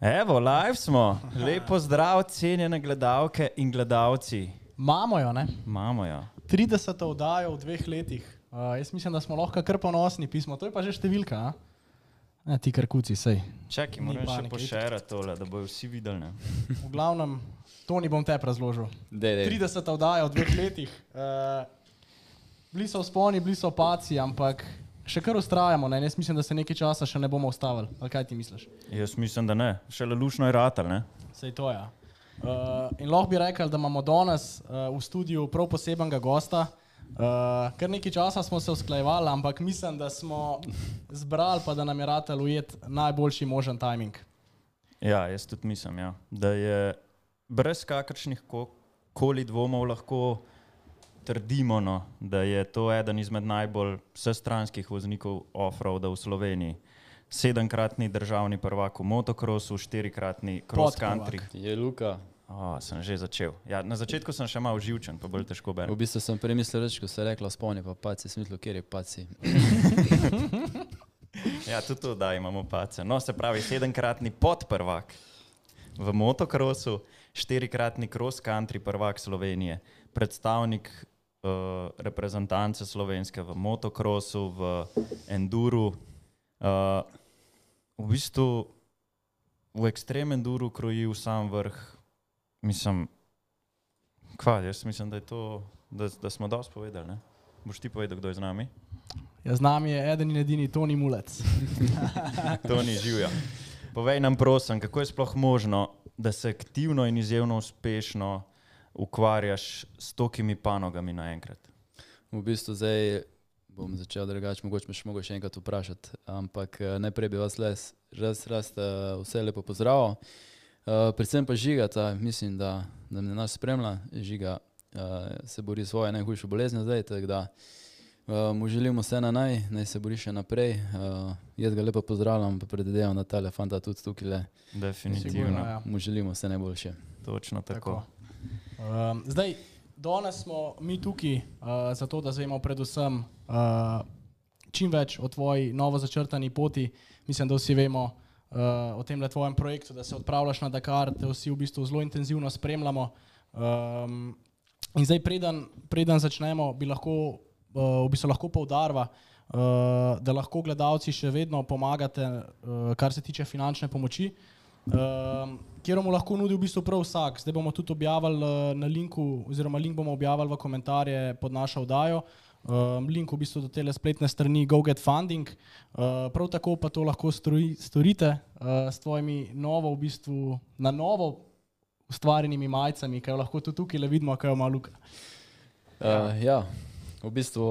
Evo, live smo. Lepo zdrav, cenjene gledalke in gledalci. Imamo jo, ne? Imamo jo. 30. oddajo v dveh letih. Uh, jaz mislim, da smo lahko kar ponosni pismo. To je pa že številka. a? Ne, ti kar kuci, sej. Čakaj, Ni moram še panike, pošerati tole, da bojo vsi videli. Ne? V glavnem, to ni bom te razložil. Dej, dej. 30. oddaja v dveh letih. Uh, bili so sponi, bili so opaci, ampak še kar ustrajamo. Ne? Jaz mislim, da se nekaj časa še ne bomo ustavili. Ali kaj ti misliš? Jaz mislim, da ne. Šele lušno je ratal, ne? Sej to je. Uh, in lahko bi rekel, da imamo danes uh, v studiu prav posebnega gosta. Uh, kar nekaj časa smo se usklajevali, ampak mislim, da smo zbrali, pa da nam je ratelj ujet najboljši možen timing. Ja, jaz tudi mislim, ja. da je brez kakršnih ko- koli dvomov lahko trdimo, no, da je to eden izmed najbolj vsestranskih voznikov off-roada v Sloveniji. Sedemkratni državni prvak v motokrosu, štirikratni cross country. Je Luka. O, sem že začel. Ja, na začetku sem še malo živčen, pa bolj težko V berem. bistvu sem premislil reči, ko se je rekla spomni, pa paci, smislu, kjer je paci. Ja, tudi to, da imamo pace. No, se pravi, sedemkratni podprvak v motokrosu, štirikratni cross country prvak Slovenije, predstavnik uh, reprezentance slovenske v motokrosu, v enduru. Uh, v bistvu v ekstrem enduru kroji v sam vrh. Mislim, kva, jaz mislim, da, je to, da, da smo dosti povedali. Ne? Boš ti povedal, kdo je z nami? Ja, z nami je eden in edini Toni Mulec. To ni živja. Povej nam, prosim, kako je sploh možno, da se aktivno in izjemno uspešno ukvarjaš s tokimi panogami naenkrat? V bistvu zdaj bom začel drugače, mogoče me še mogo še enkrat vprašati, ampak eh, najprej bi vas les, raz, raz eh, vse lepo pozdravil. Uh, predvsem pa žiga, ta, mislim, da, da me nas spremlja, žiga uh, se bori s svojo najhujšo boleznjo zdaj, tako da uh, mu želimo vse na naj, naj se bori še naprej. Uh, jaz ga lepo pozdravljam, pa predvidevam, da ta fanta tudi tukaj le. Definitivno. Sigurno, ja. Mu želimo vse najboljše. Točno tako. Um, zdaj, danes smo mi tukaj uh, zato, da zvemo predvsem uh, čim več o tvoji novo začrtani poti. Mislim, da vsi vemo uh, o tem tvojem projektu, da se odpravljaš na Dakar, te vsi v bistvu zelo intenzivno spremljamo. Um, in zdaj, preden, preden začnemo, bi lahko, uh, v bistvu lahko poudarva, uh, da lahko gledalci še vedno pomagate, uh, kar se tiče finančne pomoči. Um, kjer mu lahko nudi v bistvu prav vsak. Zdaj bomo tudi objavili uh, na linku, oziroma link bomo objavili v komentarje pod našo oddajo. Um, link v bistvu do te spletne strani GoGetFunding. Uh, prav tako pa to lahko stori, storite uh, s tvojimi novo, v bistvu na novo ustvarjenimi majicami, jo lahko tudi tukaj le vidimo, kaj ima Luka. Uh, ja, v bistvu,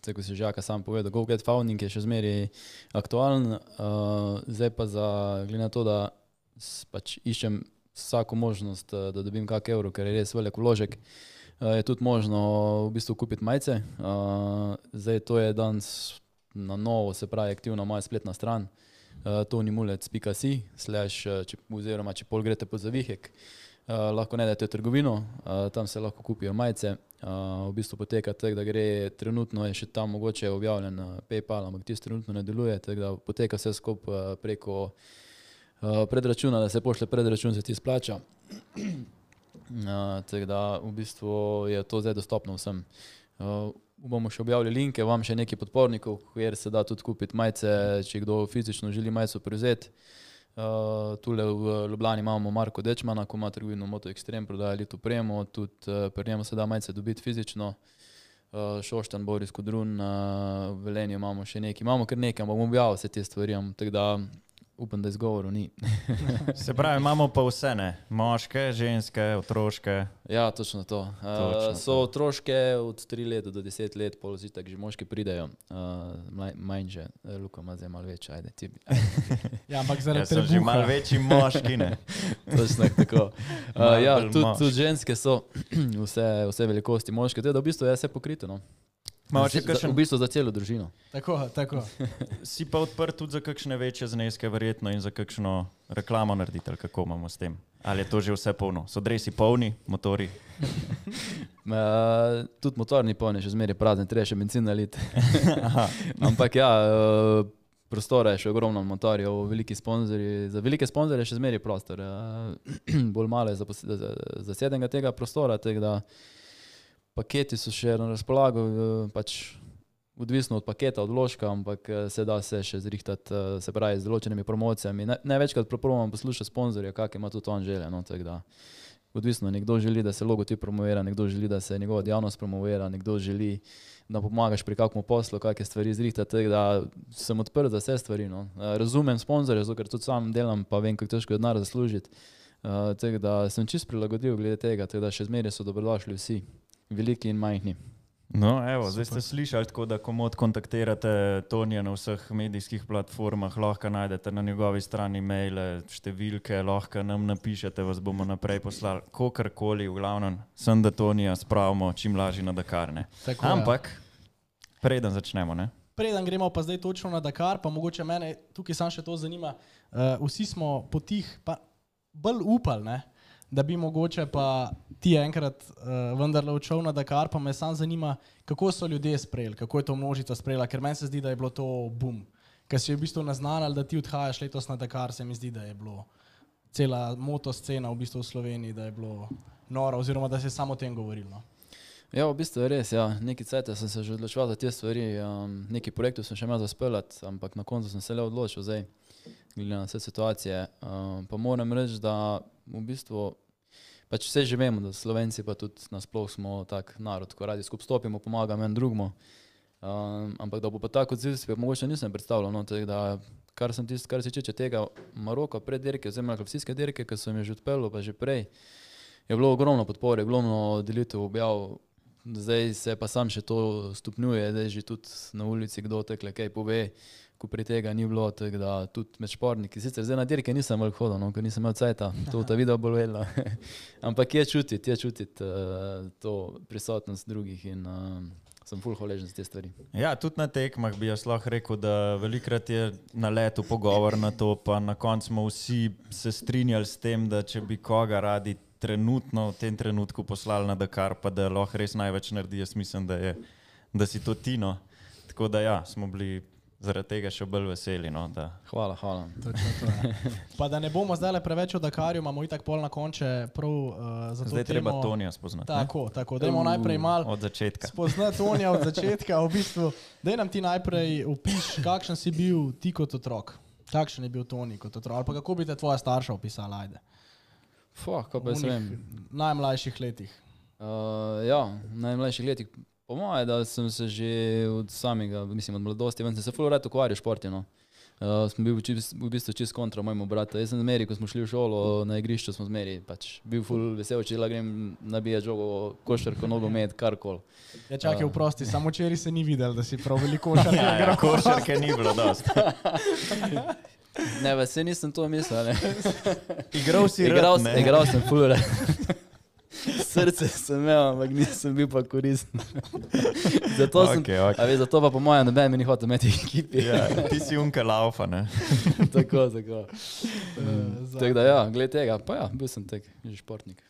tako si že Žaka sam povedal, GoGet Founding je še zmeraj aktualen, uh, zdaj pa za, glede na to, da pač iščem vsako možnost, eh, da dobim kak evro, ker je res velik vložek, uh, je tudi možno v bistvu kupiti majice. Zdaj to je danes na novo, se pravi aktivna moja spletna stran. Tonimulec.si, eh, oziroma če pol greste po zavihek, lahko najdete trgovino, uh, tam se lahko kupijo majice. V bistvu poteka tako, da gre trenutno, je še tam mogoče objavljen PayPal, ampak tisti trenutno ne deluje, tako da poteka vse skupaj preko predračuna, da se pošle predračun, se ti splača. Uh, tako da v bistvu je to zdaj dostopno vsem. Uh, bomo še objavili linke, vam še nekaj podpornikov, kjer se da tudi kupiti majice, če kdo fizično želi majico prevzeti. Uh, tule v Ljubljani imamo Marko Dečmana, ko ima trgovino Moto Extreme, prodaja Litu Premo, tudi uh, pri njemu se da majice dobiti fizično. Uh, Šoštan, Boris Kudrun, uh, v Velenju imamo še nekaj, imamo kar nekaj, bomo objavili vse te stvari, tako da upam, da izgovorov ni. Se pravi, imamo pa vse, ne? moške, ženske, otroške. Ja, točno to. Točno Uh, so otroške od 3 let do 10 let, pol zitek, že moški pridejo, uh, mlaj- manjše, Eh, Luka ima zdaj malo več, ajde ti. Ja, ampak zaradi sem že trebuha. malo večji moški. Ne? Točno tako. Uh, ja, tudi, tudi ženske so vse, vse velikosti moške, tako da v bistvu je vse pokrito. No. Mogoče Za- kakšen- V bistvu za celo družino. Tako, tako. Si pa odprt tudi za kakšne večje zneske, verjetno, in za kakšno reklamo narediti, ali kako imamo s tem. Ali je to že vse polno? So dresi polni, motori. Uh, tudi motor ni poln, še zmeraj prazen, treba še benzin naliti. Ampak ja, uh, prostora je še ogromno motorjev, veliki sponzorji, za velike sponzorje je še zmeraj prostor. eh, Bolj malo je zapos- za- zasedenega tega prostora, tega da paketi so še na razpolago, eh, pač odvisno od paketa, od vložka, ampak eh, se da se še zrihtati, eh, se pravi, z določenimi promocijami. Ne- Največkrat promovamo poslušati sponzorja, kak ima tudi on želje. No, da odvisno, nekdo želi, da se logotip promovira, nekdo želi, da se njegova dejavnost promovira, nekdo želi, da pomagaš pri kakšnem poslu, kakšne stvari zrihtati. Da sem odprt za vse stvari. No. Razumem sponzorje, zato ker tudi sam delam, pa vem, kako težko je denar zaslužiti. Uh, tako da sem čist prilagodljiv glede tega, tako da še zmeraj so dobrodošli vsi, veliki in majhni. No, evo, zdaj Super. ste slišali, tako da komod kontaktirate Tonija na vseh medijskih platformah, lahko najdete na njegovi strani maile, številke, lahko nam napišete, vas bomo naprej poslali, kakorkoli, v glavnem, sem da Tonija spravimo čim lažje na Dakarne. Tako. Ampak, preden začnemo, ne? Preden gremo pa zdaj točno na Dakar, pa mogoče mene tukaj samo še to zanima. Uh, vsi smo potih, pa bolj upali, ne, da bi mogoče pa ti enkrat uh, vendarle odšel na Dakar, pa me sam zanima, kako so ljudje sprejeli, kako je to množica sprejela, ker meni se zdi, da je bilo to bum. Ker si v bistvu naznanil, da ti odhajaš letos na Dakar, se mi zdi, da je bilo cela motoscena v bistvu v Sloveniji, da je bilo noro, oziroma da se je samo o tem govorilo. No. Ja, v bistvu je res. Ja. Nekaj cajt sem se že odločil za te stvari, um, nekaj projektov sem še imel za speljati, ampak na koncu sem se le odločil, zdaj, glede na vse situacije. Um, pa moram reči, da v bistvu pač vse že vemo, da Slovenci pa tudi nasploh smo tak narod, ko radi skupaj stopimo, pomagamo en drugmu. Um, ampak da bo pa tako odziv, pa mogoče nisem predstavljal. No, da, kar, tist, kar se tiče tega Maroka, pred dirke, oziroma klopsijske dirke, ki sem jih že odpeljal, pa že prej, je bilo ogromno podpore, ogromno delitev objav. Zdaj se pa sam še to stopnjuje, zdaj že tudi na ulici kdo tekle kaj pove, ko pri tega ni bilo, tako da tudi med športniki. Sicer zdaj na dirke nisem veliko hodil, no, ker nisem imel cajta, to ta video bolj vedela. Ampak je čutiti, je čutiti uh, to prisotnost drugih in uh, sem full hvaležen za te stvari. Ja, tudi na tekmah bi jaz lahko rekel, da velikrat je na letu pogovor na to, pa na koncu smo vsi se strinjali s tem, da če bi koga radi trenutno v tem trenutku poslali na Dakar, pa da lahko res največ naredi, jaz mislim, da, je, da si to Tino. Tako da ja, smo bili zaradi tega še bolj veseli. No, da, Hvala, hvala. Točno to je. Pa da ne bomo zdaj preveč o Dakarju, imamo itak pol na konče prav uh, za to zdaj je treba temo. Tonija spoznati. ne? Tako, tako. Dajmo najprej mal Od začetka. spoznati Tonija od začetka. V bistvu, daj nam ti najprej opiš, kakšen si bil ti kot otrok. Kakšen je bil Toni kot otrok? Ali pa kako bi te tvoja starša opisala? Ajde. Fuh, kaj pa jaz vem. najmlajših letih. Uh, ja, najmlajših letih, po mojem, da sem se že od samega, mislim, od mladosti, vem, sem se full rad ukvarjal s športom. No. Uh, sem bil čist, v bistvu čist kontra mojemu bratu. Jaz sem zmeri, ko smo šli v šolo na igrišču, smo zmeri, pač bil full vesel, če la grem nabijati žogo, košarko, nogomet, karkoli. Ja, čakaj, Ja. vprosti, samo včeraj se ni videl, da si prav veliko šarka Ja, ja, košarke ni bilo dosti. Ne, pa se nisem to mislil. ne. Igral si Igral, rad, igral sem full rad. Srce sem imel, ampak nisem bil pa koristen. zato, sem, okej. a veš, zato pa po mojem noben mi ni hotel imeti ekipi. Ja, ti si unka laufa, ne? tako, tako. Za- Tako da, ja, glede tega, pa ja, bil sem tak, že športnik.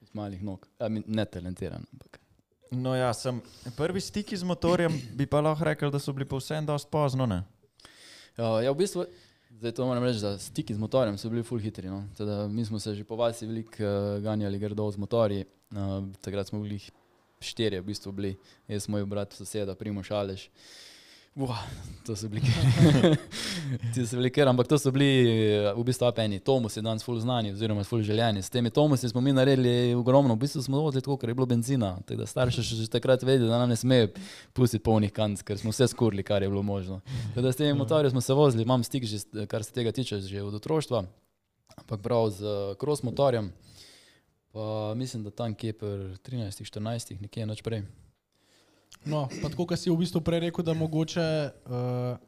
Z malih nog. Ja, ne talentiran, ampak. No, ja, sem prvi stiki z motorjem, bi pa lahko rekel, da so bili povsem dosti pozno. Ne? Ja, ja, v bistvu, zdaj to moram reči, da stiki z motorjem so bili full hitri. No. Teda, mi smo se že po vasi veliko uh, ganjali grdo z motorji. Uh, takrat smo bili štirje, v bistvu bili, jaz, moj brat, soseda, Primo Šalež. Uah, to so bili, ti so bili ker, ampak to so bili eh, v bistvu apeni. Tomus je danes full znani, oziroma full željeni. S temi Tomusi smo mi naredili ogromno, v bistvu smo vozili tako, ker je bilo benzina. Tako da starši še že takrat vedeli, da nam ne smejo pustiti polnih kanc, ker smo vse skurili, kar je bilo možno. Tako da s temi motorji smo se vozili, imam stik, že, s- kar se tega tiče, že od otroštva, ampak prav z eh, cross motorjem. Pa mislim, da tam kje pri 13-14, nekje noč prej. No, pa tako, kot si v bistvu prej rekel, da mogoče uh,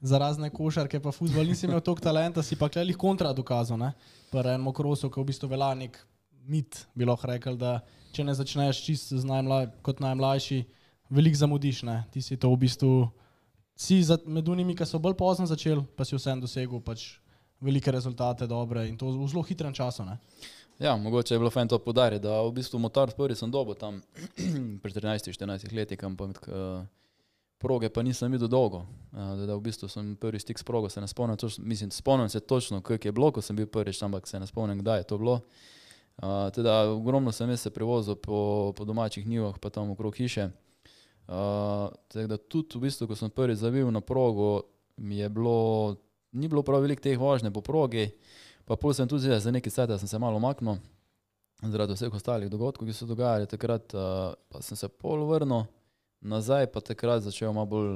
za razne košarke, pa futbol nisi imel toliko talenta, si pa klelih kontra dokazal. ne. Pri enem krosu, ki v bistvu velja nek mit, bi lahko rekel, da če ne začneš čist najmlaj, kot najmlajši, veliko zamudiš. Ne. Ti si to v bistvu, si za, med unimi, ki so bolj pozno začeli, pa si vsem dosegel pač velike rezultate, dobre in to v zelo hitrem času. Ne. Ja, mogoče je bilo fajn to podariti, da v bistvu motor prvi sem dobil tam pri 13-14 letih, ampak uh, proge pa nisem videl dolgo. Uh, da, v bistvu sem prvi stik s progo, se ne spomnim, točno, mislim, spomnim se točno, kako je bilo, ko sem bil prvič, ampak se ne spomnim, kdaj je to bilo. Uh, teda, ogromno sem se prevozil po, po domačih nivah, pa tam okrog hiše. Uh, da tudi v bistvu, ko sem prvi zavil na progo, mi je bilo, ni bilo prav veliko teh vožnje po progi, pa pol sem tudi za neki svet, da sem se malo omaknil, zaradi vseh ostalih dogodkov, ki so dogajali takrat, uh, pa sem se pol vrnil nazaj, pa takrat začel malo bolj,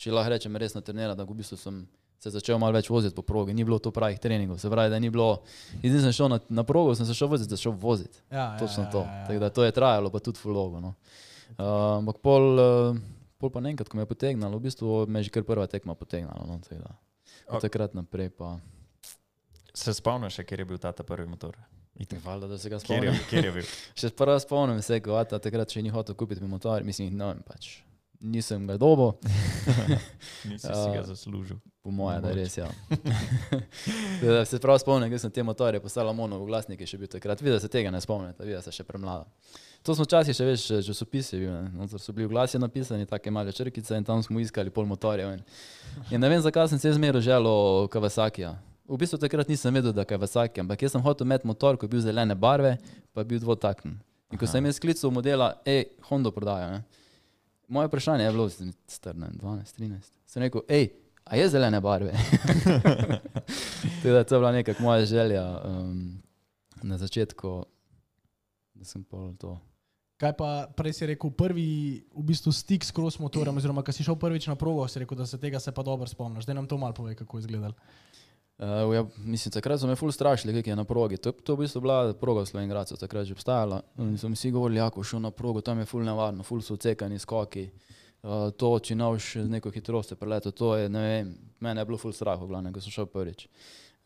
če lahko rečem, resno trenirati, da v bistvu sem se začel malo več voziti po progi, ni bilo to pravih treningov, se pravi, da ni bilo, in sem šel na, na progo, sem se šel voziti, da šel voziti. Ja, ja, Točno ja, to. Ja, ja. Tako da to je trajalo, pa tudi fulogo. No. Uh, ampak pol, uh, pol pa enkrat, ko me je potegnalo, v bistvu me je že kar prva tekma potegnala. No, Od takrat naprej pa. Se spomniš, kje je bil ta prvi motor? Hvala, da se ga spomnim. Kjer je bil? še prvo spomnim se, ko je takrat še ni hotel kupiti mi motor, mislim, no, pač nisem ga dobo. Nisem si ga zaslužil. Po mojem, da je res, ja. da se prav spomnim, da sem te motorje poslala mono v glasnike, še bil takrat. Videla se tega ne spomnite, videla se še premlada. To smo včasih še več časopisi, so bili v glasi napisani, take male črkice in tam smo iskali pol motorjev. In, in ne vem, zakaj sem se zmeraj želel Kawasakija. V bistvu takrat nisem vedel, da je Kawasaki, ampak jaz sem hotel imeti motor, ki je bil zelene barve, pa je bil dvotakn. In ko Aha. sem jaz sklical modela, hej, Honda prodaja. Moje vprašanje je bilo, star, ne, 12, 13. Sem rekel, hej, a je zelene barve? teda, to je bila nekakšna moja želja um, na začetku, da sem pol to. Kaj pa prej si rekel, prvi v bistvu stik s cross motorjem, oziroma ko si šel prvič na progo, si rekel, da se tega se pa dobro spomniš. Da nam to malo pove, kako je izgledalo. Uh, ja, mislim, takrat so me ful strašili, kaj je na progi. To, to je v bistvu bila proga v Sloveniji, takrat že obstajala. In so mi vsi govorili, ako šel na progo, tam je ful nevarno, ful so cekani skoki. Uh, to, če naš neko hitrost preleto, to je, ne vem, mene je bilo ful strah, glavno, ko sem šel prvič.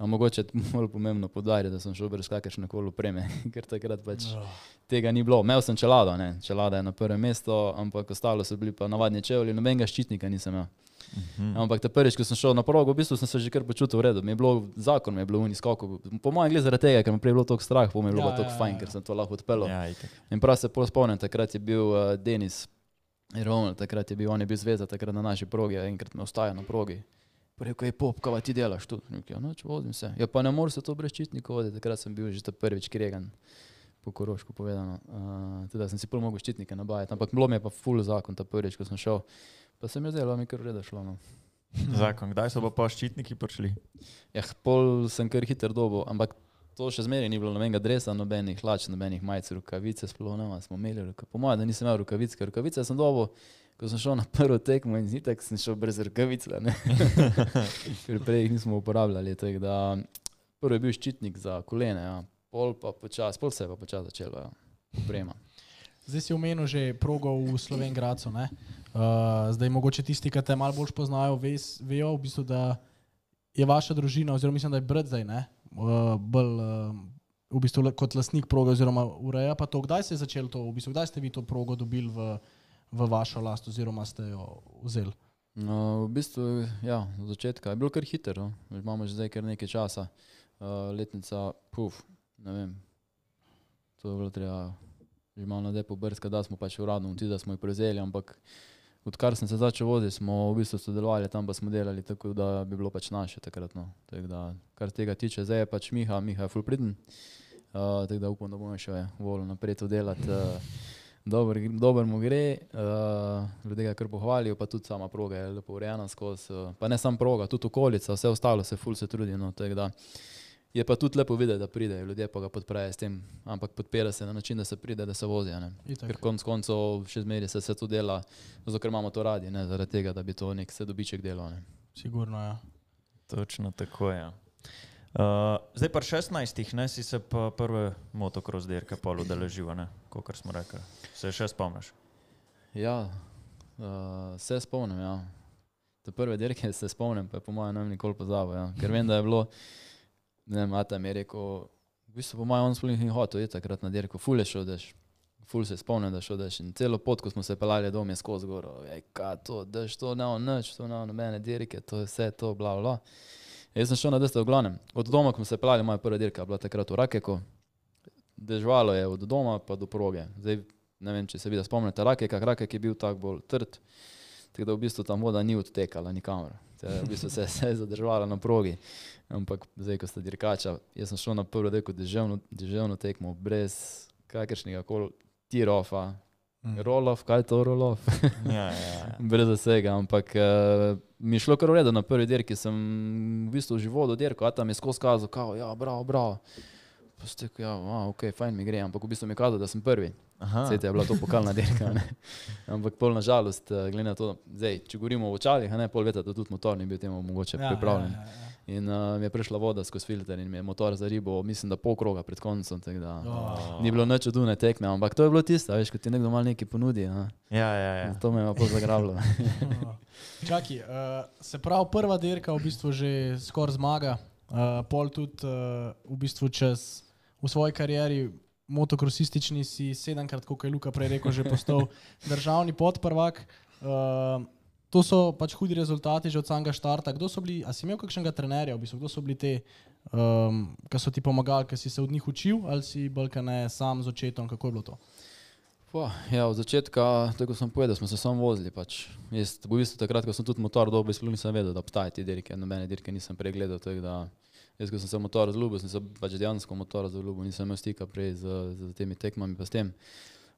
A mogoče je bolj pomembno podariti, da sem šel brez kakršne koli opreme, ker takrat pač oh. tega ni bilo. Imel sem čelado, ne, čelada je na prvem mestu, ampak ostalo so bili pa navadni čevlji, nobenega ščitnika nisem imel. -hmm. Ampak prvič, ko sem šel na progo, v bistvu sem se že kar počutil v redu. Mi je bilo zakon, mi je bilo v niskoku. Po mojem, glede zaradi tega, ker mi je bilo toliko strah, po mojem, je bilo ja, toliko ja, fajn, ja. ker sem to lahko odpeljal. Ja, in prav se pol spomnim, takrat je bil uh, Denis Roman, takrat je bil, on je bil zvezda, takrat na naši progi, enkrat me ostaja na progi. Rekel je, pop, kaj ti delaš tu? Ja, noč vozim se. Ja, pa ne moreš se to brez ščitnika voditi, takrat sem bil že ta prvič kregan. Po korošku povedano. Uh, teda sem si pol mogel ščitnike nabajati, ampak bilo mi je pa full zakon ta prvič, ko sem šel. Pa se mi je zdelo, mi kar reda šlo. No. Zakon, kdaj so pa ščitniki prišli? Ja, pol sem kar hiter dobo, ampak to še zmeraj ni bilo nobenega dresa, nobenih hlač, nobenih majic, rukavice, sploh ne, smo imeli rukavice. Po mojem, da nisem imel rukavice, ker rukavice sem dobo, ko sem šel na prvo tekmo in zitek sem šel brez rukavic, ker prej jih nismo uporabljali. Da, prvi je bil ščitnik za kolene, ja. pol pa počas, pol se je pa počas začelo, ja. uprema. Zdaj si omenil že progo v Slovengracu. Uh, zdaj, mogoče tisti, ki te malo bolj poznajo, ves, vejo, v bistvu, da je vaša družina, oziroma mislim, da je brat zdaj, uh, bolj uh, v bistvu, kot lastnik proge, oziroma ureja pa to. Kdaj se je začelo to, v bistvu, kdaj ste vi to progo dobili v, v vašo last, oziroma ste jo vzeli? No, v bistvu, ja, od začetka je bilo kar hitro, no. imamo že zdaj kar nekaj časa, uh, letnica, puf, ne vem, to je bilo treba že malo na depo brska, da smo pač uradno ti, da smo jih prevzeli, ampak odkar sem se začel voziti, smo v bistvu sodelovali tam, pa smo delali tako, da bi bilo pač naše takrat. No. Tak da, kar tega tiče, zdaj je pač Miha, Miha je fulpriden, uh, tako da upam, da bomo še volili naprej to delati. Uh, Dobro, dober mu gre, uh, ljudje ga kar pohvalijo, pa tudi sama proga je lepo urejena skozi. Uh, pa ne samo proga, tudi okolica, vse ostalo se ful se trudi. No, Je pa tudi lepo videti, da pridejo ljudje, pa ga podprejo s tem, ampak podpira se na način, da se pride, da se vozijo. Ker konec koncev še zmeraj se, se to dela, zato ker imamo to radi, ne zaradi tega, da bi to nek se dobiček delal. Ne. Sigurno, ja. Točno tako je. Ja. Uh, zdaj pa 16, ne si se pa prve motocross dirke pol udeležil, kot smo rekli. Se še spomniš? Ja, uh, se spomnim, ja. Te prve dirke se spomnim, pa je po mojem nam nikoli pozabil, ja. ker vem, da je bilo ne vem, Ata mi je rekel, v bistvu po mojem, on sploh ni hotel, je takrat na dirko, ful je šel, daš, ful se spomne, da šel, daš, in celo pot, ko smo se pelali dom, je skozi goro, ej, kaj to, daš, to ne on nič, to ne on nobene dirke, to je vse to, bla, bla. Jaz sem šel na desno v glavnem, od doma, ko smo se pelali, moja prva dirka bila takrat v Rakeku, dežvalo je od doma pa do proge, zdaj ne vem, če se vidi, spomnite, Rakek, Rakek je bil tak bolj trd, Tako da v bistvu ta voda ni odtekala nikamor. Te, v bistvu se, se je zadržala na progi. Ampak zdaj, ko sta dirkača, jaz sem šel na prvo deko deževno, deževno tekmo, brez kakršnega koli tirofa, Mm. rolov, kaj je to rolov? Ja, ja, ja. brez vsega, ampak uh, mi je šlo kar v redu na prvi dirki, sem v bistvu že vodil dirko, a tam je skozi kazal, kao, ja, bravo, bravo. Pa ste rekel, ja, a, ok, fajn mi gre, ampak v bistvu mi je kazal, da sem prvi. Aha. Sej je bila to pokalna dirka. Ne? Ampak pol na žalost, glede na to, zdaj, če govorimo o očalih, ne pol leta, da tudi motor ni bil temu mogoče ja, pripravljen. Ja, ja, ja. In uh, mi je prišla voda skozi filter in mi je motor za ribo, mislim, da pol kroga pred koncem. Da, Oh. Ni bilo nič od une tekme, ampak to je bilo tisto, veš, ko ti nekdo malo nekaj ponudi. a. Ja, ja, ja. To me je pa zagrabilo. Čaki, uh, se pravi, prva dirka v bistvu že skoraj zmaga, uh, pol tudi uh, v bistvu čez v svoji karieri. Motokrosistični si sedemkrat, kot je Luka prej rekel, že postal državni podprvak. Uh, to so pač hudi rezultati že od samega štarta. Kdo so bili, a si imel kakšnega trenerja, v bistvu, kdo so bili te, um, ki so ti pomagali, ki si se od njih učil, ali si bolj kaj ne sam z očetom, kako je bilo to? Pa, ja, od začetka, tako sem povedal, smo se samo vozili. Pač. Jaz, v bistvu, takrat, ko sem tudi motor dobil, sploh nisem vedel, da obstajajo te dirke. Nobene dirke nisem pregledal. tako Da, jaz, ko sem se v motor zaljubil, sem se pač dejansko v motor zaljubil, nisem imel stika prej z, z temi tekmami. Tem.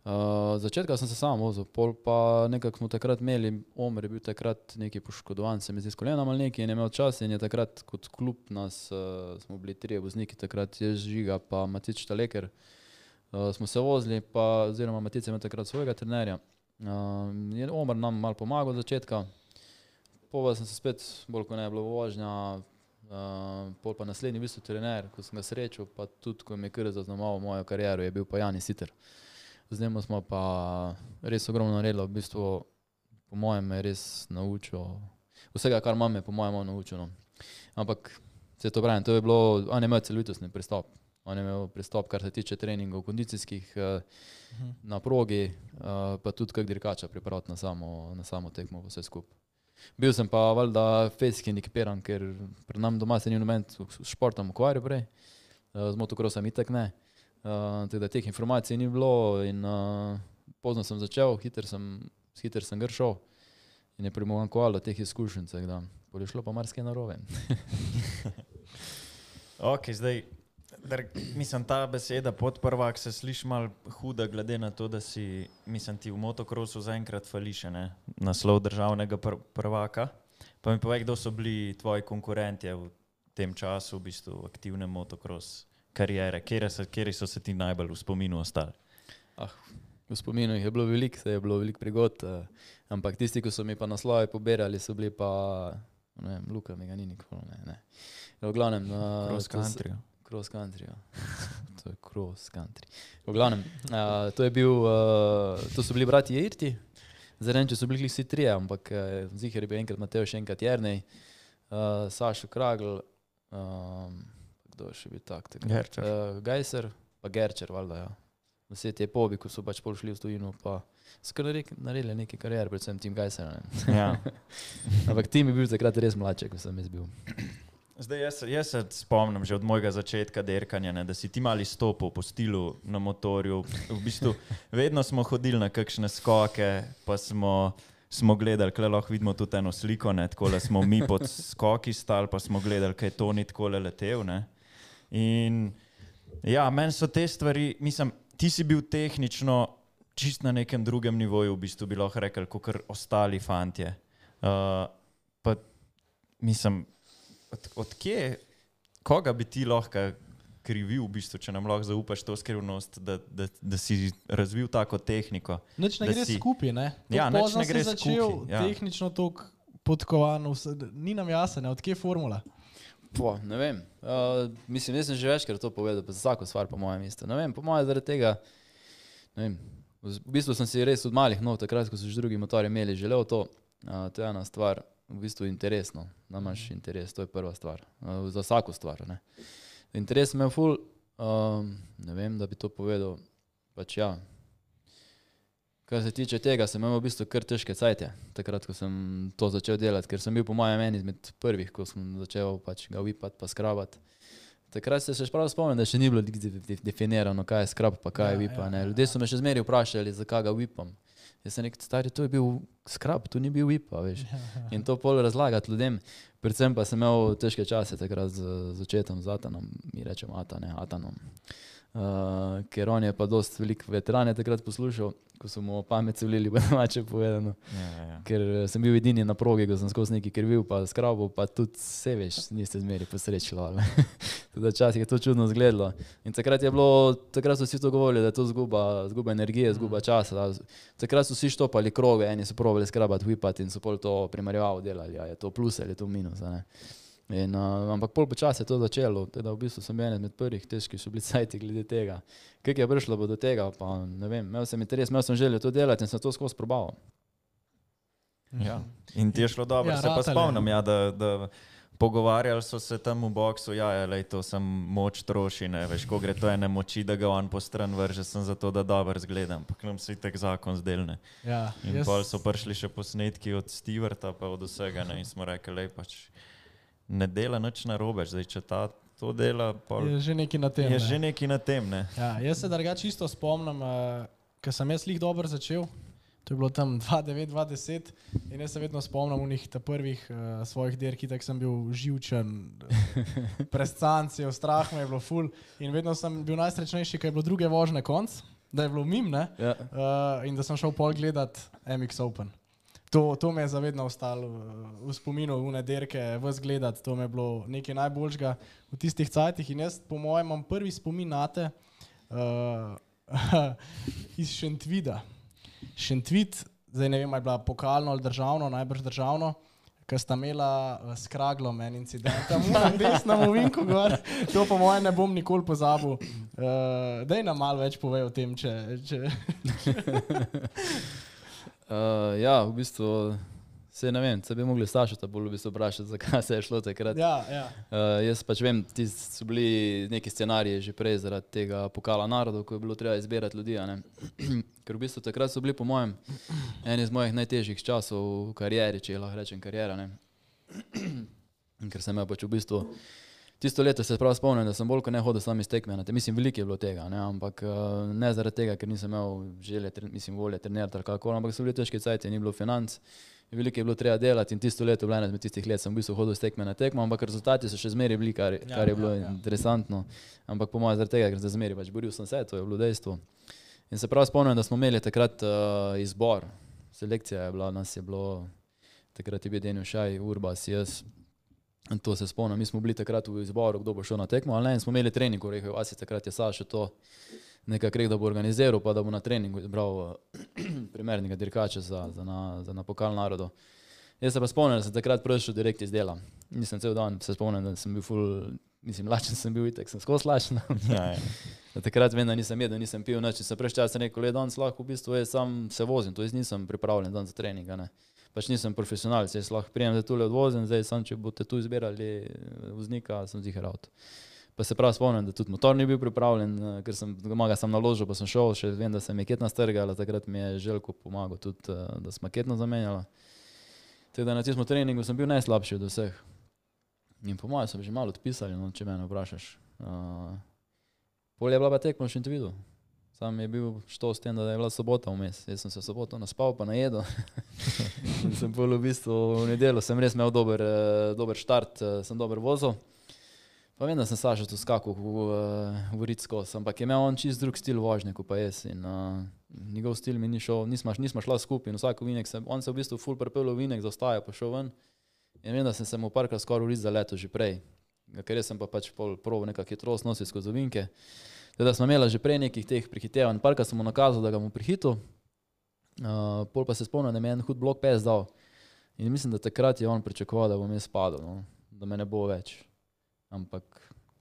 Uh, začetka sem se sam vozil, pol pa nekako smo takrat imeli, Omer je bil takrat neki poškodovan, se mi zdi s kolenom ali nekaj in je imel čas in je takrat kot klub nas, uh, smo bili trije vozniki, takrat je Žiga pa Matic Štaleker. Uh, smo se vozili, pa, oziroma Matic je imel takrat svojega trenerja. Uh, je Omar nam malo pomagal od začetka, pova sem se spet, bolj ko ne je bilo vožnja, uh, pol pa naslednji v bistvu trener, ko sem ga srečal, pa tudi ko mi je kar zaznamoval mojo kariero, je bil pa Jani Siter. Z njim smo pa res ogromno naredili, v bistvu po mojem me je res naučil, vsega kar imam je po mojem naučil. No. Ampak se to pravi, to je bilo, on je imel celovitostni pristop. On je imel pristop, kar se tiče treningov, kondicijskih eh, na progi, eh, pa tudi kak dirkača pripraviti na samo, na samo tekmo, vse skupaj. Bil sem pa valjda fejski ekipiran, ker pri nam doma se ni noben s športom ukvarjal prej, eh, z motokrosom itak ne. Uh, tako da teh informacij ni bilo in uh, pozno sem začel, hiter sem, hiter sem gršel in je primanjkovalo teh izkušenj, da bo šlo pa marsikaj narobe. Ok, zdaj, dar, mislim, ta beseda podprvak se sliši malo huda, glede na to, da si, mislim, ti v motokrosu zaenkrat fališe, ne? naslov državnega pr prvaka. Pa mi povej, kdo so bili tvoji konkurenti v tem času, v bistvu aktivne motokros karijere, kje so, kje so se ti najbolj v spominu ostali? Ah, v spominu jih je bilo veliko, se je bilo veliko prigod, uh, ampak tisti, ki so mi pa naslove pobirali, so bili pa, ne vem, Luka mi ga ni nikoli, ne. ne. V glavnem, uh, Cross country. Cross country, ja. to je cross country. V glavnem, uh, to, bil, uh, to so bili brati Irti, zdaj če so bili vsi trije, ampak uh, zihar je bil enkrat Mateo, še enkrat Jernej, uh, Sašo Kragl, um, kdo še bil tak? takrat? Gerčer. Uh, Gajser, pa Gerčer, valjda, ja. Vse te pobi, ko so pač pol šli v tujino, pa so kar naredili neke karijere, predvsem tim Gajser. Ja. Ampak tim je bil takrat res mladček, ko sem jaz bil. Zdaj, jaz, jaz se spomnim že od mojega začetka derkanja, ne, da si ti mali stopil po stilu na motorju. V bistvu, vedno smo hodili na kakšne skoke, pa smo, smo gledali, kaj lahko vidimo tudi eno sliko, ne, tako da smo mi pod skoki stali, pa smo gledali, kaj to ni tako letel. Ne. In ja, meni so te stvari, mislim, ti si bil tehnično čist na nekem drugem nivoju, v bistvu bi lahko rekel, kot ostali fantje. Uh, pa mislim, od, odkje, koga bi ti lahko krivil, v bistvu, če nam lahko zaupaš to skrivnost, da, da, da si razvil tako tehniko? Nič ne gre si- skupaj, ne? Toliko Ja, nič ne si gre začel, skupaj, ja. tehnično tako podkovan, vse, ni nam jasno, odkje je formula. Po, ne vem. Uh, mislim, jaz sem že večkrat to povedal, pa za vsako stvar, po mojem mestu. Ne vem, po mojem zaradi tega. ne Vem, v bistvu sem si res od malih nov, takrat, ko so že drugi motori imeli, želel to. Uh, to je ena stvar, v bistvu interesno. Da imaš interes, to je prva stvar. Uh, za vsako stvar. Ne. Interes me je ful, um, ne vem, da bi to povedal. Pač ja. Kar se tiče tega, sem imel v bistvu kar težke cajtje, takrat, ko sem to začel delati, ker sem bil po mojem en izmed prvih, ko sem začel pač ga vipati pa skrabati. Takrat se še prav spomnim, da še ni bilo de- de- de- definirano, kaj je skrab, pa kaj je Ja, vipa. ja, ne. ja, Ljudje so me še zmeraj vprašali, zakaj ga vipam. Jaz sem rekel, stari, to je bil skrab, to ni bil vipa, veš. In to pol razlagati ljudem. Predvsem pa sem imel težke čase takrat z, z očetom, z Atanom, mi rečemo Ata, ne Atanom. Uh, ker on je pa dost velik veteran je takrat poslušal, ko so mu pamet vlili, bo domače povedano. Ja, ja, ja. Ker eh, sem bil edini na progi, ko sem skozi neki krivil, pa skrabo, pa tudi se veš, niste zmeri posrečilo. Tudi včasih je to čudno izgledalo. In takrat je bilo, takrat so vsi to govorili, da je to zguba, zguba energije, zguba časa. Da. Takrat so vsi štopali kroge, eni so probali skrabati, vipati in so pol to primerjavo delali, a je to plus ali je to minus. In, uh, ampak pol počasi je to začelo, teda v bistvu sem bil eden izmed prvih težkih so bili sajti glede tega. Kaj je prišlo do tega, pa ne vem, imel sem interes, imel sem željo to delati in sem to skozi probaval. Ja. In ti je šlo dobro, Ja, ja, se pa ratalo je. spomnim, ja, da, da pogovarjali so se tam v boksu, ja, je, lej, to sem moč troši, ne veš, ko gre to ene moči, da ga on po stran vrže, sem zato, da dobro zgledam, pa nam se tek zakon zdelne. Ja, In jaz- pol so prišli še posnetki od Stewarta, pa od vsega, ne, in smo rekli, lej, pač ne dela nič narobe, zdaj če ta to dela, pol, je že nekaj na tem. je ne. že nekaj na tem, ne. Ja, jaz se drugače isto spomnim, uh, ker sem jaz lih dobro začel. To je bilo tam 2009-2010 in jaz se vedno spomnim unih prvih uh, svojih dirk, tako sem bil živčen, prescanci, strah me je bilo ful in vedno sem bil najsrečnejši, ker je bilo druge vožne konc, da je bilo mim ne, Ja. uh, in da sem šel pol gledat MX Open. To, to me je zavedno ostalo v spominu, v nedelke, vse gledati, to mi je bilo nekaj najboljšega v tistih cajtih. In jaz, po mojem, imam prvi spomin na te uh, iz Šentvida. Šentvid, zdaj ne vem, ali je bila pokalno ali državno, najbrž državno. Ker sta imela uh, s kraglom en incident, tam na desnem ovinku gor, to po mojem ne bom nikoli pozabil. Uh, Dej nam malo več pove o tem, če, če, Uh, ja, v bistvu se ne vem, se bi mogli staršati, bolj v bistvu vprašati, zakaj se je šlo takrat. Ja, ja. Uh, jaz pač vem, ti so bili neki scenariji že prej zaradi tega pokala narodov, ko je bilo treba izbirati ljudi. Ker v bistvu takrat so bili, po mojem, eni iz mojih najtežjih časov v karieri, če lahko rečem karijera. ne. In Ker sem imel pač v bistvu. Tisto leto se prav spomnim, da sem bolj kot ne hodil sam iz tekme. na te- Mislim, veliko je bilo tega, ne? ampak uh, ne zaradi tega, ker nisem imel želje, mislim, volje trenirati ali kako, ampak so bili težki cajti, ni bilo financ. Veliko je bilo treba delati in tisto leto je bilo eno izmed tistih let, sem v bistvu hodil z tekme na tekmo, ampak rezultati so še zmeraj bili, kar, Ja, kar je bilo ja, ja. interesantno. Ampak po mojem, zaradi tega, ker sem zmeraj pač boril sem se, to je bilo dejstvo. In se prav spomnim, da smo imeli takrat uh, izbor, selekcija je bila, nas je bilo, takrat je bil Denjo Šaj, Urbas, jaz. To se spomnim, mi smo bili takrat v izboru, kdo bo šel na tekmo, ali ne, in smo imeli trening, rekel, asi takrat je Saša to nekako rekel, da bo organiziral, pa da bo na treningu izbral uh, primernega dirkača za, za, na, za na pokal narodov. Jaz se pa spomnim, da sem takrat prišel direkt iz dela. Nisem cel dan se spomnim, da sem bil full, mislim, lačen sem bil, itek sem skozi lačen. Ja, ja. Da takrat vem, da nisem jedel, nisem pil nič. in Sem prejšnji čas rekel, le danes lahko v bistvu jaz sam se vozim, to jaz nisem pripravljen dan za trening. Ne. Pač nisem profesionalc, jaz lahko prijem, da tule odvozim, zdaj sam, če boste tu izbirali eh, voznika, sem zihar avto. Pa se prav spomnim, da tudi motor ni bil pripravljen, eh, ker sem ga sem naložil, pa sem šel, še vem, da se mi je ketna strgala, takrat mi je Željko pomagal tudi, eh, da smo ketno zamenjali. Tako da na tistem treningu sem bil najslabši od vseh. In po mojem so že malo odpisali, no, če me vprašaš. Uh, Pol je bila pa tekmo še in videl. Sam je bil što s tem, da je bila sobota vmes. Jaz sem se soboto naspal, pa najedel. In sem pol v bistvu v nedeljo, sem res imel dober, eh, dober štart, eh, sem dober vozil. Pa vem, da sem Saša tu skakal v, eh, v Ritsko, ampak je imel on čist drug stil vožnje kot pa jaz. In, uh, njegov stil mi ni šel, nismo, nismo šla skupaj in vsak vinek, se, on se v bistvu ful prepel v vinek, zaostaja pa šel ven. In vem, da sem se mu parkrat skoraj urit za leto že prej, ker jaz sem pa pač pol proval nekako hitrost nositi skozi ovinke. Teda smo imeli že prej nekih teh prehitevanj, parkrat sem mu nakazal, da ga bom prehitil, uh, pol pa se spomnim, da mi je en hud blok pes dal. In mislim, da takrat je on pričakoval, da bom jaz padel, no? da me ne bo več. Ampak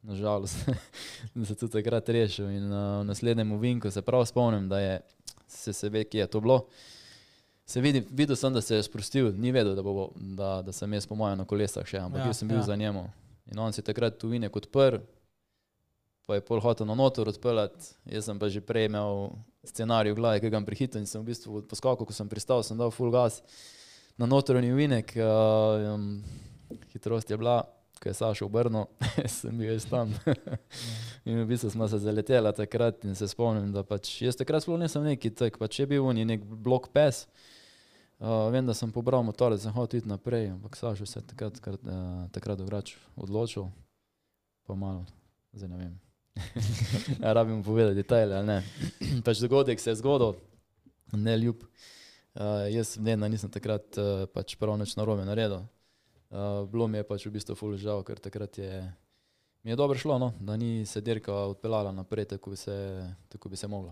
nažalost sem se tudi takrat rešil in uh, v naslednjem ovinku se prav spomnim, da je, se, se ve, kje je to bilo. Se vidi, videl sem, da se je sprostil, ni vedel, da, bo, da, da sem jaz po mojem na kolesah še, ampak Ja, jaz sem bil ja. za njemu. In on si takrat tu vinek odprl, pa je pol hotel na notor odpeljati, jaz sem pa že prej imel scenarij v glavi, ki ga bom prehitel in sem v bistvu poskakal, ko sem pristal, sem dal full gas na notranji vinek, uh, um, hitrost je bila, ko je Sašo obrnil, sem bil jaz tam. in v bistvu smo se zaleteli takrat in se spomnim, da pač jaz takrat sploh nisem neki tek, pač je bil ni nek blok pes. Uh, vem, da sem pobral motor, da sem hotel iti naprej, ampak Sašo se je takrat, takrat, uh, takrat odločil, pa malo, zdaj ne vem. ja, rabim povedati detajle, ali ne. pač dogodek se je zgodil, ne ljub. Uh, jaz ne, nisem takrat uh, pač prav nič narobe naredil. Uh, bilo mi je pač v bistvu ful žal, ker takrat je, mi je dobro šlo, no, da ni se dirka odpeljala naprej, tako bi se, tako bi se mogla.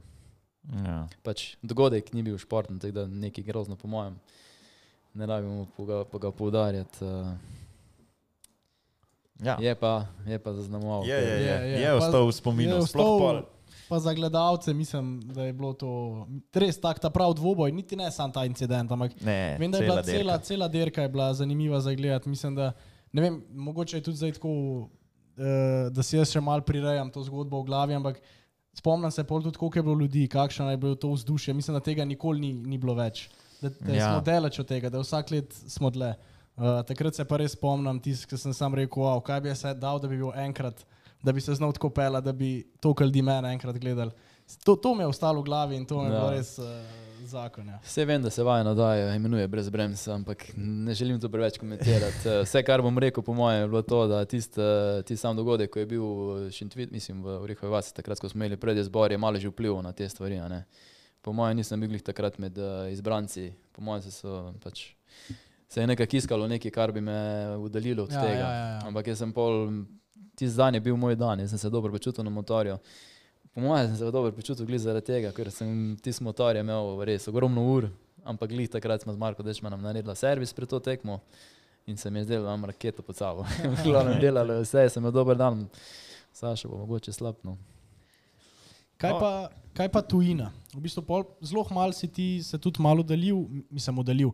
Ja. Pač dogodek ni bil športen, tako da nekaj grozno po mojem. Ne rabimo pa ga, pa ga poudarjati. Uh, Ja. je pa, je pa zaznamoval. Je, je, je, Je, je. je ostal v spominu, je sploh pol. Pa za gledalce mislim, da je bilo to res tak ta prav dvoboj, niti ne sam ta incident, ampak Ne, vem, da je bila cela, dirka. cela dirka je bila zanimiva za gledati. Mislim, da ne vem, mogoče je tudi zdaj tako, uh, da si jaz še mal prirejam to zgodbo v glavi, ampak spomnim se pol tudi, koliko je bilo ljudi, kakšno je bilo to vzdušje. Mislim, da tega nikoli ni, ni bilo več. Da, da Ja. smo daleč od tega, da vsak let smo dle. Uh, takrat se pa res spomnim, tisti, ki sem sam rekel, wow, kaj bi jaz se dal, da bi bil enkrat, da bi se znal tako pela, da bi to, kar ljudi mene enkrat gledali. To, to mi je ostalo v glavi in to mi je Ja. res uh, zakon. Ja. Vse vem, da se vaja nadaja, imenuje brez bremsa, ampak ne želim to preveč komentirati. Eh, Vse, kar bom rekel, po mojem, je bilo to, da tisti ti sam dogodek, ko je bil Šintvit, mislim, v Orihovi vasi, takrat, ko smo imeli predizbor, je malo že vplival na te stvari. ne. Po mojem, nisem bil takrat med uh, izbranci, po mojem so, pač, se je nekako iskalo nekaj, kar bi me udaljilo od Ja, tega. ja, ja, ja. Ampak jaz sem pol, tisti dan je bil moj dan, jaz sem se dobro počutil na motorju. Po mojem sem se dobro počutil glih zaradi tega, ker sem tisti motor je imel res ogromno ur, ampak glih takrat smo z Marko Dečmanom naredili servis pred to tekmo in se mi je zdelo, da imam raketo pod sabo. Glavno delalo vse, sem imel dober dan, Saša bo mogoče slabno. Kaj, No. pa, kaj pa tujina? V bistvu pol, zelo malo si ti se tudi malo delil, mislim, oddalil.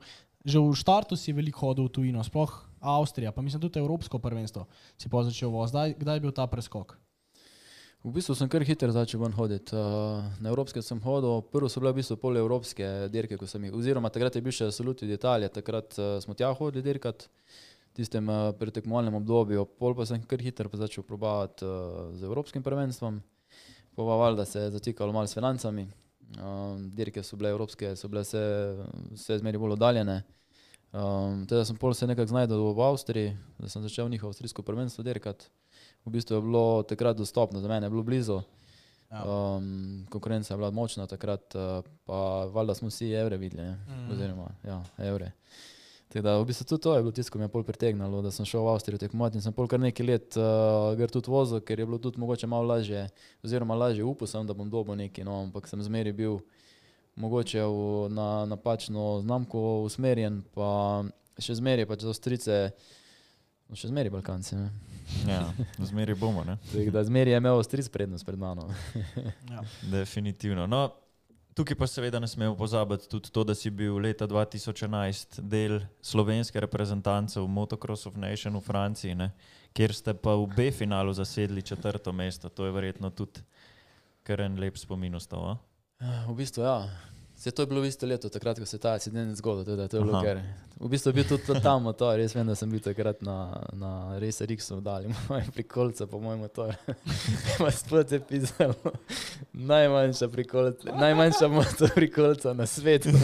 Že v štartu si veliko hodil v tujino, sploh Avstrija, pa mislim tudi Evropsko prvenstvo si pa začel voziti. Kdaj, kdaj je bil ta preskok? V bistvu sem kar hitro začel ven hoditi. Uh, na evropske sem hodil, prvo so bile v bistvu pol evropske dirke, ko sem jih, oziroma takrat je bil še Saluti Italija, takrat uh, smo tja hodili dirkat tistem uh, pretekmovalnem obdobju, pol pa sem kar hitro pa začel probavati z evropskim prvenstvom, pa valjda se je zatikalo malo s financami. Um, dirke so bile evropske, so bile vse, vse zmeri bolj oddaljene. Um, teda sem pol se nekako znašel v Avstriji, da sem začel njihovo avstrijsko prvenstvo dirkati. V bistvu je bilo takrat dostopno, za mene je bilo blizu. Um, konkurenca je bila močna takrat, uh, pa valjda smo vsi evre videli, ne? Mhm. oziroma ja, evre. Tako da v bistvu tudi to je bilo tisto, ko me je pol pritegnilo, da sem šel v Avstrijo tekmovati in sem pol kar nekaj let uh, gre tudi vozil, ker je bilo tudi mogoče malo lažje, oziroma lažje upal sem, da bom dobil nekaj, no, ampak sem zmeri bil mogoče v, na napačno znamko usmerjen, pa še zmeri pač za Avstrice, no, še zmeri Balkanci. Ne? Ja, zmeri bomo, ne? Tako da zmeri je imel Avstric prednost pred mano. Ja. Definitivno. No, tukaj pa seveda ne smemo pozabiti tudi to, da si bil leta 2011 del slovenske reprezentance v Motocross of Nation v Franciji, ne? kjer ste pa v B-finalu zasedli četrto mesto. To je verjetno tudi kar en lep spomin ostal. a? V bistvu ja. Se to je bilo v isto leto, takrat, ko se je ta incident zgodil. Teda, to je bilo Aha. kar. V bistvu je bil tudi tam motor, res vem, da sem bil takrat na, na Racer X-u dali moje prikolce po moj motor. Pa spod je pisalo, najmanjša prikolca, najmanjša motor prikolca na svetu.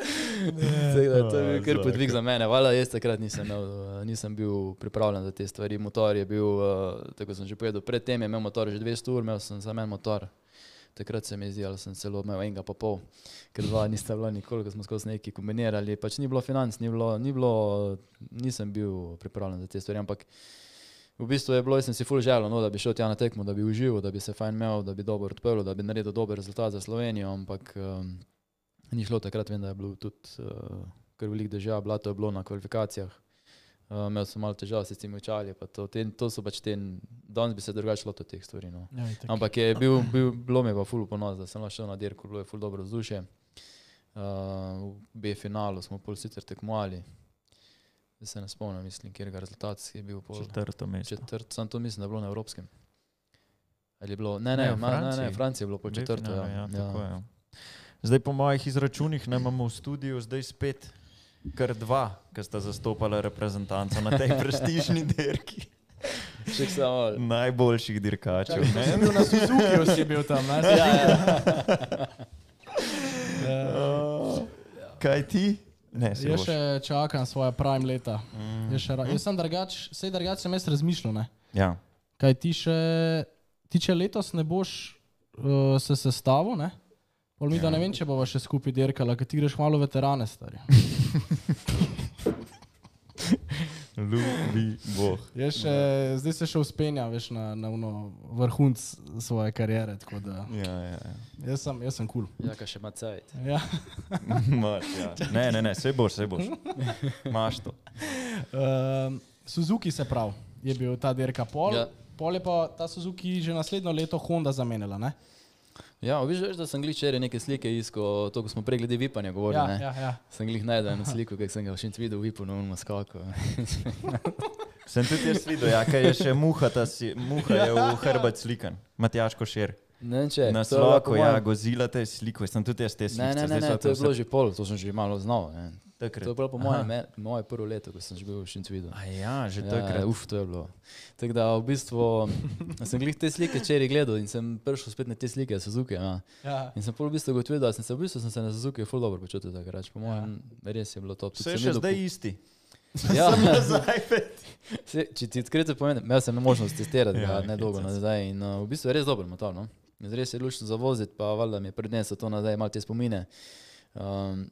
Tako da, to je bil kar podvig za mene. Vala, jaz takrat nisem, imel, nisem bil pripravljen za te stvari. Motor je bil, eh, tako sem že povedal, predtem je imel motor že 200 ur, imel sem samo en motor. Takrat se mi zdelo, da sem celo imel enega pa pol, ker dva nista bila nikoli, ko smo skozi neki kombinirali. Pač ni bilo financ, ni bilo, ni bilo, nisem bil pripravljen za te stvari. Ampak v bistvu je bilo, jaz sem si ful želel, no, da bi šel tja na tekmo, da bi užival, da bi se fajn imel, da bi dobro odpeljal, da bi naredil dober rezultat za Slovenijo. Ampak um, ni šlo takrat, vem, da je bilo tudi uh, kar velik držav, blato je bilo na kvalifikacijah. Uh, imel sem malo težav s temi očali, pa to, te, to so pač te, danes bi se drugače lotil teh stvari. No. Ja. Ampak je bil, bil, bilo mi je pa ful ponos, da sem lahko šel na dirko, bilo je ful dobro vzdušje. Uh, v B-finalu smo pol sicer tekmovali, da se ne spomnim, mislim, kjer ga rezultat je bil pol Četrto mesto. četrt, sam to mislim, da je bilo na evropskem. Ali je bilo, ne, ne, Ne, ma, ne, Franciji. ne, Francija je bilo pol četrto. Ja, ja, tako je. Zdaj po mojih izračunih ne imamo v studiu zdaj spet kar dva, ki sta zastopala reprezentanco na tej prestižni dirki. Še samo. Najboljših dirkačev. Čakaj, ne? si bil na Suzuki, si bil tam. Ne? Ja, ja. Kaj ti? Ne, Jaz boš. še čakam svoje prime leta. Mm. Jaz, še, jaz sem drugač, vse drugače sem jaz razmišljal. Ne? Ja. Kaj ti še, ti če letos ne boš uh, se sestavil, ne? Pol mi da ne vem, če bova še skupaj dirkala, ker ti greš malo veterane, stari. Ljubi Bog. Jaz še, zdaj se še uspenjam, veš, na, na uno vrhunc svoje kariere, tako da Ja, ja, ja. jaz sem, jaz sem kul. Cool. Ja, kaj še ima cajt. Ja. Maš, ja. Ne, ne, ne, vse boš, vse boš. Maš to. Um, Suzuki se pravi, je bil ta dirka pol. Ja. Ja. Pol je pa ta Suzuki že naslednjo leto Honda zamenjala, ne? Ja, viš, veš, da sem glih včeraj neke slike iskal, to, ko smo prej glede vipanja govorili. Ja, ne. ja, ja. Sem glih najdel eno sliko, ki sem ga še videl v vipu na unom skaku. Sem tudi jaz videl, ja, kaj je še muha, ta si, muha je v hrbet slikan. Matjaš Košer. Ne če Na sloku, ja, gozila te sliko, sem tudi jaz te slike. Ne, ne, ne, ne, to je bilo že pol, to sem že malo znal. Ne. To je bilo po mojem me- moje prvo leto, ko sem že bil v Šencvidu. A ja, že Ja, takrat. uf, to je bilo. Tako da v bistvu sem glih te slike včeraj gledal in sem prišel spet na te slike Suzuki. Ja. ja. In sem pol v bistvu ugotovil, da sem se v bistvu sem se na Suzuki ful dobro počutil takrat. Po mojem, res je bilo to. Tudi Vse še zdaj po- isti. Ja. Nazaj. Se, če ti odkrito povem, imel sem možnost testirati Ja, ga nedolgo nazaj in uh, v bistvu je res dober motor. No? Res je lušno zavoziti, pa valjda mi je prednesel to nazaj, malo te spomine. Um,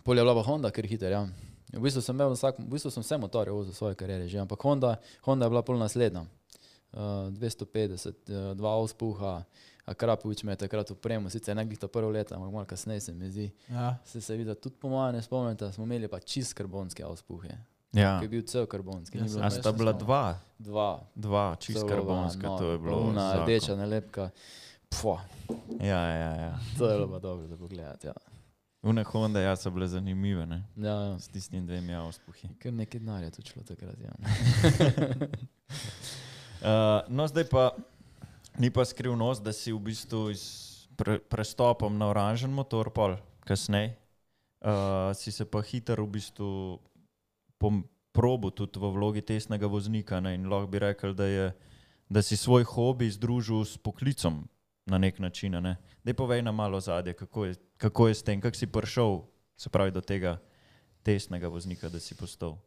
Pol je bila pa Honda, ker je hiter. Ja. V bistvu sem imel vsak, v bistvu sem vse motorje vozil v svoje kariere že, ampak Honda, Honda je bila pol naslednja. Uh, 250, uh, dva auspuha, a Krapovič me je takrat upremo, sicer ne glih to prvo leto, ampak malo kasneje se mi zdi. ja. Se se vidi, tudi po mojem ne spomnite, smo imeli pa čist karbonske auspuhe, Ja. ki je bil cel karbonski. ni Ja, bilo A sta bila dva, Dva, dva, čist karbonska, no, to je bilo. Zakon. rdeča nalepka. Pfua, Ja, ja, ja. to je bilo pa dobro za pogled. Ja. Une Honda, ja, so bile zanimive, ne? Ja, ja. S tistim dvemi auspuhi. Kar nekaj denarja tu šlo takrat. Ja. Uh, no, zdaj pa ni pa skrivnost, da si v bistvu s pre, prestopom na oranžen motor, pol kasneje, uh, si se pa hitro v bistvu probo tudi v vlogi tesnega voznika. Ne? In lahko bi rekel, da, je, da si svoj hobi združil s poklicom na nek način. a Ne? Dej povej nam malo zadje, kako je, kako je s tem, kako si prišel se pravi, do tega tesnega voznika, da si postal.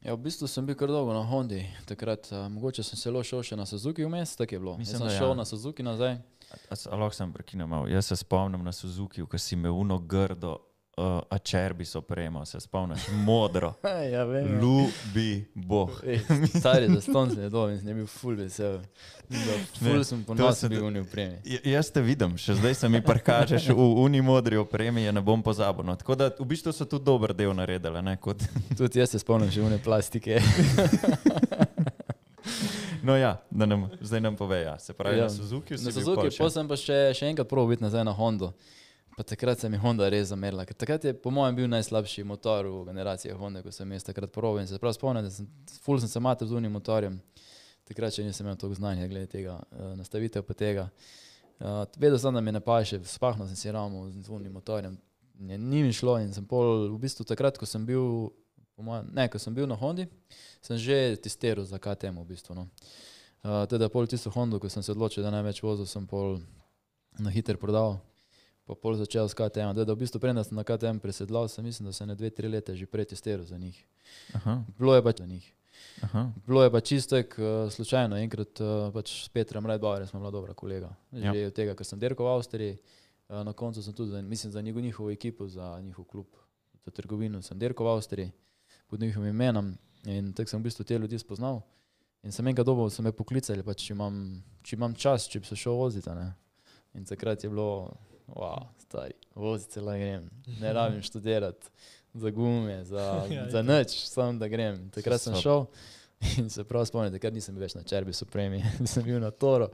ja, v bistvu sem bil kar dolgo na Hondi. Takrat, uh, mogoče sem celo šel še na Suzuki vmes, tako je bilo. Mislim, Mislim, sem da ja. šel na Suzuki nazaj. A s- a Lahko sem prekinil malo. Jaz se spomnim na Suzuki, ko si imel uno grdo, uh, a čerbi so prejemal, se spomniš, modro. ja, vem. Ljubi Bog. Stari za ston sem je dol in sem bil full vesel. Ne, sem ponosen se bil v njih opremi. J- Jaz te vidim, še zdaj se mi prikažeš v uni modri opremi, je ne bom pozabil. No. Tako da v bistvu so tudi dober del naredili. Kot, Tudi jaz se spomnim že une plastike. no ja, da nam, zdaj nam pove. Ja. Se pravi, ja. Ja. na Suzuki Na Suzuki, pa sem pa še, še enkrat probil biti nazaj na Hondo. Pa takrat se mi Honda res zamerila. ker Takrat je po mojem bil najslabši motor v generaciji Honda, ko sem jaz takrat probil. In se prav spomnim, da sem full sem se matel z unim motorjem. Takrat še nisem imel toliko znanja glede tega, uh, nastavitev pa tega. Uh, vedel sem, da mi ne paše, spahnil sem si ramo z unim motorjem. Ni, mi šlo in sem pol, v bistvu takrat, ko sem bil, mojem, ne, ko sem bil na Hondi, sem že testiral za KTM v bistvu. No. Uh, teda pol tisto Hondo, ko sem se odločil, da največ vozil, sem pol na hiter prodal, pa pol začel s KTM. Teda v bistvu preden sem na KTM presedlal, sem mislim, da sem na dve, tri leta že prej testiral za njih. Aha, Bilo je pa za njih. aha. Bilo je pa čisto uh, slučajno, enkrat uh, pač s Petrom Redbauerjem smo bila dobra kolega. Že Ja. od tega, ker sem dirkal v Avstriji, uh, na koncu sem tudi, za, mislim, za njihovo, njihovo ekipo, za njihov klub, za trgovino, sem dirkal v Avstriji pod njihovim imenom in tako sem v bistvu te ljudi spoznal. In sem enkrat dobil, so me poklicali, pač, če, imam, če imam čas, če bi se šel voziti. Ne? In takrat je bilo, wow, stari, voziti se lahko grem, ne rabim študirati za gume, za, Ja, za nič, samo da grem. Takrat sem šel in se prav spomnim, takrat nisem bil več na čerbi supremi, sem bil na toro.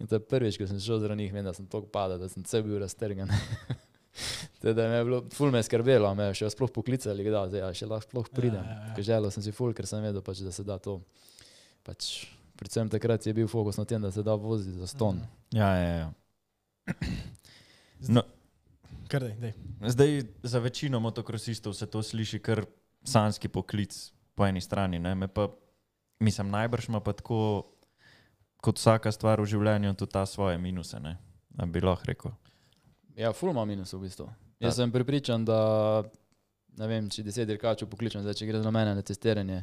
In to je prvič, ko sem šel zraven njih, vem, da sem tako padal, da sem cel bil raztrgan. Teda me je bilo, ful me je skrbelo, a me je še sploh poklicali, da zdaj, a še lahko sploh pridem. Ja, ja, ja. Ja, Želel sem si ful, ker sem vedel, pač, da se da to. Pač, predvsem takrat je bil fokus na tem, da se da voziti za ston. Mhm. Ja, ja, ja. No, Kar dej, dej. Zdaj za večino motokrosistov se to sliši kar sanski poklic po eni strani. Ne? Me Pa, mislim, najbrž ima pa tako, kot vsaka stvar v življenju, tudi ta svoje minuse. Ne? Da bi lahko rekel. Ja, ful ima minus v bistvu. Ja. Jaz sem pripričan, da ne vem, če deset dirkačev pokličem, zdaj če gre za mene na testiranje,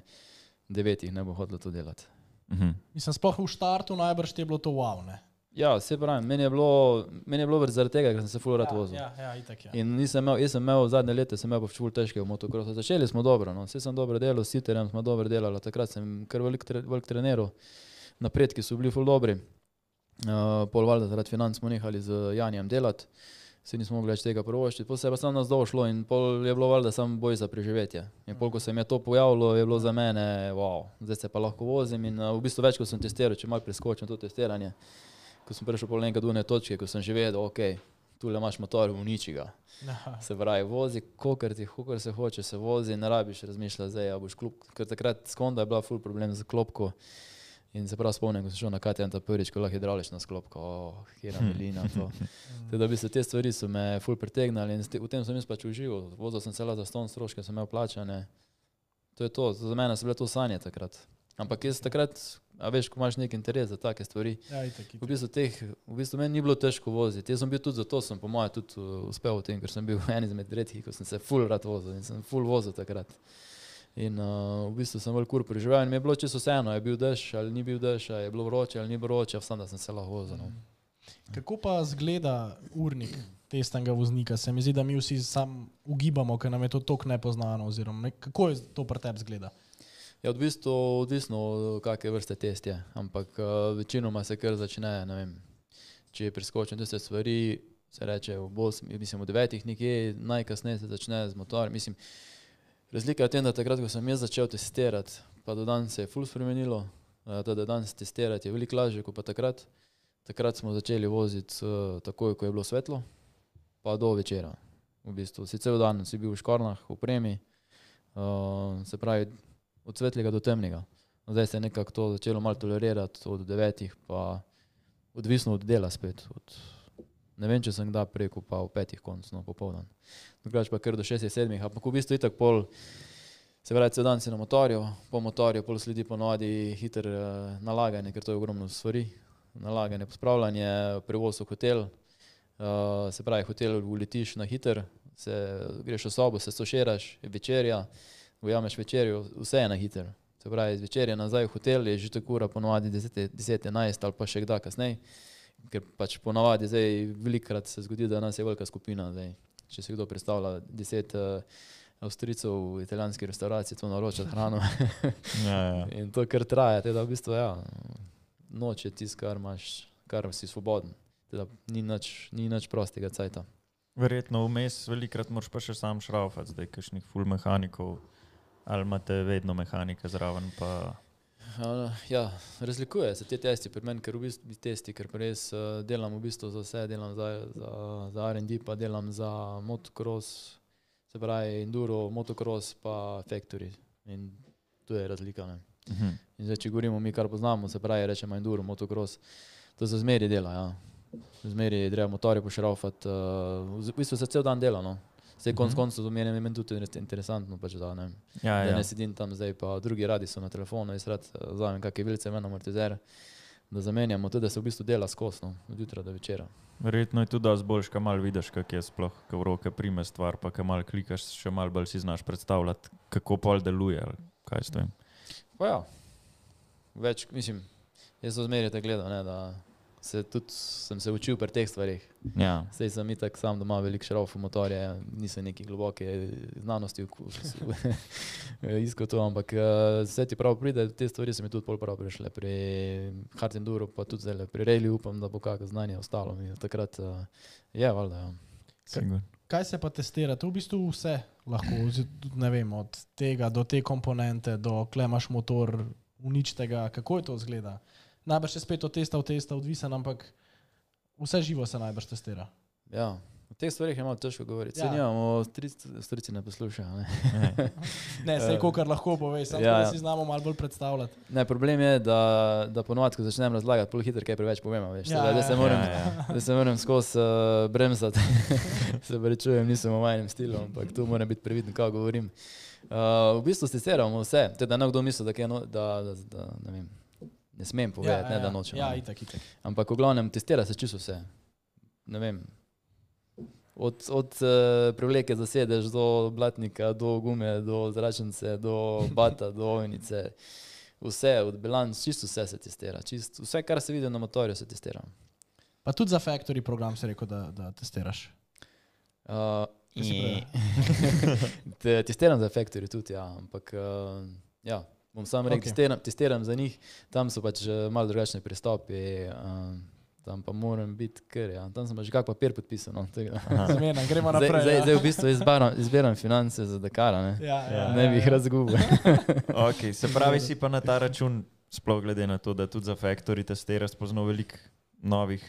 devetih ne bo hodilo to delati. Mhm. Mislim, sploh v štartu najbrž ti je bilo to wow. Ne? Ja, se pravi, meni je bilo, meni je bilo zaradi tega, ker sem se ful rad vozil. Ja, ja, itak je. In nisem imel, jaz sem imel zadnje leta, sem imel pa ful težke v motokrosu. Začeli smo dobro, no. vse sem dobro delal, s Siterjem smo dobro delali, takrat sem kar velik, tre, velik treniral, napredki so bili ful dobri. Uh, pol valjda zaradi financ smo nehali z Janjem delati, se nismo mogli več tega prvoščiti, pol se je pa samo nas došlo in pol je bilo valjda samo boj za preživetje. In pol, ko se mi je to pojavilo, je bilo za mene, wow, zdaj se pa lahko vozim in uh, v bistvu več, ko sem testiral, če malo preskočim to testiranje, ko sem prišel pol nekaj do ene točke, ko sem že vedel, ok, tu le imaš motor, uniči ga. Aha. Se pravi, vozi, kokar ti, kokar se hoče, se vozi, ne rabiš razmišljati, zdaj a boš klop. Ker takrat skonda je bila ful problem z klopko. In se prav spomnim, ko sem šel na KTM ta prvič, ko je lahko hidraulična sklopka, oh, kjera milina to. Teda bi se te stvari so me ful pritegnali in te- v tem sem jaz pač užival. Vozil sem se le za ston stroške, sem imel plačane. To je to, za mene so bile to sanje takrat. Ampak jaz takrat, a veš, ko imaš nek interes za take stvari, Ja, itak, V itak. bistvu, teh, v bistvu meni ni bilo težko voziti. Jaz sem bil tudi zato, sem po mojem tudi uh, uspel v tem, ker sem bil en izmed redkih, ko sem se full rad vozil in sem full vozil takrat. In uh, v bistvu sem veliko ur preživel in mi je bilo čisto vseeno, je bil dež ali ni bil dež, je bilo vroče ali ni bilo vroče, vsem da sem se lahko vozil. No. Kako pa zgleda urnik testnega voznika? Se mi zdi, da mi vsi sam ugibamo, ker nam je to tako nepoznano. Oziroma, ne, kako je to pri tebi zgleda? Je odvisno, odvisno od kakšne vrste test je, ampak uh, večinoma se kar začne, ne vem, če preskočim tiste stvari, se reče v bos, mislim v devetih nekje, najkasneje se začne z motorjem. Mislim, razlika je v tem, da takrat, ko sem jaz začel testirati, pa do danes se je ful spremenilo, uh, da danes testirati je veliko lažje kot pa takrat. Takrat smo začeli voziti uh, takoj, ko je bilo svetlo, pa do večera. V bistvu si cel dan si bil v škornah, v premi, uh, se pravi od svetlega do temnega. No, Zdaj se je nekako to začelo malo tolerirati od devetih, pa odvisno od dela spet. Od, ne vem, če sem kdaj preko pa v petih konc, no popoldan. Drugač pa kar do šestih, sedmih, ampak v bistvu itak pol, se pravi, cel dan si na motorju, po motorju, pol sledi ponovadi hiter uh, nalaganje, ker to je ogromno stvari. Nalaganje, pospravljanje, prevoz v hotel, uh, se pravi, hotel uletiš na hiter, se greš v sobo, se soširaš, večerja, ujameš večerjo, vse je na hiter. Se pravi, iz večerja nazaj v hotel je že tako ura, ponovadi 10, 10, 11 ali pa še kdaj kasneje. Ker pač ponovadi zdaj velikrat se zgodi, da nas je velika skupina. Zdaj. Če si kdo predstavlja 10 uh, Avstrijcev v italijanski restauraciji, to naroča hrano. Ja, ja. In to kar traja, teda v bistvu ja, noč je tisto, kar imaš, kar si svoboden. Teda ni nič, ni nič prostega cajta. Verjetno vmes velikrat moraš pa še sam šraufati, zdaj kakšnih full mehanikov. Ali imate vedno mehanike zraven? Pa... Uh, ja, razlikuje se te testi pri meni, ker v bistvu testi, ker res uh, delam v bistvu za vse, delam za, za, za RD, pa delam za motocross, se pravi enduro, motocross pa factory. In tu je razlika. Ne? Mhm. In zdaj, če govorimo mi, kar poznamo, se pravi, rečemo enduro, motocross, to se zmeri dela. Ja. Zmeri je treba motorje pošraufati, uh, v bistvu se cel dan dela. No. Zdaj, konc Mhm. koncev, to mi je meni tudi res interesantno, pač, da ne vem. Ja, Da ja. ne sedim tam zdaj, pa drugi radi so na telefonu, jaz rad eh, vzamem kakšne vilce, ven amortizer, da zamenjamo, tudi da se v bistvu dela skosno, od jutra do večera. Verjetno je tudi dosti boljš, kaj malo vidiš, kako je sploh, ko v roke prime stvar, pa kaj malo klikaš, še malo bolj si znaš predstavljati, kako pol deluje. Kaj s tem? Pa ja, več, mislim, jaz sem zmeraj tako gledal, ne, da se tudi sem se učil pri teh stvarih. Ja. Zdaj sem itak sam doma velik šrauf motorje, nisem neki globoke znanosti iskal to, ampak eh, vse ti prav pride, te stvari so mi tudi pol prav prišle. Pri Hard Enduro pa tudi zdaj pri Rejli upam, da bo kakšno znanje ostalo. Mi takrat eh, je, valjda. Ja. Sigurno. Kaj se pa testira? To v bistvu vse lahko, ne vem, od tega do te komponente, do klemaš motor, unič tega, kako je to zgleda. Najbrž je spet od testa v testa odvisen, ampak vse živo se najbrž testira. Ja, v teh stvarih je malo težko govoriti. Ja. Ja. Nimamo, strici ne poslušajo. Ne? Ne, vse, kar lahko poveš, samo Ja, ja, da si znamo malo bolj predstavljati. ne, problem je, da, da ponovadi, ko začnem razlagati, pol hitro kaj preveč povemo. Veš, Ja, ja, da, ja, se ja. moram, Ja, ja. da se moram skozi uh, bremzati. se rečujem, nisem v majhnem stilu, ampak tu moram biti previden, kako govorim. Uh, v bistvu testiramo vse. Teda nekdo misli, da, kaj no, da, da, da ne, vem, ne smem povedati, ja, ne da nočem. Ja, itak, itak. Ampak v glavnem testira se čisto vse. Ne vem. Od, od uh, prevleke za sedež do blatnika, do gume, do zračnice, do bata, do ovnice. Vse, od bilanc, čisto vse se testira. Čist, vse, kar se vidi na motorju, se testira. Pa tudi za factory program si rekel, da, da testiraš. Uh, Te- testiram za Factory tudi, ja, ampak uh, ja, bom sam rekel, Ok. okay. testiram, testiram za njih, tam so pač eh, malo drugačni pristopi, uh, tam pa moram biti kar, ja. tam sem pa že kak papir podpisal. No. Zmerno, gremo zdaj, naprej. zdaj, ja. zdaj v bistvu izberam, izberam finance za Dakara, ne, Ja, ja, ne bi jih ja. razgubil. Okay, se pravi, si pa na ta račun, sploh glede na to, da tudi za Factory testiraš, spoznal veliko novih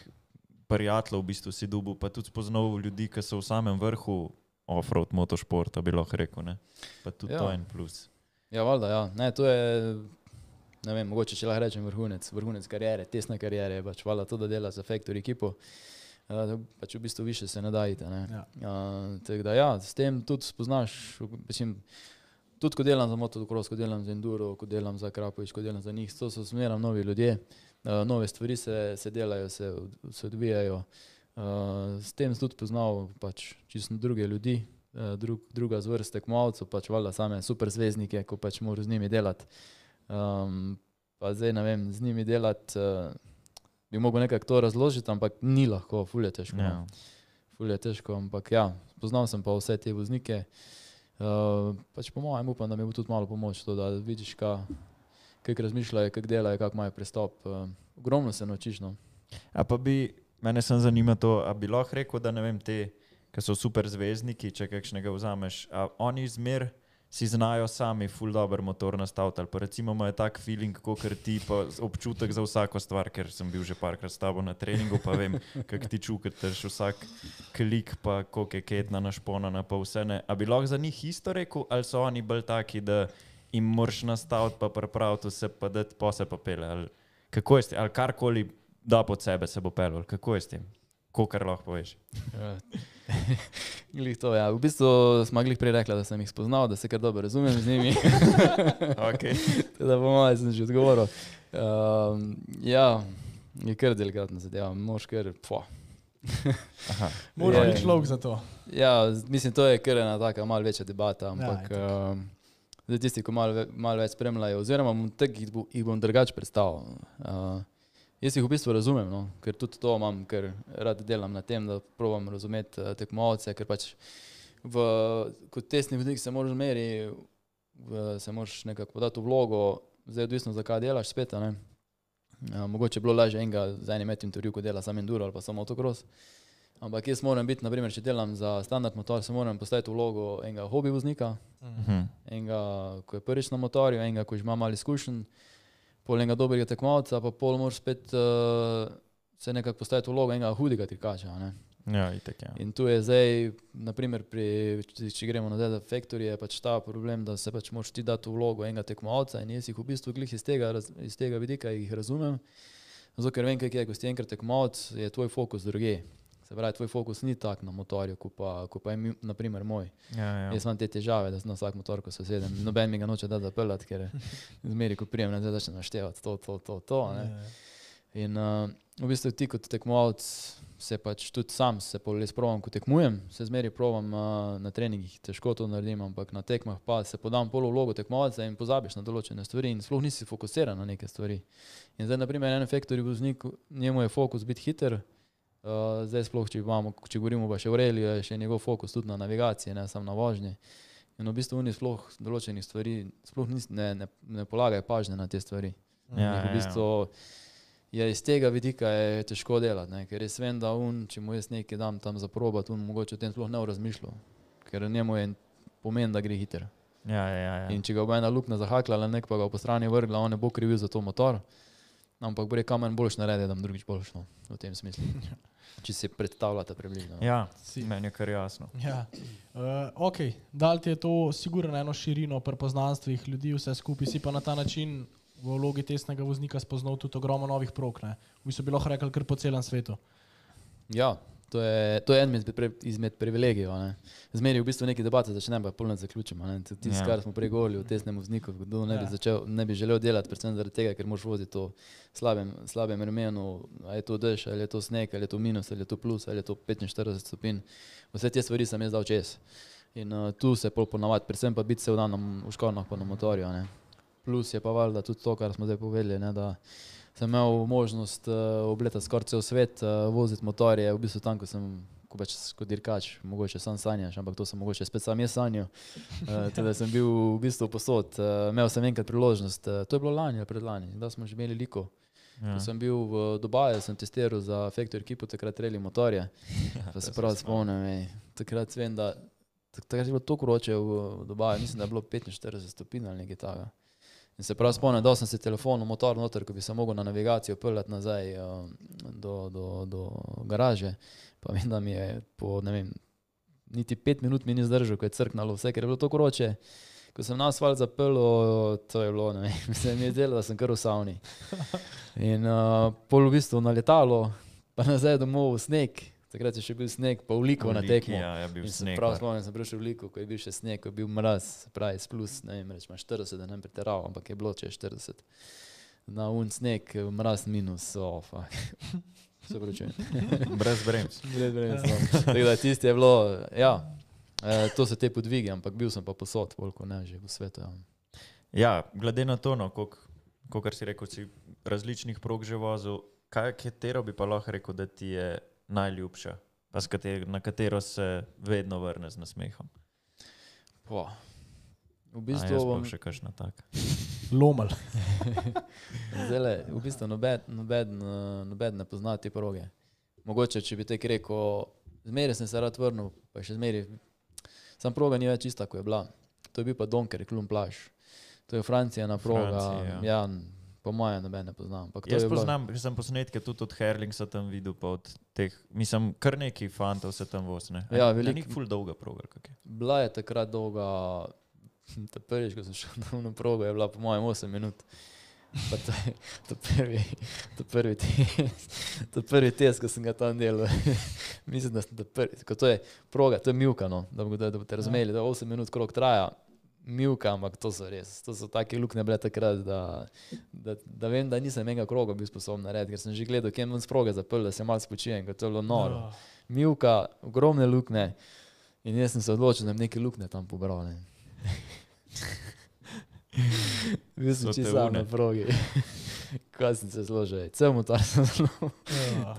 prijateljev, v bistvu si dubu, pa tudi spoznal ljudi, ki so v samem vrhu off-road motošporta, bi lahko rekel. Ne? Pa tudi ja. to Ja. je en plus. Ja, valjda, ja. Ne, to je, ne vem, mogoče če lahko rečem vrhunec, vrhunec karijere, tesna karijere, je pač valjda to, da dela za Factory ekipo. Uh, pač v bistvu više se ne da iti. Ne. Ja. Uh, tako da ja, s tem tudi spoznaš, mislim, tudi ko delam za motocross, ko delam za enduro, ko delam za Krapovič, ko delam za njih, to so smeram novi ljudje, uh, nove stvari se, se delajo, se, se odvijajo. Uh, s tem sem tudi poznal pač čisto druge ljudi, drug, druga zvrst tekmovalcev, pač valjda same super zvezdnike, ko pač moraš z njimi delati. Um, pa zdaj ne vem, z njimi delati, uh, bi mogel nekako to razložiti, ampak ni lahko, fulje težko. no. Ja. Ful je težko, ampak ja, poznal sem pa vse te voznike. Uh, pač po mojem upam, da mi bo tudi malo pomoč, to, da vidiš, kako razmišljajo, kako delajo, kako imajo pristop. Uh, ogromno se naučiš. No. A pa bi, mene sem zanima to, a bi lahko rekel, da ne vem, te, ki so super zvezdniki, če kakšnega vzameš, a oni zmer si znajo sami ful dober motor nastaviti, recimo imajo tak feeling, kot ti, pa občutek za vsako stvar, ker sem bil že parkrat s tabo na treningu, pa vem, kako ti čukataš vsak klik, pa koliko je ketna našponana, pa vse ne. A bi lahko za njih isto rekel, ali so oni bolj taki, da jim moraš nastaviti, pa pripraviti vse, pa da se pa pele, kako je s tem, ali karkoli da pod sebe se bo pelil, kako je s tem, ko kar lahko poveš. Ja. glih to, ja. V bistvu smo glih prej rekli, da sem jih spoznal, da se kar dobro razumem z njimi. Okay. Tako da po mojem sem že odgovoril. Um, ja, je kar delikatna zadeva, moš kar. Aha. Mora Je. biti človek za to. Ja, mislim, to je kar ena taka malo večja debata, ampak itak. ja, zdaj tisti, ki malo, ve- malo več spremljajo, oziroma tak jih, bo, jih bom drugače predstavil. Uh, jaz jih v bistvu razumem, no, ker tudi to imam, ker rad delam na tem, da probujem razumeti uh, tekmovalce, ker pač v, kot tesni vodnik se moraš meri, v, se moraš nekako podati v vlogo, zdaj odvisno za kaj delaš spet, ne. Uh, mogoče je bilo lažje enega za enim metim intervju, ko dela samo enduro ali pa samo motocross. Ampak jaz moram biti, naprimer, če delam za standard motor, se moram postaviti v vlogo enega hobi voznika, Mhm. enega, ko je prvič na motorju, enega, ko že ima malo izkušenj, pol enega dobrega tekmovalca, pa pol moraš spet uh, se nekako postaviti v vlogo enega hudega trikača. a Ne? Ja, itek, ja. In tu je zdaj, naprimer, pri, če, če gremo nazaj za Factory, je pač ta problem, da se pač moraš ti dati v vlogo enega tekmovalca in jaz jih v bistvu glih iz tega, raz- iz tega vidika jih razumem. Zato, ker vem, kaj je, ko si enkrat tekmovalec, je tvoj fokus druge. Se pravi, tvoj fokus ni tak na motorju, kot pa, ko pa je naprimer moj. ja, ja. Jaz imam te težave, da sem na vsak motor, ko se sedem, noben mi ga noče da zapeljati, ker zmeri, ko prijem, da začne naštevati to, to, to, to. Ja, Ne? In uh, v bistvu ti kot tekmovalec se pač tudi sam se polles provam, ko tekmujem, se zmeri provam uh, na treningih, težko to naredim, ampak na tekmah pa se podam polo vlogo tekmovalca in pozabiš na določene stvari in sploh nisi fokusiran na neke stvari. In zdaj, naprimer, en efektor voznik, njemu je fokus biti hiter, uh, zdaj sploh, če, imamo, če govorimo pa še o reliju, je še njegov fokus tudi na navigaciji, ne samo na vožnji. In v bistvu oni sploh določenih stvari, sploh nis, ne, ne, ne polagajo pažnje na te stvari. Ja, In v ja, bistvu je iz tega vidika je težko delati, ne? ker res vem, da un, če mu jaz nekaj dam tam za probat, on mogoče o tem sploh ne bo razmišljal, ker njemu je pomen, da gre hiter. Ja, ja, ja. In če ga bo ena luknja zahaklala, nek pa ga bo po strani vrgla, on ne bo krivil za to motor. Ampak bo rekel, manj boljš naredi, da bom drugič boljš, no, v tem smislu. Če si predstavljate približno. no. Ja, Si. meni je kar jasno. Ja. Uh, ok, dal ti je to sigurno eno širino pri poznanstvih ljudi, vse skupaj si pa na ta način v vlogi testnega voznika spoznal tudi ogromno novih prog. Ne? V bistvu bi lahko rekel kar po celem svetu. Ja, to je, to je en izmed, pre, izmed privilegijev. ne. Zmeri v bistvu neki debate začnemo, pa polno zaključimo. Tisto, Ja. kar smo prej govorili o tesnem vozniku, kdo ne bi, Ja. začel, ne bi želel delati, predvsem zaradi tega, ker moraš voziti to slabem, slabem vremenu, ali je to dež, ali je to sneg, ali je to minus, ali je to plus, ali je to 45 stopinj. Vse te stvari sem jaz dal čez. In uh, tu se pol ponavadi, predvsem pa biti se v danem v škornah pa na motorju. ne. Plus je pa valjda tudi to, kar smo zdaj povedali, ne, da sem imel možnost uh, obletati skoraj cel svet, uh, voziti motorje, v bistvu tam, ko sem ko pač kot dirkač, mogoče sam sanjaš, ampak to sem mogoče spet sam jaz sanjal. Uh, teda sem bil v bistvu posod, uh, imel sem enkrat priložnost, uh, to je bilo lani ali predlani, da smo že imeli liko. Ja. Ko sem bil v Dubaju, sem testiral za Factory ekipo, takrat reli motorje. Pa se prav spomnim, takrat vem, da tak- takrat je bilo tako vroče v Dubaju, mislim, da je bilo 45 stopinj ali nekaj takega. In se prav spomnim, da sem si telefon v motor noter, ko bi se mogel na navigacijo peljati nazaj uh, do, do, do garaže. Pa vem, da mi je po, ne vem, niti pet minut mi ni zdržal, ko je crknalo vse, ker je bilo tako vroče. Ko sem na asfalt zapeljal, to je bilo, ne vem, se mi je zdelo, da sem kar v savni. In uh, pol v bistvu na letalo, pa nazaj domov v sneg, takrat je še bil sneg, pa vliko na tekmo. Ja, je bil In sneg. prav ja. spomnim, sem prišel v Liko, ko je bil še sneg, ko je bil mraz, pravi, plus, ne vem, rečemo 40, da ne bi pretiraval, ampak je bilo čez 40. Na un sneg, mraz minus, oh, fuck. Se pravi, Brez brems. brez brez. no. Tako da tisti je bilo, ja, eh, to so te podvigi, ampak bil sem pa posod, koliko ne že v svetu. Ja. Ja, glede na to, no, kot si rekel, si različnih prog že vozil, kaj, katero bi pa lahko rekel, da ti je najljubša, pa s kater, na katero se vedno vrne z nasmehom? Po. V bistvu, bom, še kakšna taka. Lomel. zdajle, v bistvu nobed, nobed, nobed ne pozna te proge. Mogoče, če bi tek rekel, zmeraj sem se rad vrnil, pa še zmeraj. Sam proga ni več ista, kot je bila. To je bil pa Donker, Klum Plaž. To je Francija na proga. Francija, ja. ja, po mojem, ne poznam. ampak to Jaz bila- poznam, ker sem posnetke tudi od Herlingsa tam videl, pa od teh, mislim, kar neki fantov se tam vozne. Ja, Ni veliko- ful dolga proga. je. Bila je takrat dolga, ta prvič, ko sem šel na uno progo, je bila po mojem 8 minut. Pa to, je- to, prvi, to, prvi test, to prvi test, ko sem ga tam delal. Mislim, da sem to prvi. Ko to je proga, to je milka, no, da, da, da boste razumeli, da 8 minut krok traja. Milka, ampak to so res. To so take luknje bile takrat, da, da, da vem, da nisem enega kroga bil sposoben narediti, ker sem že gledal, kje imam sproge zapel, da se malo spočijem, ker to je bilo noro. Milka, ogromne luknje. In jaz sem se odločil, da bom neke luknje tam pobral. ne. Bil sem čisto na progi. Kaj sem se zložil, cel motor sem zelo.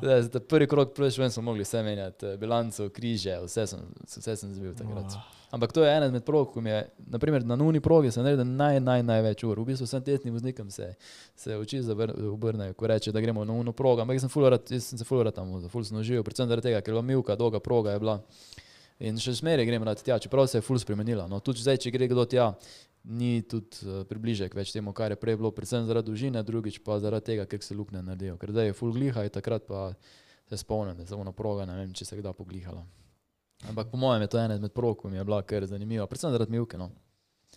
Ja. Ta prvi krok prvič ven smo mogli vse menjati, eh, bilanco, križe, vse sem, vse sem zbil takrat. Ampak to je ena izmed prog, ko mi je, naprimer na nuni progi sem naredil naj, naj, največ ur. V bistvu sem testnim voznikom se, se oči obrnejo, ko reče, da gremo na uno progo, ampak jaz sem fulorat, jaz sem se fulorat tam vozil, ful sem užival, predvsem zaradi tega, ker je bila milka, dolga proga je bila. In še zmeraj grem rad tja, čeprav se je ful spremenila. No, tudi zdaj, če gre kdo tja, ni tudi uh, približek več temu, kar je prej bilo, predvsem zaradi dolžine, drugič pa zaradi tega, ker se luknje naredijo. Ker zdaj je ful gliha in takrat pa se spomnim, da samo na proga, ne vem, če se je kdaj poglihala. Ampak po mojem je to ena izmed prog, ki mi je bila kar zanimiva, predvsem zaradi milke. No.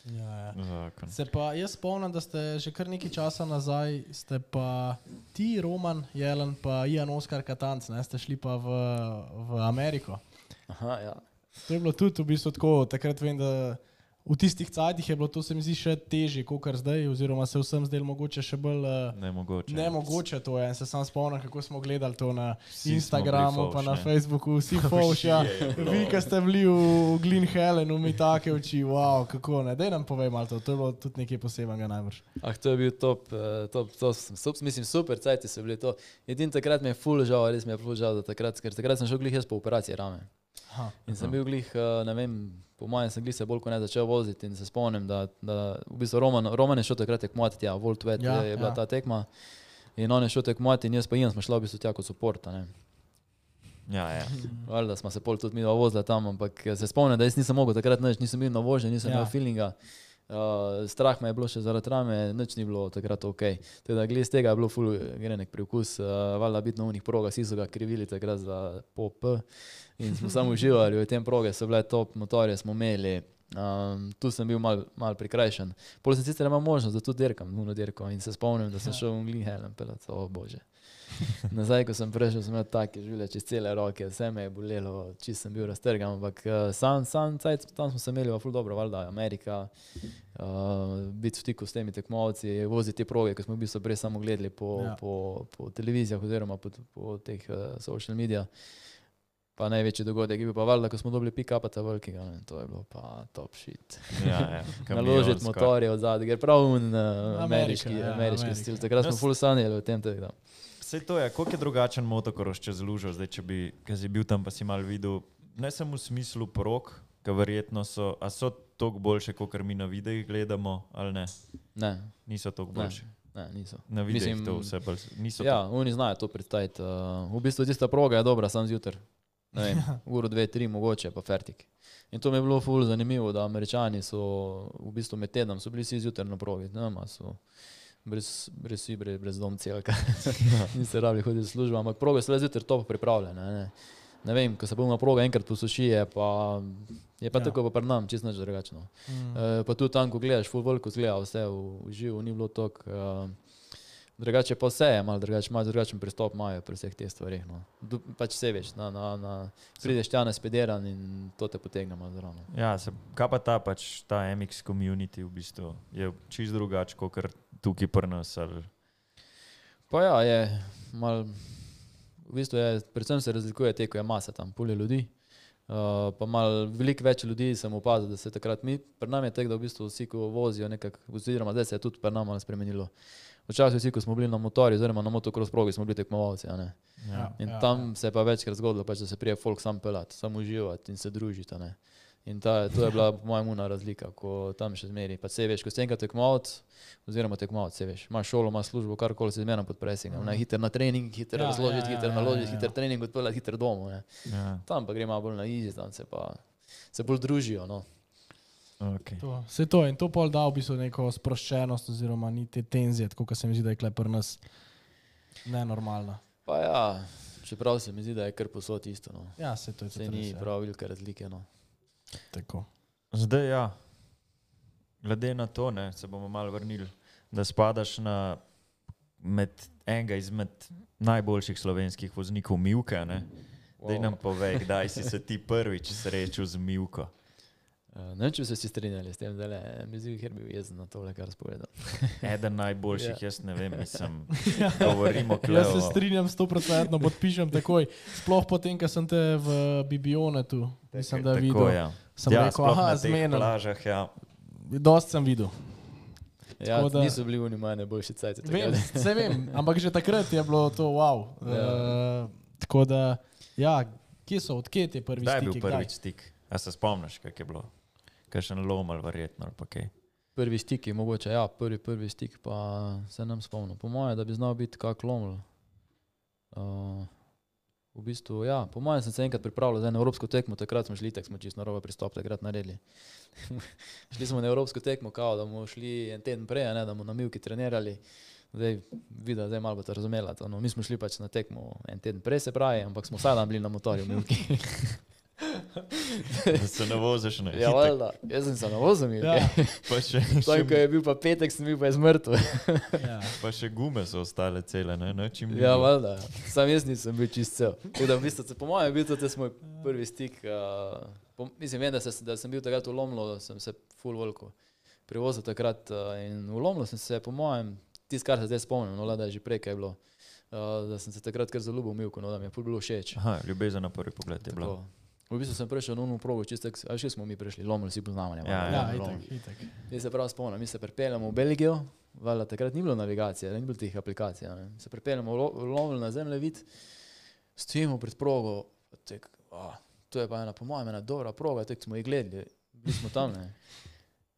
Ja, ja. Se pa jaz spomnim, da ste že kar nekaj časa nazaj, ste pa ti, Roman Jelen, pa Ian Oskar Katanc, ne, ste šli pa v, v Ameriko. Aha, ja. To je bilo tudi v bistvu tako, takrat vem, da v tistih cajtih je bilo to se mi zdi še težje, kot kar zdaj, oziroma se vsem zdel mogoče še bolj uh, Nemogoče. nemogoče to je. In se sam spomnim, kako smo gledali to na Vsi Instagramu, pa na ne. Facebooku, vsi fovš, ja. Vi, ki ste bili v, Glyn Helenu, mi take oči, wow, kako ne. Dej nam povej malo to, to je bilo tudi nekaj posebnega najbrž. Ah, to je bil top, eh, top, to, sem- sup, mislim, super, cajti so bili to. Edin takrat mi je ful žal, res mi je ful žal, da takrat, ker takrat sem šel glih jaz po operaciji rame. Aha. In sem bil glih, eh, ne vem, po mojem sem glih se bolj kot ne začel voziti in se spomnim, da, da v bistvu Roman, Roman je šel takrat tekmovati tja, Volt Vet Ja, je, je bila ja. ta tekma. In on je šel tekmovati in jaz pa Ian smo šla v bistvu tja kot suporta. Ne. Ja, ja. Valjda smo se pol tudi mi dva vozila tam, ampak se spomnim, da jaz nisem mogel takrat nič, nisem bil na vožnji, nisem Ja. imel feelinga. Uh, strah me je bilo še zaradi rame, nič ni bilo takrat ok. Teda, glede z tega je bilo ful grenek preokus, uh, valjda biti na unih progah, vsi so ga krivili takrat za pop. In smo samo uživali v tem proge, so bile top motorje, smo imeli. Um, tu sem bil mal, mal prikrajšan. Pol sem sicer imel možnost, da tu dirkam, nuno dirko in se spomnim, da sem šel v Glihelem, pelat, o oh, bože. Nazaj, ko sem prišel, sem imel take življenje čez cele roke, vse me je bolelo, čist sem bil raztrgan, ampak uh, sam, sam cajt, tam smo se imeli v ful dobro, valjda, Amerika, uh, biti v stiku s temi tekmovci, voziti te proge, ki smo v bistvu prej samo gledali po, ja. po, po televizijah oziroma po, po teh uh, social medijah. Pa največji dogodek je bil pa valjda, ko smo dobili pick-up ta velikega, ne, to je bilo pa top shit. Ja, ja, Naložiti motorje od zadaj, ker prav un uh, ameriški, ja, ameriški Amerika. stil. Takrat smo full sanjali o tem. da. Vse to je, koliko je drugačen motokroš čez lužo, zdaj če bi, ker si bil tam, pa si mal videl, ne samo v smislu porok, ki verjetno so, a so toliko boljše, kot mi na videih gledamo, ali ne, Ne, niso toliko boljše. ne, niso. Na videih Mislim, to vse bolj, niso Ja, oni znajo to predstaviti. Uh, v bistvu tista proga je dobra, sam zjutraj. Ne vem, uro, dve, tri, mogoče pa fertik. In to mi je bilo ful zanimivo, da američani so v bistvu med tednom, so bili vsi zjutraj na progi, ne so brez, brez vsi, brez, domci, ali kaj. Niso rabili hoditi v službo, ampak proge so le zjutraj top pripravljene. Ne, ne vem, ko se bomo na progo enkrat posuši, je pa, je pa Ja. tako pa pri nam, čisto nič drugačno. Mm. Uh, pa tudi tam, ko gledaš, full veliko zgleda vse v, v živo, ni bilo tako. Uh, drugače pa vse je, malo drugače, malo drugačen pristop imajo pri vseh teh stvareh. No. Du, pač vse veš, na, na, na, prideš tja na spederan in to te potegne malo zraven. Ja, se, kaj pa ta, pač, ta MX community v bistvu je čist drugače, kot kar tukaj pri nas. Ali, Pa ja, je mal, v bistvu je, predvsem se razlikuje te, ko je masa tam, pulje ljudi. Uh, pa mal veliko več ljudi sem opazil, da se takrat mi, pri nam je tako, da v bistvu vsi, ko vozijo nekako, oziroma zdaj se je tudi pri nam malo spremenilo. Včasih vsi, ko smo bili na motorju, oziroma na motocross progi, smo bili tekmovalci. a ne. ja. In Ja, tam ja. se je pa večkrat zgodilo, pač, da se prije folk sam pelati, samo uživati in se družiti. In ta, to je bila po mojem una razlika, ko tam še zmeri. Pa se veš, ko si enkrat tekmovalec, oziroma tekmovalec, se veš, imaš šolo, imaš službo, karkoli se zmerno pod presingom. Mm. Hiter na trening, hiter Ja, ja, razložiti, ja, ja, ja, hiter ja, naložiti, ja, ja, ja. hiter trening, odpeljati, hiter domov. Ne. Ja, Tam pa gre malo bolj na izi, tam se pa se bolj družijo. No. okay. To, vse to in to pol da v bistvu neko sproščenost, oziroma ni te tenzije, tako kot se mi zdi, da je klepr nas nenormalna. Pa ja, čeprav se mi zdi, da je kar posod isto. No. Ja, se to je Se ni ja. prav velike razlike. No. Tako. Zdaj, ja, glede na to, ne, se bomo malo vrnili, da spadaš na med enega izmed najboljših slovenskih voznikov Milka. Ne. Daj nam povej, kdaj si se ti prvič srečal z Milko. Uh, ne če se vsi strinjali s tem, da je mi zdi, ker bi bil jezen na tole, kar spovedal. Eden najboljših, Ja. jaz ne vem, mislim, govorimo Jaz se klevo. strinjam s to procentno, podpišem takoj. Sploh potem, ko sem te v Bibionetu, mislim, da Tako, videl. ja. Sem ja, rekel, aha, na teh zmenen. plažah, ja. Dost sem videl. Ja, Tako da- niso bili oni moji najboljši cajt. Vem, vse vem, ampak že takrat je bilo to wow. Ja. Uh, tako da, ja, kje so, odkje ti je prvi Kdaj je stik? bil prvič stik? A se spomniš, kak je bilo? Kakšen lom ali verjetno ali? Prvi stik je mogoče, ja, prvi, prvi stik pa se nam spomnim. Po mojem, da bi znal biti kak loml. Uh, v bistvu, ja, po mojem sem se enkrat pripravljal za eno evropsko tekmo, takrat smo šli, tako smo čisto narobe pristop takrat naredili. šli smo na evropsko tekmo, kao, da bomo šli en teden prej, ne, da bomo na milki trenirali. Zdaj, videl, zdaj malo bo to razumela. To, no, mi smo šli pač na tekmo en teden prej, se pravi, ampak smo vsak dan bili na motorju milki. Da se ne voziš na ja, valjda, jaz sem se navozil. Ja, pa, še, Tam, ko je bil pa petek, sem bil pa izmrtev. ja. pa še gume so ostale cele, ne? ne čim Ja, valjda. Sam jaz nisem bil čist cel. Tako da, v bistvu, po mojem, je bil to moj prvi stik. Uh, po, mislim, vem, da, se, da sem bil takrat v Lomlu, sem se full volko prevozil takrat uh, in v Lomlu sem se, po mojem, tisto, kar se zdaj spomnim, no, da je že prej kaj bilo, uh, da sem se takrat kar zelo ljubil milko, no, da mi je bilo všeč. Aha, ljubezen na prvi pogled je bila. V bistvu sem prišel na unu progo, čisto, a še smo mi prišli, Loml si poznamo. Ja, ja, Loml. itak, itak. Jaz se prav spomnim, mi se pripeljemo v Belgijo, valjda takrat ni bilo navigacije, ni bilo teh aplikacij. a ne. Se pripeljemo v Lo- v Lovl na zemljevid, stojimo pred progo, tek, oh, to je pa ena, po mojem, ena dobra proga, tek smo jih gledali, bili smo tam. Ne.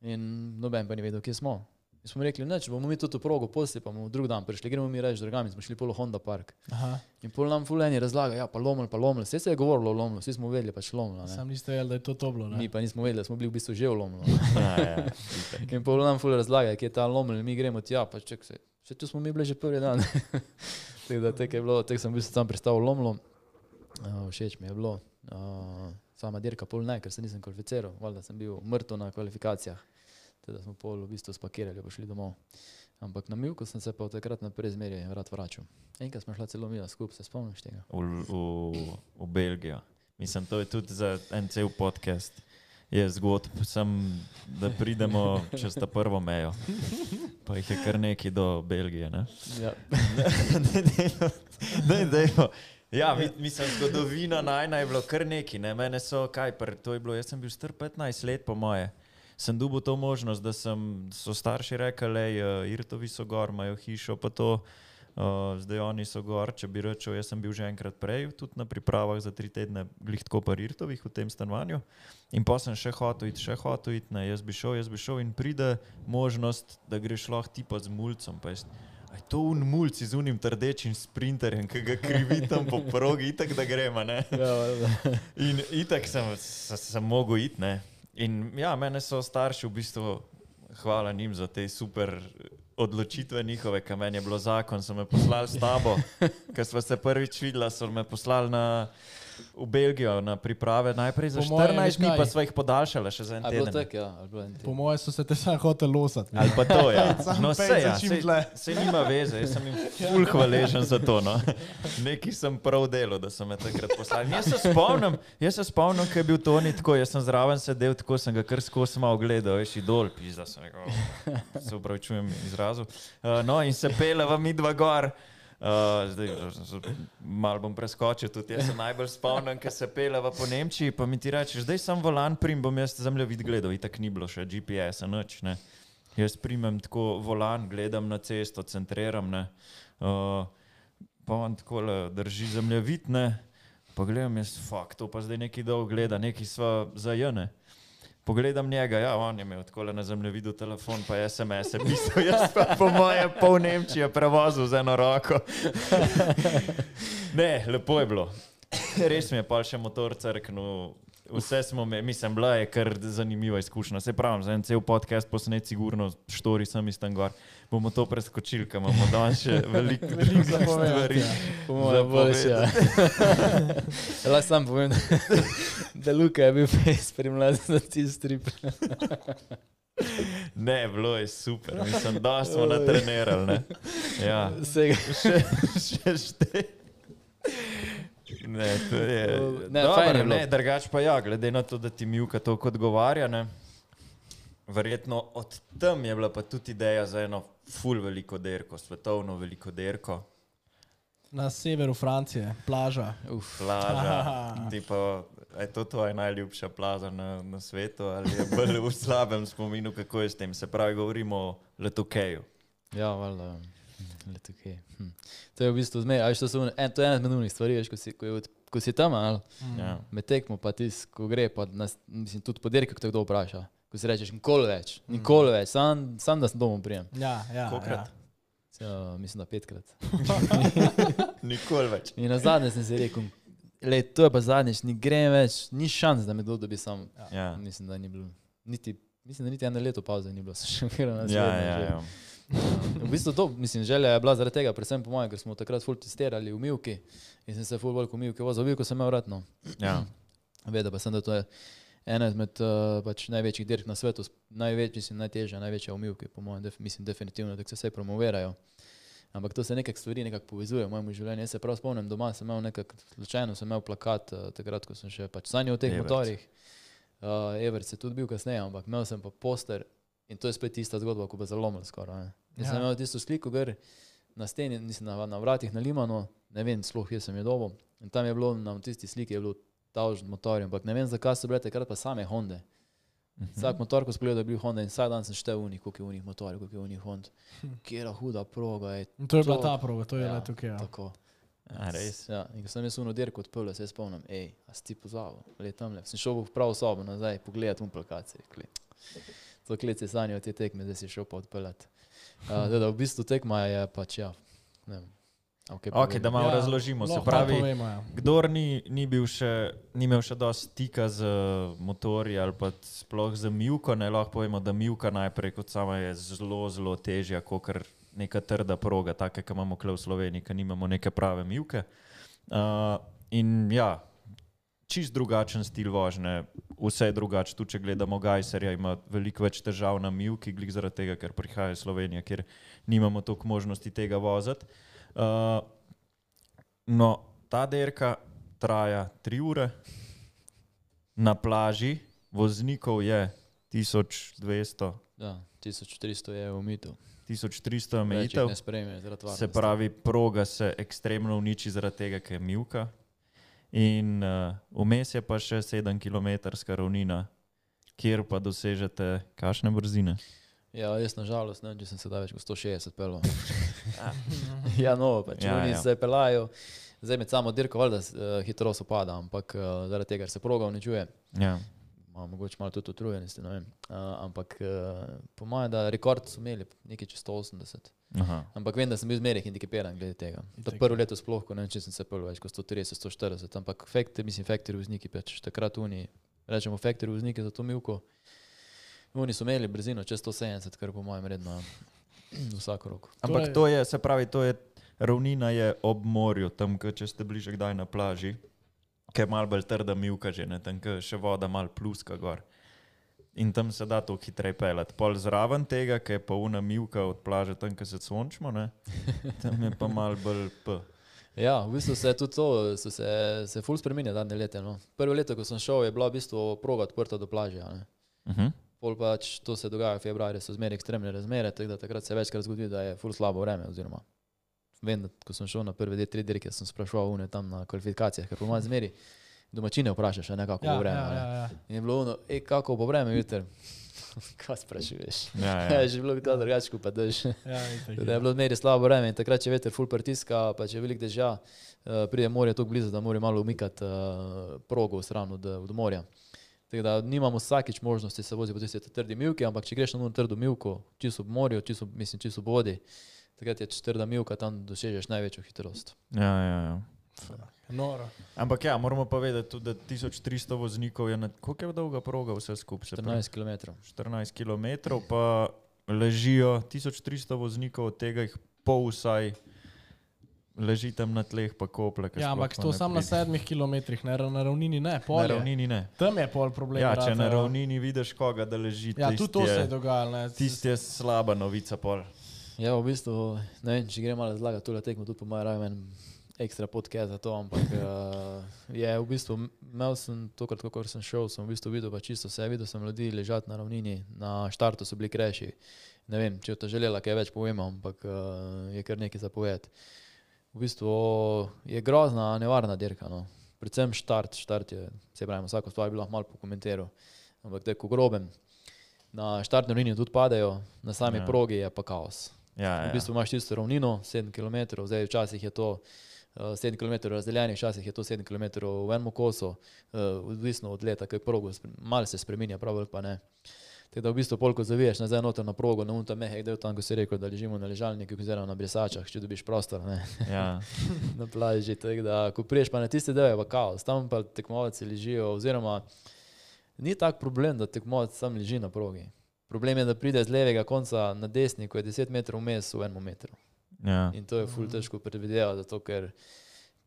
In noben pa ni vedel, kje smo. In smo rekli, neč, bomo mi to progo posli, pa bomo drug dan prišli, gremo mi reči drugami, smo šli polo Honda Park. Aha. In pol nam fuleni razlaga, ja, pa lomil, pa lomil. Vse se je govorilo o lomlu, vsi smo vedeli, pač lomil. ne. Sam niste vedeli, da je to to bilo. ne? Mi pa nismo vedeli, da smo bili v bistvu že v lomlu. Ja, ja. In pol nam ful razlaga, kje je ta lomil, in mi gremo tja, pa ček se. Še tu smo mi bili že prvi dan. Tako da tek je bilo, tek sem bil sam pristal v lomlu. Uh, všeč mi je bilo. Uh, sama dirka pol ne, ker se nisem kvalificiral, valjda sem bil mrtev na kvalifikacijah. Teda smo pol v bistvu spakirali, pa šli domov. Ampak na Milku sem se pa od takrat naprej zmeraj rad vračal. Enkrat smo šla celo mila skupaj, se spomniš tega? v, v, v Belgijo. Mislim, to je tudi za en cel podcast. Je zgodb, sem, da pridemo čez ta prvo mejo. Pa jih je kar nekaj do Belgije. Ne? Ja. Daj, dajmo. Ja, mi, mislim, zgodovina najna je bilo kar neki. Ne? Mene so, kaj, pr, to je bilo, jaz sem bil star 15 let, po moje. Sem dobil to možnost, da sem, so starši rekli, da uh, Irtovi so gor, imajo hišo, pa to. Uh, zdaj oni so gor, če bi rekel, jaz sem bil že enkrat prej, tudi na pripravah za tri tedne, glih tako pa Irtovih v tem stanovanju. In pa sem še hotel iti, še hotel iti, ne, jaz bi šel, jaz bi šel in pride možnost, da greš lahko ti pa z mulcem. Pa jaz, Aj to un mulj z unim trdečim sprinterjem, ki ga krivi tam po progi, itak da gremo. Ja. In itak sem, sem, sem mogel iti. ne. In ja, mene so starši v bistvu, hvala njim za te super odločitve njihove, ker meni je bilo zakon, so me poslali s tabo, ker smo se prvič videla, so me poslali na, v Belgijo na priprave najprej za Po moje, 14 veš dni, pa smo jih podaljšali še za en teden. tako, ja, en Po teden. mojem so se te sam hotel losati. Ali pa to, ja. Samo No, se, ja, dlje. sej nima veze, jaz sem jim ful hvaležen za to. No. Nekaj sem prav delal, da so me takrat poslali. Jaz se spomnim, jaz se spomnim, kaj je bil Toni tako, jaz sem zraven sedel, tako sem ga kar skozi malo gledal, veš, idol, pizda sem rekel, "Oh, se upravičujem izrazu. Uh, no, in se peleva mi dva gor. Uh, zdaj, malo bom preskočil, tudi jaz se najbolj spomnim, ker se peleva po Nemčiji, pa mi ti rečeš, zdaj sem volan, prim bom jaz zemljevid gledal, itak ni bilo še GPS-a, noč ne. Jaz primem tako volan, gledam na cesto, centriram, ne. Uh, pa on tako drži zemljevid, ne. Pa gledam, jaz, fuck, to pa zdaj neki dolg gleda, neki sva zajene. Pogledam njega, ja, on je imel tako na zemljevidu telefon, pa SMS-e pisal, jaz pa po moje pol Nemčije prevozil z eno roko. Ne, lepo je bilo. Res mi je pa še motor crknil. Vse smo me, mislim, bila je kar zanimiva izkušnja. Se pravi, za en cel podcast posnet, sigurno, štori sem iz tam gor. Bomo to preskočili, ker imamo danes še veliko Veliko drugih za povedati, stvari. ja. Boljše. Ja. Lahko sam povem, da, Luka je bil pes pri mladih na ti strip. Ne, bilo je super, mislim, da smo natrenirali. Ja, še, še šte. Ne, to je. Ne, fajn je ne, drugač pa ja, glede na to, da ti Milka to odgovarja, ne. Verjetno od tam je bila pa tudi ideja za eno ful veliko derko, svetovno veliko derko, Na severu Francije, plaža. Uf. plaža. Aha. Ti pa, je to tvoja najljubša plaža na, na svetu ali je bolj v slabem spominu, kako je s tem? Se pravi, govorimo o Letukeju. Ja, valjda. Le tukaj. Hm. To je v bistvu zmeraj, a veš, to, so, one- en, to je ena izmed unih stvari, veš, ko si, ko, je, ko si tam, ali Ja. med tekmo, pa ti, ko gre, pa nas, mislim, tudi po dirki, ko te kdo vpraša. Ko si rečeš, nikoli več, nikoli več, sam, sam da sem domov prijem. Ja, ja, Kolikrat? ja. Ja, mislim, da petkrat. Nikoli več. In na zadnje sem si rekel, le, to je pa zadnjič, ni grem več, ni šans, da me kdo dobi sam. Ja. Mislim, da ni bilo. Niti, mislim, da niti eno leto pauze ni bilo, sem še vedno na Ja, svetu. ja, že. ja. V bistvu to, mislim, želja je bila zaradi tega, predvsem po mojem, ker smo takrat ful testirali v Milki in sem se ful bolj kot Milki vozil, Milko sem imel vratno. ja. Vedel pa sem, da to je ena izmed uh, pač največjih dirk na svetu, največ, mislim, najtežja, največja v Milki, po mojem, def, mislim, definitivno, da se vse promovirajo. Ampak to se nekako stvari nekako povezuje v mojem življenju. Jaz se prav spomnim, doma sem imel nekako, slučajno sem imel plakat, uh, takrat, ko sem še pač sanjal o teh Everts. motorjih. Uh, Everts je tudi bil kasneje, ampak imel sem pa poster in to je spet ista zgodba, kot pa zalomil skoraj. ne. Jaz Ja. sem imel tisto sliko, gor na steni, nisem na, na vratih na Limano, ne vem, sploh jaz sem je dobo. In tam je bilo na tisti sliki je bilo tavžen motor, ampak ne vem, zakaj so bile takrat pa same Honde. Vsak motor, ko spogledal, je bil Honda in vsak dan sem štel unih, koliko je unih motorjev, koliko je unih Hond. Kjera huda proga je. In to je bila To- ta proga, to je Ja, le tukaj. Ja. Tako. A, res. Ja, in ko sem jaz uno dirko odprl, se spomnim, hej, a si ti pozabil, le tam le. Sem šel v pravo sobo nazaj, pogledati um plakacije. rekli, to kleci sanjajo te tekme, zdaj si šel pa odpeljati. Uh, da, da v bistvu tekma je pač ja. Ne vem. Okay, Ok, da malo Ja, razložimo. Se pravi, povemo, ja. kdor ni, ni, bil še, ni imel še dosti stika z motorji ali pa sploh z mivko, ne lahko povemo, da mivka najprej kot sama je zelo, zelo težja kot neka trda proga, take, ki imamo kle v Sloveniji, ki nimamo neke prave mivke. Uh, in ja, čist drugačen stil vožnje, vse je drugače. Tu, če gledamo Gajserja, ima veliko več težav na mivki, glih zaradi tega, ker prihaja iz Slovenije, kjer nimamo toliko možnosti tega voziti. Uh, no, ta dirka traja tri ure, na plaži voznikov je 1200, Ja, 1300 je umitev. 1300 Več jih omejitev. Ne sprejme, zaradi varnosti. Se pravi, proga se ekstremno uniči zaradi tega, ker je mivka. In uh, vmes je pa še 7 km ravnina, kjer pa dosežete kašne brzine. Ja, jaz nažalost ne vem, če sem sedaj več kot 160 pelov. ja, no, pač Ja, ja, oni ja. ja. se pelajo. Zdaj med samo dirko, valjda uh, hitrost opada, ampak uh, zaradi tega, se proga uničuje, Ja. Malo, mogoče malo tudi utrujeni ste, ne vem. Uh, ampak uh, po mojem, da rekord so imeli nekaj čez 180. Aha. Ampak vem, da sem bil zmeraj hendikepiran glede tega. To prvo leto sploh, ko ne vem, če sem se pel več kot 130, 140, ampak factory, mislim, factory vozniki, pač takrat oni, rečemo factory vozniki za to milko, oni so imeli brzino čez 170, kar po mojem redno vsako roko. Ampak to je, se pravi, to je ravnina je ob morju, tam, če ste bili že kdaj na plaži, ki je malo bolj trda mivka že, ne, tam, še voda malo pluska gor. In tam se da to hitreje pelati. Pol zraven tega, ki je pa una mivka od plaže, tam, ki se sončimo, ne, tam je pa malo bolj p. Ja, v bistvu se je tudi to, so se, se ful spremenja zadnje leta. No. Prvo leto, ko sem šel, je bila v bistvu proga odprta do plaže. Uh -huh. Pol pač to se dogaja v februarju, so zmeraj ekstremne razmere, tako da takrat se večkrat zgodi, da je ful slabo vreme. Oziroma, vem, da ko sem šel na prve dve, tri dirke, sem spraševal une tam na kvalifikacijah, ker po mojem zmeri domačine vprašaš, a ne kako Ja, bo vreme. ja, ja, ja. In je bilo ono, ej, kako bo vreme jutri. Kaj sprašuješ? Ja, Ja. ja. Je že bilo kdo drugače, kot pa dež. Ja, Da je bilo zmeraj slabo vreme in takrat, če veter ful pritiska, pa če je velik dežja, uh, pride morje tako blizu, da mora malo umikati uh, progo v stran od, od morja. Tako da nimamo vsakič možnosti se voziti po tistih trdih milki, ampak če greš na eno trdo milko, čisto ob morju, čisto, mislim, čisto ob vodi, takrat je četrta milka, tam dosežeš največjo hitrost. ja, ja, ja. Noro. Ampak ja, moramo pa vedeti tudi, da 1300 voznikov je na koliko je dolga proga vse skupaj? se pravi? 14 km. 14 km, pa ležijo 1300 voznikov, od tega jih pol vsaj leži tam na tleh, pa kople. Ja, ampak pa to samo na sedmih kilometrih, ne, na ravnini ne, pol Na je. ravnini ne. Tam je pol problem. Ja, če rata, na ja. ravnini vidiš koga, da leži, Ja, tisti tudi to se je je, dogajalo. ne. tisti je slaba novica. Pol. Ja, v bistvu, ne vem, če gremo malo razlagati tole tekmo, tudi po mojem rajem en ekstra podcast za to, ampak uh, je v bistvu, imel sem tokrat, ko sem šel, sem v bistvu videl pa čisto vse, videl sem ljudi ležati na ravnini, na štartu so bili krajši. Ne vem, če je to želela, kaj več povemo, ampak uh, je kar nekaj zapovedati. V bistvu je grozna, nevarna dirka. No. Predvsem štart, štart je, se pravi, vsako stvar bi lahko malo pokomentiral, ampak tako grobem. Na štartni ravnini tudi padajo, na sami ja. progi je pa kaos. Ja, ja. V bistvu imaš tisto ravnino, 7 km, zdaj včasih je to uh, 7 km razdeljenih, včasih je to 7 km v enem kosu, uh, odvisno od leta, kaj progo, malo se spremenja, prav ali pa ne. Tako da v bistvu polko zaviješ nazaj noter na progo, na unta mehek del tam, ko si rekel, da ležimo na ležalniku, oziroma na brisačah, če dobiš prostor, ne, ja. na plaži. Tako da, ko priješ pa na tiste dele, je pa kaos, tam pa tekmovalci ležijo, oziroma ni tak problem, da tekmovalec sam leži na progi. Problem je, da pride z levega konca na desni, ko je 10 metrov vmes v enem metru. ja. In to je ful težko predvidevati, zato ker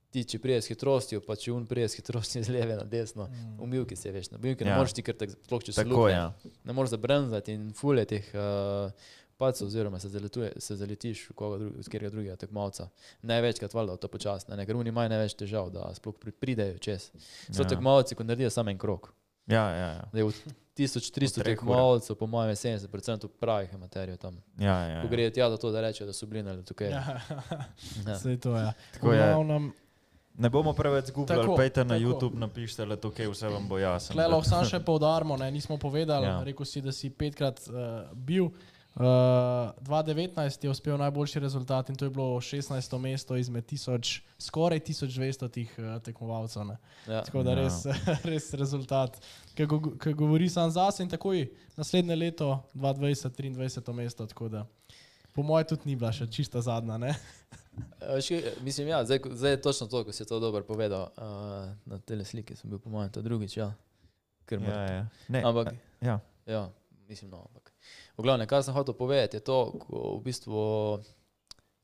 ti, če priješ s hitrostjo, pa če un priješ s hitrostjo z leve na desno, Mm. umilki se veš, na umilki Ja. ne moreš ti kar tako, sploh če se Tako lukne, je. Ja. ne moreš zabrnzati in fule teh uh, pacov, oziroma se, zaletuje, se zaletiš v koga drugega, katerega drugega tekmovca. Največkrat valjda to počasno, ne, ker oni imajo največ težav, da sploh pri- pridejo čez. So Ja. tekmovci, ko naredijo samo en krok. Ja, ja, ja. Da je od 1300 V treh tekmovcev, po mojem, je 70% pravih amaterjev tam. ja, ja, Ko ja. grejo tja do to, da rečejo, da so bili ali tukaj. Ja, Ja. Sej to je. Tako je. Glavnem, Ne bomo preveč zgubljali, Tako, pejte na tako. YouTube, napišite le to, kaj vse vam bo jasno. Lahko samo še poudarimo, ne, nismo povedali, Ja. ja. rekel si, da si petkrat uh, bil Uh, 2019 je uspel najboljši rezultat in to je bilo 16. mesto izmed tisoč, skoraj 1200 tih uh, tekmovalcev. ne. Ja. Tako da Ja. res, res rezultat, ki go, ki govori sam zase in takoj naslednje leto, 2020, 23. mesto. tako da Po mojem tudi ni bila še čista zadnja. Kaj, Mislim, ja, zdaj, zdaj je točno to, ko si to dobro povedal. Uh, na tej sliki sem bil, po mojem, to drugič. Ja. Ker Ja, ja, ja. Ne, Ampak, ja. ja, mislim, no, ampak. V glavnem, kar sem hotel povedati, je to, ko v bistvu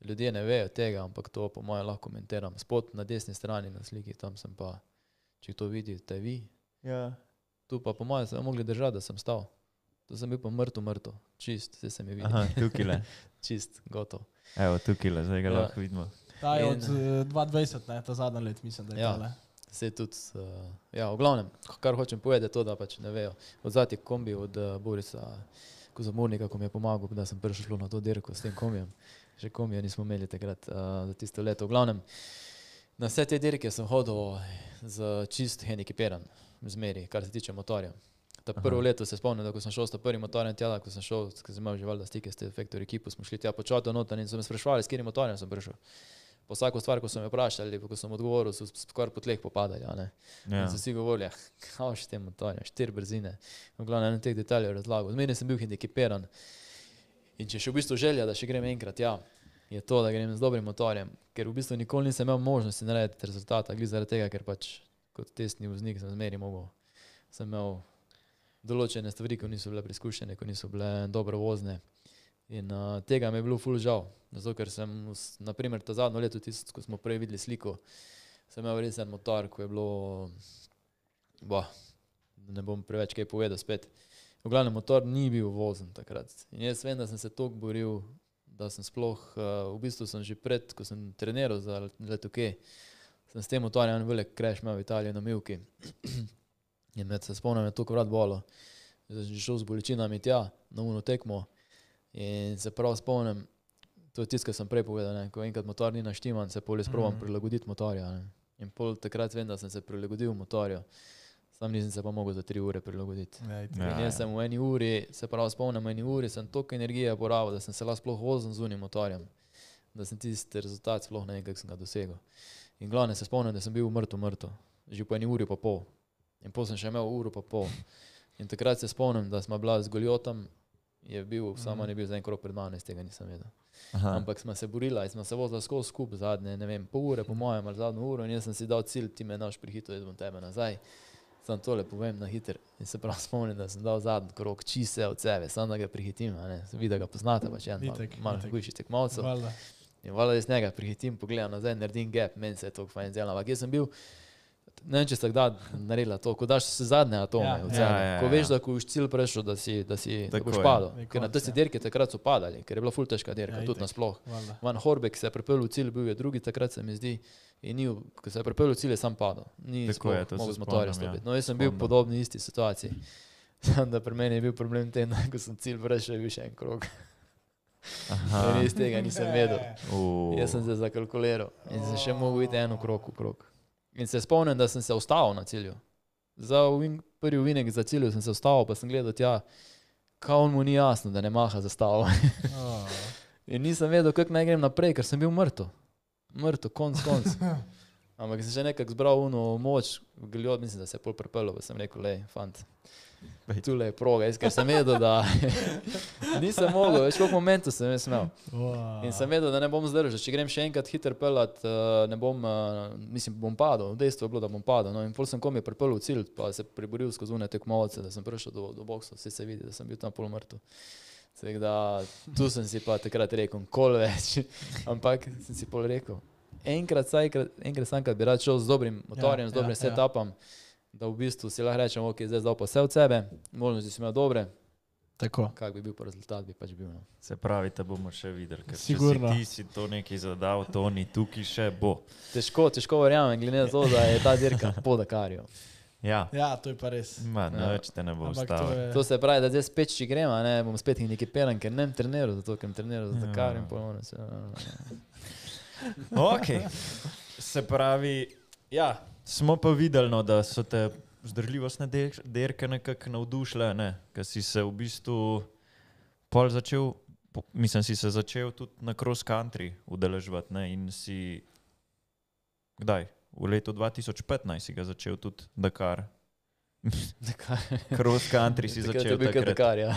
ljudje ne vejo tega, ampak to po mojem lahko komentiram. Spod na desni strani na sliki, tam sem pa, če to vidite vi, Ja. tu pa po mojem sem mogli držati, da sem stal. Tu sem bil pa mrtev, mrtev, čist, vse se mi vidi, Aha, tukaj le. čist, gotov. Evo, tukaj le, zdaj ga Ja. lahko vidimo. Ta je In- od uh, 2020, ne, ta zadnji let, mislim, da je Ja. tale. Vse tudi, uh, ja, v glavnem, kar hočem povedati, je to, da pač ne vejo. Od zadnjih kombi, od uh, Borisa Kozamornika, ko mi je pomagal, da sem prišel na to dirko s tem kombijem. Že kombija nismo imeli takrat uh, za tisto leto. V glavnem, na vse te dirke sem hodil z čist handicapiran, zmeri, kar se tiče motorja. Ta prvo Aha. leto se spomnim, da ko sem šel s prvim motorjem tja, ko sem šel, ko sem imel že valjda stike s tem Factory ekipo, smo šli tja počati noter in so me sprašvali, s katerim motorjem sem prišel. Po vsako stvar, ko so me vprašali, ko sem odgovoril, so skoraj po tleh popadali. Ja. So vsi govorili, kako še te motorje, štiri brzine. V glavnem, en teh detajlov razlagal. Zmeraj sem bil handicapiran. In če še v bistvu želja, da še grem enkrat, ja, je to, da grem z dobrim motorjem, ker v bistvu nikoli nisem imel možnosti narediti rezultata, glede zaradi tega, ker pač kot testni voznik sem zmeri mogel. Sem imel določene stvari, ko niso bile preizkušene, ko niso bile dobro vozne. In uh, tega mi je bilo ful žal, zato ker sem, naprimer, ta zadnjo leto, tisto, ko smo prej videli sliko, sem imel res en motor, ko je bilo, bah, ne bom preveč kaj povedal spet. V glavnem, motor ni bil vozen takrat. In jaz vem, da sem se toliko boril, da sem sploh, uh, v bistvu sem že pred, ko sem treniral za letoke, sem s tem motorjem en velik crash imel v Italiji na Milki. In med se spomnim, da je to krat bolo. Zdaj sem že šel z bolečinami tja, na uno tekmo. In se prav spomnim, to je tisto, kar sem prej povedal, ne? ko enkrat motor ni naštiman, se pol jaz probam Mhm. prilagoditi motorja. Ne? In pol takrat vem, da sem se prilagodil motorju, sam nisem se pa mogel za tri ure prilagoditi. Ja, Ja, jaz sem v eni uri, se pravi spomnim, v eni uri sem toliko energije porabil, da sem se lahko sploh vozil z unim motorjem, da sem tisti rezultat sploh ne vem, kako sem ga dosegel. In glavno se spomnim, da sem bil mrtev, mrtev, že po eni uri pa pol. In pol sem še imel uro pa pol. In takrat se spomnim, da smo bila z Goljotom, je bil, samo Mhm. ne bil za en krok pred mano, iz tega nisem vedel. Aha. Ampak smo se borila in smo se vozila skozi skupaj zadnje, ne vem, pol ure, po mojem, ali zadnjo uro in jaz sem si dal cilj, ti me naš prihito, jaz bom tebe nazaj. Sam tole povem na hiter in se prav spomnim, da sem dal zadnji krok, čise od sebe, samo da ga prihitim, vidi, da ga poznate, pač en malo, Itak, malo hujši tekmovcev. In valjda jaz njega prihitim, pogledam nazaj, naredim gap, meni se je to fajn zdelo, ampak jaz sem bil, ne vem, če ste kdaj naredila to, ko daš se zadnje atome Ja. od Ja, sebe, ja, ko ja. veš, da ko už cilj prešel, da si, da si da Tako boš je. padel. Je Ker na tiste ja. dirke takrat so padali, ker je bila ful težka dirka, Ja, tudi nasploh. Valjda. Van Horbek se je pripeljal v cilj, bil je drugi takrat, se mi zdi. In ni, ko se je pripeljal v cilj, je sam padel. Ni Tako je, to se mogel z spomnim, ja. stopiti. No, jaz sem bil v podobni isti situaciji. Samo da pri meni je bil problem ten, da ko sem cilj prešel, je bil še en krog. Iz tega nisem vedel. U. Jaz sem se zakalkuliral in sem še mogel iti eno krog v krog. In se spomnim, da sem se ustavil na cilju. Za ovin, prvi uvinek za cilj sem se ustavil, pa sem gledal tja, kao mu ni jasno, da ne maha zastavo. Oh. In nisem vedel, kako naj grem naprej, ker sem bil mrtev. Mrtev, konc, konc. Ampak sem še nekako zbral uno moč, gledal, mislim, da se je pol pripeljal, pa sem rekel, le, fant. Tule je proga, jaz ker sem vedel, da nisem mogel, več koliko momentov sem imel. Wow. In sem vedel, da ne bom zdržal. Če grem še enkrat hiter pelat, uh, ne bom, uh, mislim, bom padel. Dejstvo je bilo, da bom padel. No, in pol sem kom je pripeljal v cilj, pa se priboril skozi une tekmovalce, da sem prišel do, do boksa, vse se vidi, da sem bil tam pol mrtev. Da, tu sem si pa takrat rekel, kol več. Ampak sem si pol rekel, enkrat, saj, enkrat sam, kad bi rad šel z dobrim motorjem, Ja, z dobrim ja, ja. Da v bistvu si lahko rečem, ok, zdaj zdal pa vse od sebe, možnosti si imel dobre, Tako. kak bi bil pa rezultat, bi pač bil. No. Se pravi, te bomo še videli. ker Sigurno. Si ti si to nekaj zadal, to ni tukaj še bo. Težko, težko verjamem, glede na to, da je ta dirka po Dakarju. Ja, Ja, to je pa res. Ma, Ja. nič te ne bo Ampak to je. To se pravi, da zdaj spet, če gremo, ne, bom spet handicapiran, ker ne bom treniral, zato ker sem treniral za Ja. Dakar in ponovno se. Okay. Se pravi, ja, smo pa videli, no, da so te vzdržljivostne der- derke nekako navdušile, ne? ker si se v bistvu pol začel mislim, si se začel tudi na cross country udeleževati ne, in si, kdaj? V letu 2015 si ga začel tudi Dakar. Dakar. Cross country si Takrat začel takrat. Dakar, ja.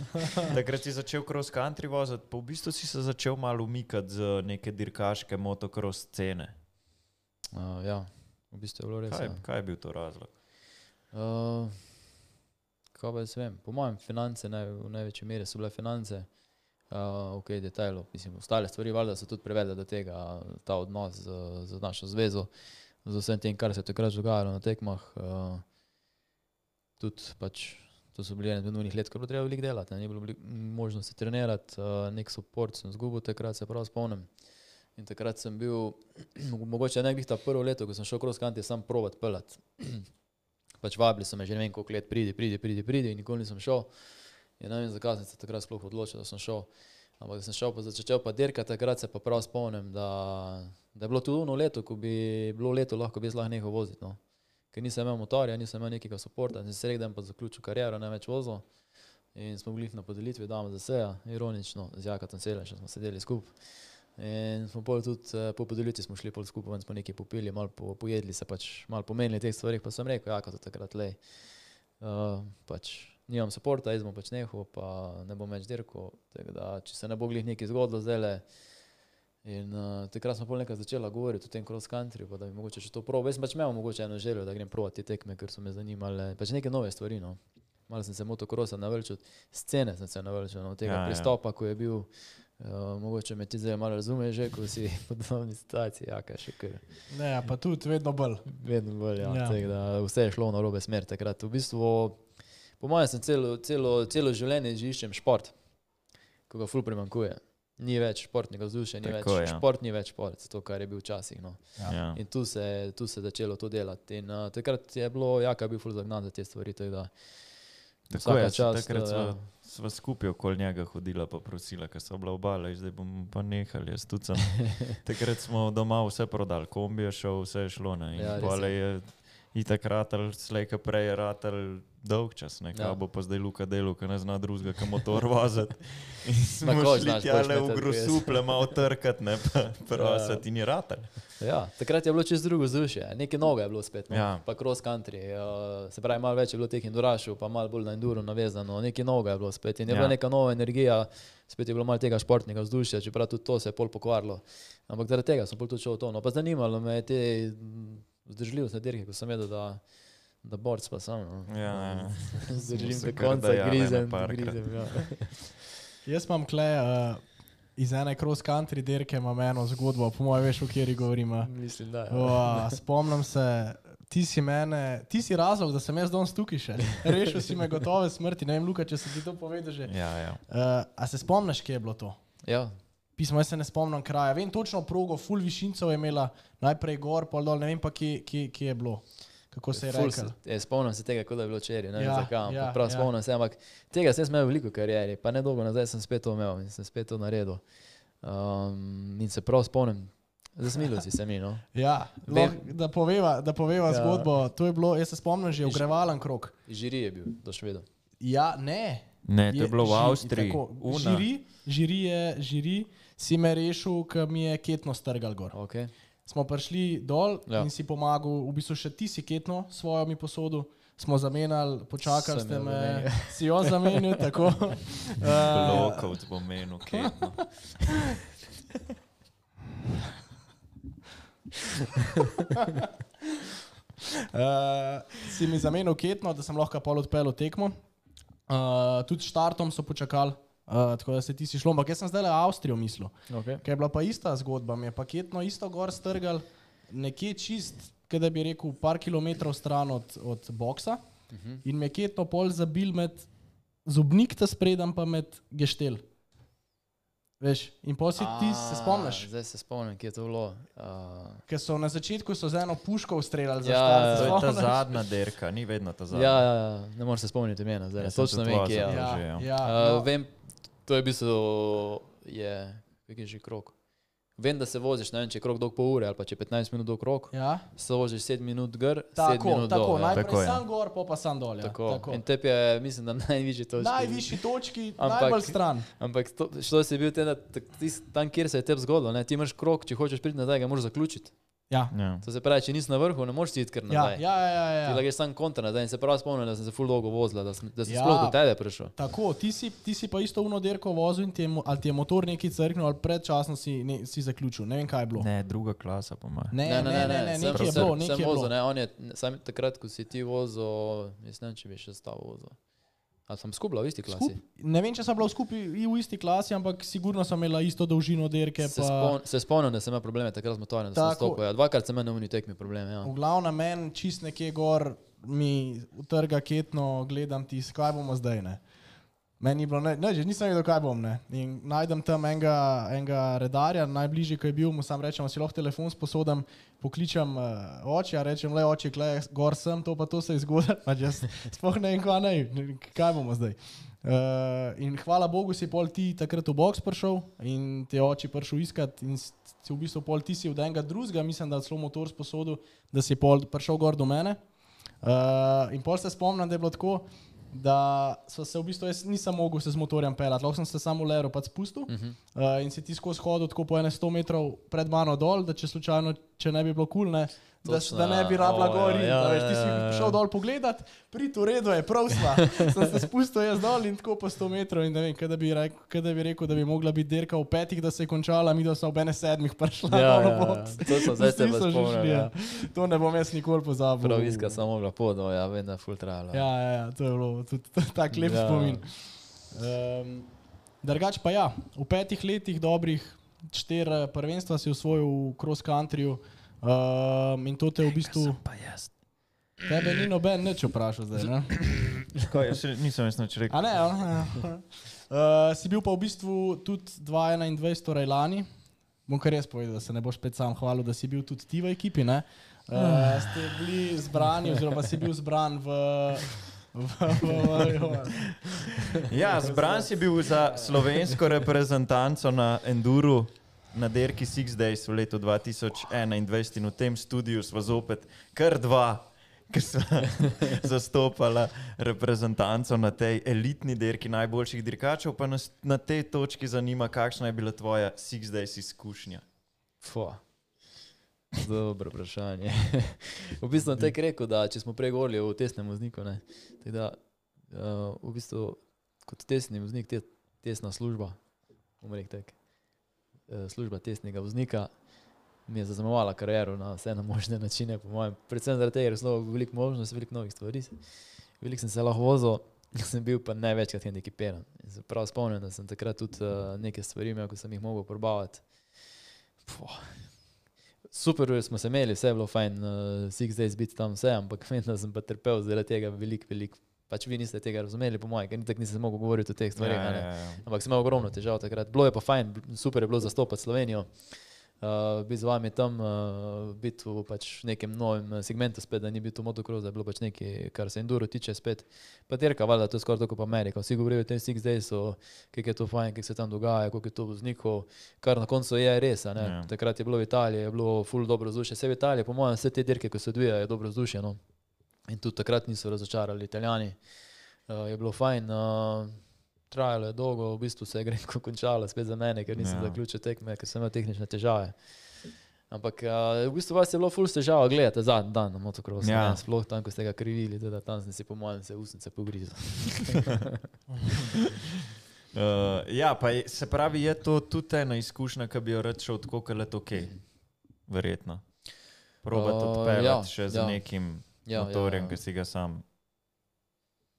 Takrat si začel cross country voziti, pa v bistvu si se začel malo umikati z neke dirkaške motocross scene. Uh, ja, v bistvu je bilo res. Kaj, Ja. kaj je bil to razlog? Uh, kaj pa jaz vem? Po mojem, finance naj, v največji meri so bile finance. Uh, ok, detajlov, mislim, ostale stvari valjda so tudi privedle do tega, ta odnos z, z našo zvezo, z vsem tem, kar se je takrat dogajalo na tekmah. Uh, tudi pač, to so bili od nujnih let, ko je bilo treba veliko delati, ne, ni bilo možnosti trenirati, uh, nek support sem zgubil, takrat se prav spomnim. In takrat sem bil, mogoče ne bi ta prvo leto, ko sem šel cross country, sam provat pelati. pač vabili so me že ne vem koliko let, pridi, pridi, pridi, pridi in nikoli nisem šel. In ne vem, zakaj sem se takrat sploh odločil, da sem šel. Ampak da sem šel, pa začel pa dirkati, takrat se pa prav spomnim, da, da je bilo to ono leto, ko bi bilo leto, lahko bi jaz lahko nehal voziti. No. Ker nisem imel motorja, nisem imel nekega suporta, sem se rekel, pa zaključil kariero, ne več vozil. In smo bili na podelitvi dama za seja, ironično, z Jakatom Selešem smo sedeli skupaj. In smo pol tudi eh, po podelitvi smo šli pol skupaj, ven smo nekaj popili, malo po, pojedli se, pač malo pomenili teh stvari, pa sem rekel, ja, kot takrat le. Uh, pač nimam suporta, jaz bom pač nehal, pa ne bom več dirkal. Da, če se ne bo glih nekaj zgodilo zdaj le. In uh, takrat smo pol nekaj začela govoriti o tem cross country, pa da bi mogoče še to proval. Jaz sem pač imel mogoče eno željo, da grem provat te tekme, ker so me zanimale, pač neke nove stvari, no. Malo sem se motokrosa navrčil, scene sem se navrčil, no, tega Ja, ja, ja. pristopa, ko je bil, uh, mogoče me ti zdaj malo razumeš, že, ko si v podobni situaciji, ja, kaj še kar. Ne, pa tudi vedno bolj. Vedno bolj, ja. Ja. ja. Da, vse je šlo na robe smer takrat. V bistvu, po mojem, sem celo, celo, celo življenje že iščem šport, ko ga ful primankuje. Ni več športnega vzdušja, ni Tako, več ja. šport, ni več šport, to, kar je bil včasih. No. Ja. In tu se, tu se je začelo to delati. In uh, takrat je bilo, jaka je bil ful zagnan za te stvari. Tako da, Tako je, čast, takrat eh, sva, sva skupaj okoli njega hodila pa prosila, ker so bila obala, zdaj bomo pa nehali. Jaz tudi sem. Takrat smo doma vse prodali, kombi je šel, vse je šlo. Ne? Ja, je itak ratal, slejka prej je ratal dolg čas, ne? Ja. Bo pa zdaj Luka delo, ker ne zna drugega, kam motor voziti. Smo šli znaš, tja le v grosuple, malo trkati, ne pa prositi in je ratal. Ja, takrat je bilo čez drugo vzdušje, nekaj noga je bilo spet, no? Ja. pa cross country. Uh, se pravi, malo več je bilo teh endurašov, pa malo bolj na enduro navezano, nekaj noga je bilo spet in je Ja. ja. bila neka nova energija, spet je bilo malo tega športnega vzdušja, čeprav tudi to se je pol pokvarilo. Ampak zaradi tega sem pol tudi šel v to. No, pa zanimalo me je te mm, vzdržljivostne dirke, ko sem vedel, da, da borc pa sam. No. Ja, ja. Zdržim se do konca, dajale grizem, ene parkrat. grizem. Ja. Jaz imam kle uh, iz ene cross country dirke, imam eno zgodbo, po mojem, veš, o kateri govorimo. Mislim, da. Ja. Wow, spomnim se, ti si mene, ti si razlog, da sem jaz danes tukaj še. Rešil si me gotove smrti. Ne vem, Luka, če sem ti to povedal že. Ja, ja. Uh, a se spomniš, kje je bilo to? ja. Pismo, jaz se ne spomnim kraja. Vem točno progo, full višincev je imela, najprej gor, pol dol, ne vem pa, kje, kje, kje je bilo. Kako se je. Se, je, spomnim se tega, kot da je bilo včeraj, ne vem Ja, zakaj. ja, prav ja. spomnim se, ampak tega sem imel veliko karieri, pa ne dolgo nazaj sem spet to imel in sem spet to naredil. Um, in se prav spomnim, zasmilil si se mi. No. Ja, lahko, da poveva, da poveva Ja. ja. zgodbo. To je bilo, jaz se spomnim, že ogrevalen krok. Žiri je bil, to še vedel. Ja, ne. Ne, to je bilo v Avstriji. tako. Žiri, žiri, je, žiri si me rešil, ker mi je ketno strgal gor. Okay. Smo prišli dol Ja. in si pomagal, v bistvu še ti si ketno svojo mi posodo. Smo zamenjali, počakali ste me, zamenjal. si jo zamenjal, tako. Uh, Blokovc bo menil, ketno. Uh, si mi zamenil ketno, da sem lahko pol odpeljal tekmo. Uh, tudi štartom so počakali, uh, tako da se ti si šlo. Ampak jaz sem zdaj le Avstrijo mislil. Okay. Ker je bila pa ista zgodba, mi je paketno isto gor strgal, nekje čist, kaj da bi rekel, par kilometrov stran od, od boksa. Uh -huh. In me je ketno pol zabil med zobnik, ta spredem pa med geštel. Veš, in pa si ti se spomniš, Zdaj se spomnim, kje je to bilo. Uh, ker so na začetku so z eno puško streljali za Ja, štart. To se je ta zadnja derka, ni vedno ta zadnja. ja, ja, ja, ne morem se spomniti imena, zdaj sem točno vem, kje je. Ja. ja. Ja, ja, Uh, no, vem, to je v bistvu, je, kak je že krok. Vem, da se voziš, ne vem, če je krok dolg pol ure ali pa če je 15 minut dolg krok, Ja? se voziš 7 minut gor, 7 Tako, minut tako, dol. ja. najprej Tako je. sam gor, pa pa sam dol. Ja. Tako. Tako. In tebi je, mislim, da najvišji točki. Najvišji točki, Ampak- najbolj stran. Ampak to, što si bil ten, da tak- tis- tam, kjer se je tebi zgodilo, ne? ti imaš krok, če hočeš priti nazaj, ga moraš zaključiti. Ja, Ja. To se pravi, če nisi na vrhu, ne moreš iti kar ja, nazaj. ja, ja. ja, Ti ja. lahko sam kontra nazaj in se prav spomnim, da sem se ful dolgo vozila, da sem, da sem Ja. ja. sploh do tebe prišel. Tako, ti si, ti si pa isto uno derko vozil in ti je, ali ti je motor neki crknil, ali predčasno si, ne, si zaključil. Ne vem, kaj je bilo. Ne, druga klasa po mojem. Ne, ne, ne, ne, ne, sem- nekaj je bilo, nekaj sem je vozil, bilo. ne, on je, sam takrat, ko si ti vozil, jaz ne vem, če bi še stavo vozil. Ali sem skupaj v isti klasi? Skup, ne vem, če sem bila skupaj v isti klasi, ampak sigurno sem imela isto dolžino derke. Se, Pa... spon, se spomnim, da sem imel probleme takrat z motorjem, da sem Tako. stopil. Ja, dvakrat sem imel na uni tekmi probleme. Ja. V glavnem, meni čist nekje gor mi utrga ketno, gledam ti, kaj bomo zdaj. Ne? Meni ni bilo, ne, ne, že nisem vedel, kaj bom. Ne? In najdem tam enega, enega redarja, najbližji, ki je bil, mu sam rečem, si lahko telefon sposodam, pokličem uh, oče, a rečem, le oče, klej, gor sem, to pa to se je zgodilo, pa jaz sploh ne vem, kaj, ne, kaj bomo zdaj. Uh, in hvala Bogu si pol ti takrat v box prišel in te oči prišel iskat in si v bistvu pol ti si od enega drugega, mislim, da celo motor sposodil, da si pol prišel gor do mene. Uh, in pol se spomnim, da je bilo tako, da so se v bistvu, jaz nisem mogel se z motorjem pelati, lahko sem se samo lero pač spustil uh -huh. uh, in si ti skozi hodil tako po ene 100 metrov pred mano dol, da če slučajno, če ne bi bilo kul, ne, da, da ne bi rabila ja. gor in Ja, ja, veš, ja, ti si ja, ja. prišel dol pogledat, prid v redu je, prav sva. sem se spustil jaz dol in tako po 100 metrov in ne vem, kaj da bi rekel, kaj da bi, rekel da bi mogla biti dirka v petih, da se je končala, mi da so ob ene sedmih prišla Ja, ja, ja. box. Točno, zdaj se so šli, ja. To ne bom jaz nikoli pozabil. Prav iska sem mogla podno, ja, da je full trajalo. Ja, ja, ja, to je bilo tudi tak lep Ja. ja. spomin. Um, Drugač pa ja, v petih letih dobrih štiri prvenstva si osvojil v cross countryju um, in to te v bistvu, Pa jaz. tebe ni noben nič vprašal zdaj, ne? Kaj, jaz še nisem jaz nič rekel. A ne, ja. uh, si bil pa v bistvu tudi 2021, torej lani. Bom kar jaz povedal, da se ne boš spet sam hvalil, da si bil tudi ti v ekipi. Ne? Uh, ste bili zbrani, oziroma si bil zbran v Ja, zbran si bil za slovensko reprezentanco na Enduru na derki Six Days v letu 2021 in v tem studiu smo zopet kar dva, ki so zastopala reprezentanco na tej elitni derki najboljših dirkačev, pa nas na tej točki zanima, kakšna je bila tvoja Six Days izkušnja. Fua. Dobro vprašanje. v bistvu tek rekel, da če smo prej govorili o tesnem vozniku, ne, da uh, v bistvu kot tesni voznik, te, tesna služba, bom rekel uh, služba tesnega voznika mi je zaznamovala kariero na vse na možne načine, po mojem. Predvsem zaradi tega, ker je zelo veliko možnosti, veliko novih stvari. Veliko sem se lahko vozil, sem bil pa največkrat se prav spomnim, da sem takrat tudi uh, neke stvari imel, ko sem jih mogel probavati. Puh. Super, smo se imeli, vse je bilo fajn, uh, si zdaj biti tam vse, ampak vem, da sem pa trpel zaradi tega veliko, veliko. Pač vi niste tega razumeli, po mojem, ker tako nisem mogel govoriti o teh stvareh. Ja, a ne. ja, ja. Ampak sem imel ogromno težav takrat. Bilo je pa fajn, super je bilo zastopati Slovenijo, uh, biti z vami tam, uh, biti v pač nekem novem eh, segmentu spet, da ni bil to motocross, da je bilo pač nekaj, kar se enduro tiče spet. Pa dirka, valjda, to je skoraj tako kot Amerika. Vsi govorijo o tem Six Daysu, kako je to fajn, kako se tam dogaja, koliko je to voznikov, kar na koncu je res. Ja. Takrat je bilo v Italiji, je bilo full dobro vzdušje. Vse v Italiji, po mojem, vse te dirke, ko se odvijajo, je dobro vzdušje. No. In tudi takrat niso razočarali Italijani. Uh, je bilo fajn, uh, trajalo je dolgo, v bistvu se je grenko končalo, spet za mene, ker nisem Ja. zaključil tekme, ker sem imel tehnične težave. Ampak uh, v bistvu vas je bilo ful težava gledati zadnji dan na motocrossu. Ja. Ja. Sploh tam, ko ste ga krivili, teda tam sem si po mojem se usnice pogrizel. Uh, ja, pa je, se pravi, je to tudi ena izkušnja, ki bi jo rad šel tako, kot je to ok. Verjetno. Probati Uh, odpeljati ja, še z ja. nekim Ja, motorjem, ja, ki si ga sam,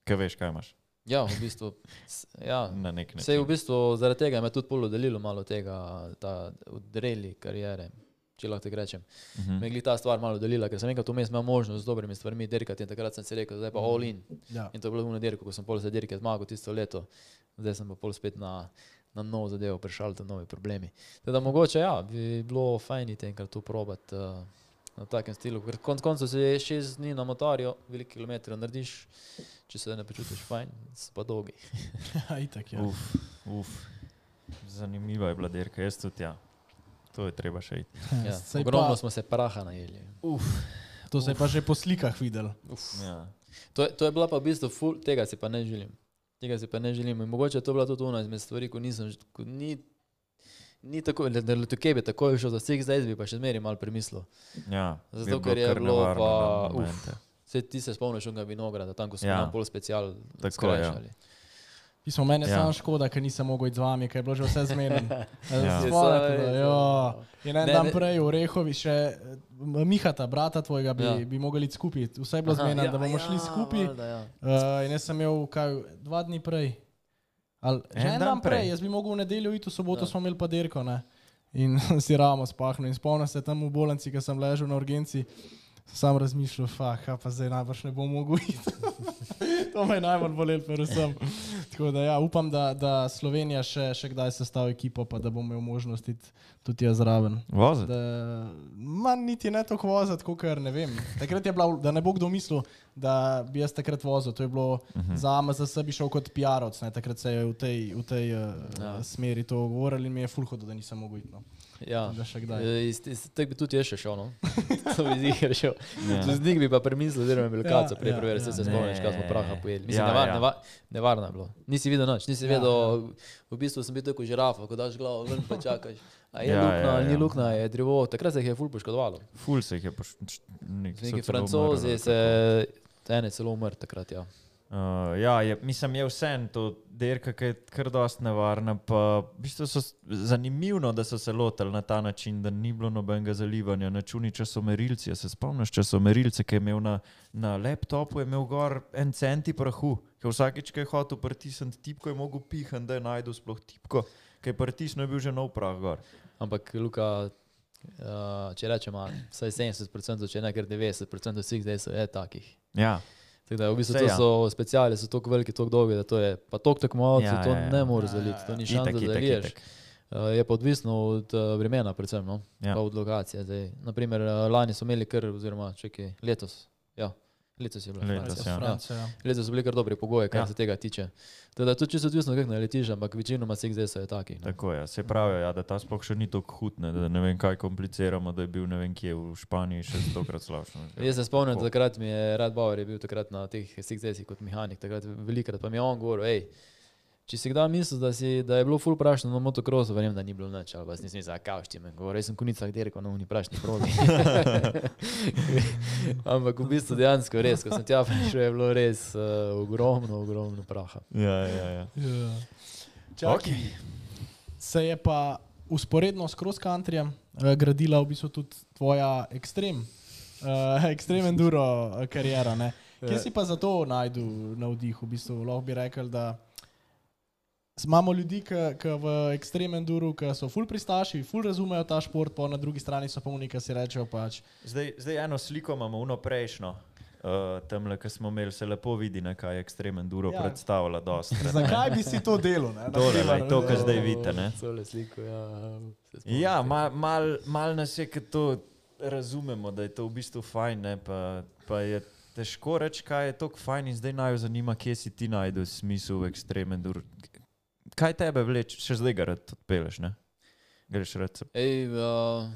ki veš, kaj imaš ja, v bistvu. Ja, na nek Vse v način. bistvu zaradi tega me je tudi polo delilo malo tega, ta odreli karijere, če lahko tako rečem. Mhm. Me je ta stvar malo delila, ker sem enkrat vmes imel možnost z dobrimi stvarmi dirkati in takrat sem si rekel, zdaj pa all in. Ja. In to je bilo v nedeljo, ko sem pol za dirke zmagal tisto leto, zdaj sem pa pol spet na, na novo zadevo prišel, tam novi problemi. Teda mogoče ja, bi bilo fajn iti enkrat to probati uh, na takem stilu, ker konc koncev si šest dni na motorju, veliko kilometrov narediš, če se ne počutiš fajn, so pa dolgi. Itak, ja. Uf, uf. Zanimiva je bila dirka, jaz tudi ja. to je treba še iti. Ja. Saj Ogromno pa- smo se praha najeli. To se je pa že po slikah videl. Ja. To, je- to je bila pa v bistvu ful, tega si pa ne želim. Tega si pa ne želim. In mogoče je to bila tudi ona izmed stvari, ko nisem, ko ni, ni tako, da, da tukaj bi takoj šel za vseh, zdaj bi pa še zmeri malo premislil. Ja, Zato, bi ker je bilo pa, uf. Vse ti se spomniš onega vinograda, tam ko smo Ja. ja. pol special ja. skrajšali. Pismo, mene Ja. ja. samo škoda, ker nisem mogel iti z vami, ker je bilo že vse zmeden. Ja. Spomnite, da, jo. In en Ne, dan ne. prej v Rehovi še eh, Mihata, brata tvojega, bi, Ja. ja. bi mogli iti skupaj. Vse je bilo zmeden, da bomo šli skupaj. Ja. Uh, in jaz sem imel kaj, dva dni prej. Ali, že En en dan prej, prej. jaz bi mogel v nedeljo iti, v soboto ja. smo imeli pa derko. Ne? In si ramo spahnil. In spomnim se tam v bolnici, ko sem ležal na urgenci, sam razmišljal, fah, pa zdaj najbrž ne bom mogel iti. to me je najbolj bolelo, predvsem. Tako da ja, upam, da, da Slovenija še, še kdaj sestavi ekipo, pa da bom imel možnost iti tudi jaz zraven. Voziti. Manj niti ne tako voziti, kot kar ne vem. Takrat je bilo, da ne bo kdo mislil, da bi jaz takrat vozil. To je bilo uh -huh. za MZS bi šel kot PR-ovc, takrat se je v tej, v tej uh, Ja. ja. smeri to govorili in mi je fulhodo, da nisem mogel iti. No. Ja. Da še kdaj. E, iz- Tako bi tudi jaz še šel. No? to bi ziger šel. Ja. Čez njih bi pa premislil, oziroma bi Ja, kaco prej ja, preveril, ja. se se spomniš, kaj smo praha pojedli. Mislim, Ja, ja, nevar, ja. Nevar, nevarno je bilo. Nisi videl noč, nisi Ja, vedel, v bistvu sem bil tako žirafa, ko daš glavo ven pa čakaš. A je Ja, ja, luknja, ja, ali ni ja. luknja, je drevo, takrat se jih je ful poškodovalo. Ful se jih je poš... nek- so Neki francozi se, ene celo umr takrat, ja. Uh, ja, je, mislim, je vse to derka, ki je kar dost nevarna. Pa, v bistvu so zanimivo, da so se lotili na ta način, da ni bilo nobenega zalivanja. Na čuni časomerilci, a se spomniš časomerilce, ki je imel na, na laptopu, je imel gor en centi prahu, ki vsakeč, ki je hotel pritisniti tipko, je mogel pihati, da je najdel sploh tipko, ki je pritisnil, je bil že nov prah gor. Ampak Luka, uh, če rečemo, vsaj 70%, če ne kar 90% vseh zdaj so je takih. Ja, da v bistvu to ja. so speciali, so tako veliki, tako dolgi, da to je pa tok tekmovalcev, Ja, to ja, ja. ne moreš Ja, ja, zaliti, to ja. ni šans, da itak, itak, zaliješ. itak. Uh, je pa odvisno od uh, vremena, predvsem, no? Ja. ja. pa od lokacije. Zdaj, naprimer, uh, lani so imeli kar, oziroma čekaj, letos. Ja, letos je bilo. Letos, Francija. ja. Francija. Ja. Letos so bili kar dobri pogoji, kar Ja. ja. se tega tiče. Teda, to čisto odvisno, kako naletiš, ampak večinoma vseh zdaj so je taki. No. Tako je, se pravi, ja, da ta sploh še ni tako hud, ne, da ne vem, kaj kompliciramo, da je bil ne vem kje v Španiji še stokrat slabši. Jaz se spomnim, takrat mi je Rad Bauer je bil takrat na teh SXS-ih kot mehanik, takrat velikrat pa mi je on govoril, hej, če si kdaj mislil, da, si, da je bilo full prašno na motokrosu, verjamem, da ni bilo nič, ali pa si nisem mislil, kaj ti me govori, jaz sem kunica derko na uni prašni progi. Ampak v bistvu dejansko res, ko sem tja prišel, je bilo res uh, ogromno, ogromno praha. Ja, ja, ja. Ja. Čakaj, se je pa usporedno s cross countryjem uh, gradila v bistvu tudi tvoja ekstrem, uh, ekstrem enduro uh, karijera. Ne? Kje Ja. si pa zato najdu navdih? V bistvu lahko bi rekel, da imamo ljudi, ki v ekstrem enduru, ki so full pristaši, full razumejo ta šport, pa na drugi strani so pa oni, ki si rečejo pač. Zdaj, zdaj eno sliko imamo, uno prejšnjo. Uh, tam, ki smo imeli, se lepo vidi, na kaj je ekstremen duro Ja. ja. predstavlja. dosti. Zakaj bi si to delal? primer, lej, to, kar eh, zdaj vidite, sliko, ja. se spomnim Ja, tega. mal, mal, nas je, ker to razumemo, da je to v bistvu fajn, ne, pa, pa je težko reči, kaj je tako fajn in zdaj naj jo zanima, kje si ti najdel smisel v ekstremen dur. Kaj tebe vleče, še zdaj ga rad odpeleš, ne? Greš rad se. Ej, uh,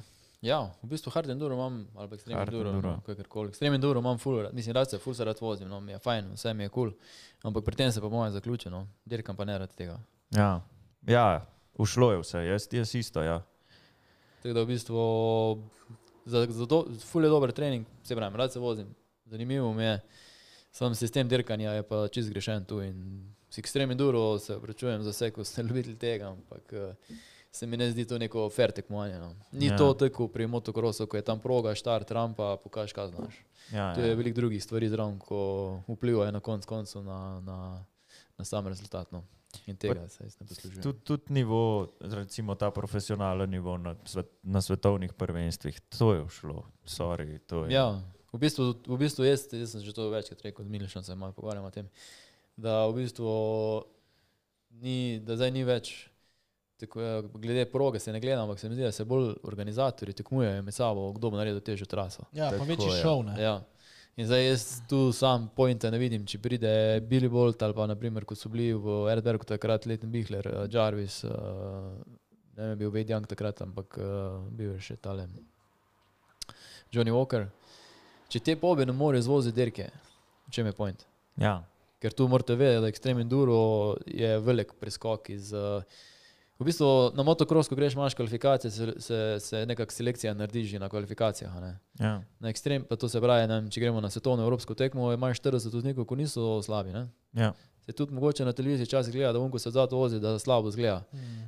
ja, v bistvu hard enduro imam, ali pa ekstrem Hard enduro, enduro. no, kakorkoli. Ekstrem enduro imam full, rad, mislim, rad se full se rad vozim, no, mi je fajn, vse mi je kul, cool, ampak pri tem se pa moje zaključi, no, dirkam pa ne rad tega. Ja, ja ušlo je vse, jaz, jaz isto, ja. Tako da v bistvu za, za do, full je dober trening, se pravi, rad se vozim, zanimivo mi je, sam sistem dirkanja je pa čist grešen tu in s ekstrem enduro se opračujem za vse, ko ste ljubitelji tega, ampak uh, se mi ne zdi to neko fair tekmovanje. No. Ni Ja. to tako pri motokrosu, ko je tam proga, štart, rampa, pokaž, kaj znaš. ja, Tu je ja. veliko drugih stvari zraven, ko vplivajo na konc koncu na, na, na sam rezultat. No. In tega se jaz ne poslužujem. Tudi tud nivo, recimo ta profesionalen nivo na, svet, na svetovnih prvenstvih, to je šlo, sorry, to je. Ja, v bistvu, v bistvu jaz, jaz sem že to večkrat rekel, z Milišem se malo pogovarjam o tem, da v bistvu ni, da zdaj ni več, tako, eh, glede proge se ne gleda, ampak se mi zdi, da se bolj organizatori tekmujejo med sabo, kdo bo naredil težjo traso. Ja, pa Tako, večji ja. šov. ne. Ja. In zdaj jaz tu sam pojente ne vidim, če pride Billy Bolt ali pa naprimer, ko so bili v Erdbergu takrat Leten Bihler, eh, Jarvis, uh, ne vem, bil Wade Young takrat, ampak bil je še tale Johnny Walker. Če te pobe ne more izvoziti dirke, v čem je point? Ja. Ker tu morate vedeti, da ekstrem enduro je velik preskok iz. Uh, v bistvu na motocross, ko greš, imaš kvalifikacije, se, se, se nekako selekcija naredi že na kvalifikacijah. a Ne? Ja. Na ekstrem, pa to se pravi, ne, če gremo na svetovno evropsko tekmo, imaš 40 voznikov, ki niso slabi. Ne? Ja. Se tudi mogoče na televiziji včasih gleda, da unko se zato vozi, da slabo zgleda.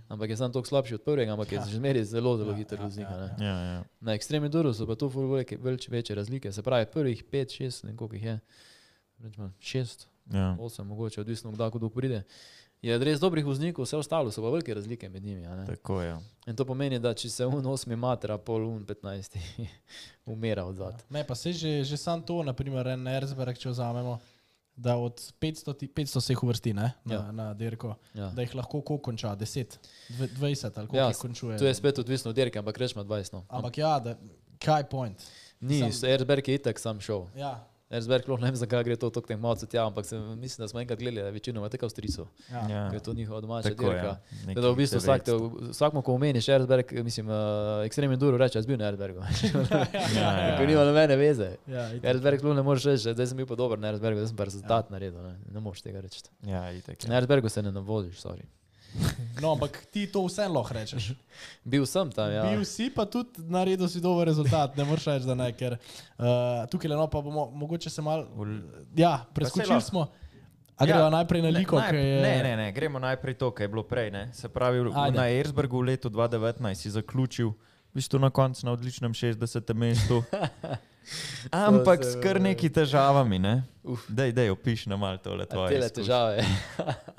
Ampak je sam toliko slabši od prvega, ampak je Ja. že zmeraj zelo, zelo Ja, hiter ja, voznik. ja, ja. Ja, ja. Na ekstremni duru so pa tu ful velike, več večje razlike. Se pravi, prvih 5, 6, ne vem koliko jih je, rečemo 6, ja. 8, mogoče odvisno, kdaj kdo pride. Je res dobrih voznikov, vse ostalo so pa velike razlike med njimi. a ne. Tako je. In to pomeni, da če se un 8 matra, pol un 15 umira od zad. Ne, pa se že, že sam to, naprimer, en Erzberg, če vzamemo, da od 500, ti- 500 se jih uvrsti ne, na, Ja. ja. na dirko, Ja. da jih lahko koliko konča, 10, dve- 20 ali koliko Ja, ja, jih končuje. To je spet odvisno od dirke, ampak rečemo 20. No. Ampak ja, da, kaj point? Ni, sam- Erzberg je itak sam šel. Ja, Erzberg, sploh ne vem, zakaj gre to tako malo tja, ampak se, mislim, da smo enkrat gledali, da večino ima tako avstrico, ja. Ja. ker je to njihova domača Tako dirka. je. Tako Da v bistvu vsak, te, vsakmo, ko omeniš Erzberg, mislim, uh, ekstremni duro reče, jaz bil na Erzbergu. Ja, ja. Ker nima nobene veze. ja. Erzberg sploh ne moreš reči, da sem bil pa dober na Erzbergu, da sem pa rezultat naredil. Ne, ne moreš tega reči. Ja, itak. Na Ja. Erzbergu se ne navoziš, sorry. No, ampak ti to vseeno lahko rečeš. Bil sem tam, ja. Ja. Bil si pa tudi naredil si dober rezultat, ne moreš reči, da ne, ker uh, tukaj le no, pa bomo mogoče se mal. Ja, preskočili smo. A Ja, gremo najprej na Ne, liko, najp- ki je. Ne, ne, ne, gremo najprej to, kar je bilo prej. Ne. Se pravi, Ajde. na Erzbergu v letu 2019 si zaključil, v bistvu na koncu na odličnem 60. mestu. Ampak s kar neki težavami, ne? Uf. Dej, dej, opiš nam malo tole tvoje. Tele težave.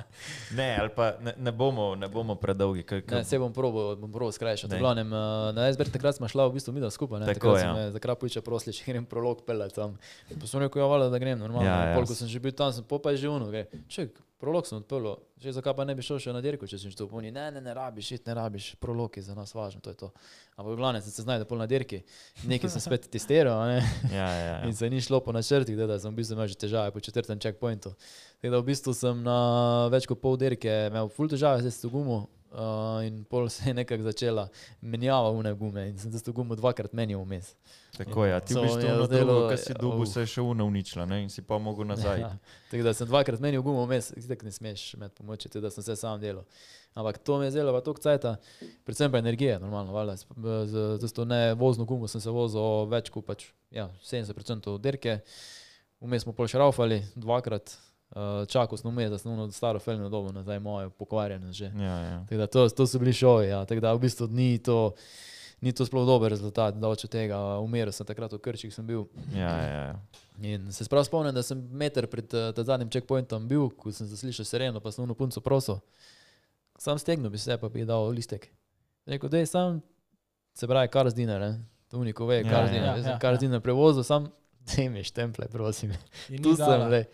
Ne, ali pa ne, ne, bomo, ne bomo predolgi. K, k, Ne, se bom probo, bom probo. V glavnem, eh, na SBR takrat smo šla v bistvu mi da skupaj. Ne? Tako, takrat ja. me za krapuča prosili, če grem prolog pelet tam. Pa sem rekel, ja, vala, da grem normalno. Ja, Ja, ja. Polko sem že bil tam, sem popaj že uno. gre. Ček, prolog sem odpeljal. Že zakaj pa ne bi šel še na dirko, če sem to poni. Ne, ne, ne rabiš, šit ne rabiš, prolog je za nas važno, to je to. Ampak glavnem sem se znašel pol na dirki. Nekaj sem spet testiral, ne. ja, ja, ja. In se ni šlo po načrtih, da, da sem v bistvu imel že težave po četrtem checkpointu. Tako da v bistvu sem na več kot pol dirke imel ful težave z to gumo. Uh, in pol se je nekako začela menjava une gume in sem to gumo dvakrat menil vmes. Tako je. Ja. Ti So v bistvu na drugo, kar si dubu, uf. se je še una uničila ne? in si pa mogel nazaj. Ja. Tako da sem dvakrat menil gumo vmes, zdaj ne smeš med pomoči, da sem vse sam delal. Ampak to mi je zelo toliko cajta, predvsem pa energije, normalno, valjda. Z, z to ne vozno gumo sem se vozil več kot pač, ja, 70% dirke. Vmes smo pol še raufali dvakrat, uh, čakal sem vmes, da sem ono staro felno dobo nazaj moje pokvarjene že. Ja, ja. Tako da to, to so bili šovi, ja. tako da v bistvu ni to, ni to sploh dober rezultat, da od tega umiral sem takrat v Krčih sem bil. Ja, ja, ja. In se sprav spomnim, da sem meter pred uh, zadnjim checkpointom bil, ko sem zaslišal sireno, pa sem unu punco prosil. Sam stegnil bi se, pa bi dal listek. Rekel, da je sam, se pravi, kar zdina, ne. To uniko ve, Ja, kar ja, zdina. ja, Jaz ja, kar ja. zdina prevozil, sam te mi štemple, prosim. In Tu sem, le.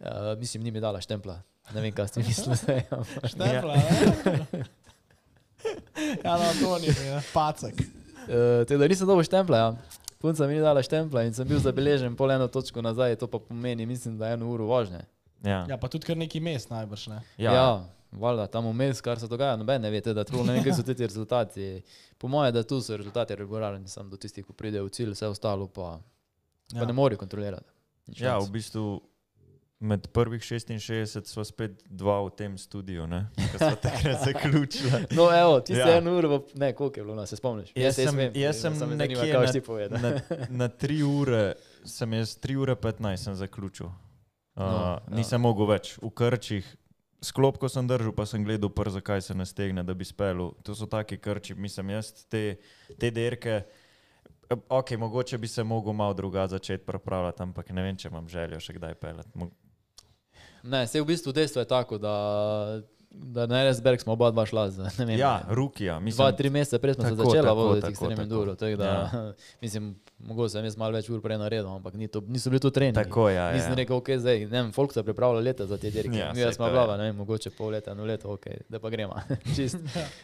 Uh, mislim, ni mi dala štempla. Ne vem, kaj ste mislili. ampak- Štempla, ja. ja, no, to ni, ja. pacek. Uh, tako da nisem dobil štempla. Ja. Punca mi ni dala štempla in sem bil zabeležen pol eno točko nazaj, to pa pomeni, mislim, da eno uro vožnje. Ja. Ja, pa tudi kar neki mest najbrž, ne. Ja, ja valjda, tam vmes, kar se dogaja, noben ne ve, da tu ne vem, kaj so ti rezultati. Po mojem, da tu so rezultati regularni, samo do tistih, ki pridejo v cilj, vse ostalo pa, pa Ja. ne morejo kontrolirati. Nič ja, v bistvu med prvih 66 smo spet dva v tem studiu, ko smo takrat zaključili. No, evo, ti si Ja. eno uro, ne, koliko je bilo, no, se spomniš? Jaz sem- vem, jaz sem zanima, nekje kaj na- povedal. Na, na tri ure sem jaz, tri ure 15 sem zaključil. Uh, no, ja. nisem mogel več v krčih. Sklopko sem držal, pa sem gledal, pr, zakaj se ne stegne, da bi spel. To so taki krči, mislim, jaz te, te derke. Ok, mogoče bi se mogel malo drugače začeti pripravljati, ampak ne vem, če imam željo še kdaj pelati. Mo- Ne, se v bistvu dejstvo je tako, da, da na RSBRG smo oba dva šla za, ne vem, Ja, Rukija, Dva, mislim. tri mesece prej smo se Tako, začela tako, voziti tako, ekstremno tako. enduro. Da, ja. Mislim, mogoče sem jaz malo več ur prej naredil, ampak ni to, niso bili to treningi. Tako, ja, Nisem ja. rekel, ok, zdaj, ne vem, folk se pripravlja leta za te dirke. Ja, Ja, Mi saj smo glava, je. ne vem, mogoče pol leta, eno leto, ok, da pa gremo. Čist.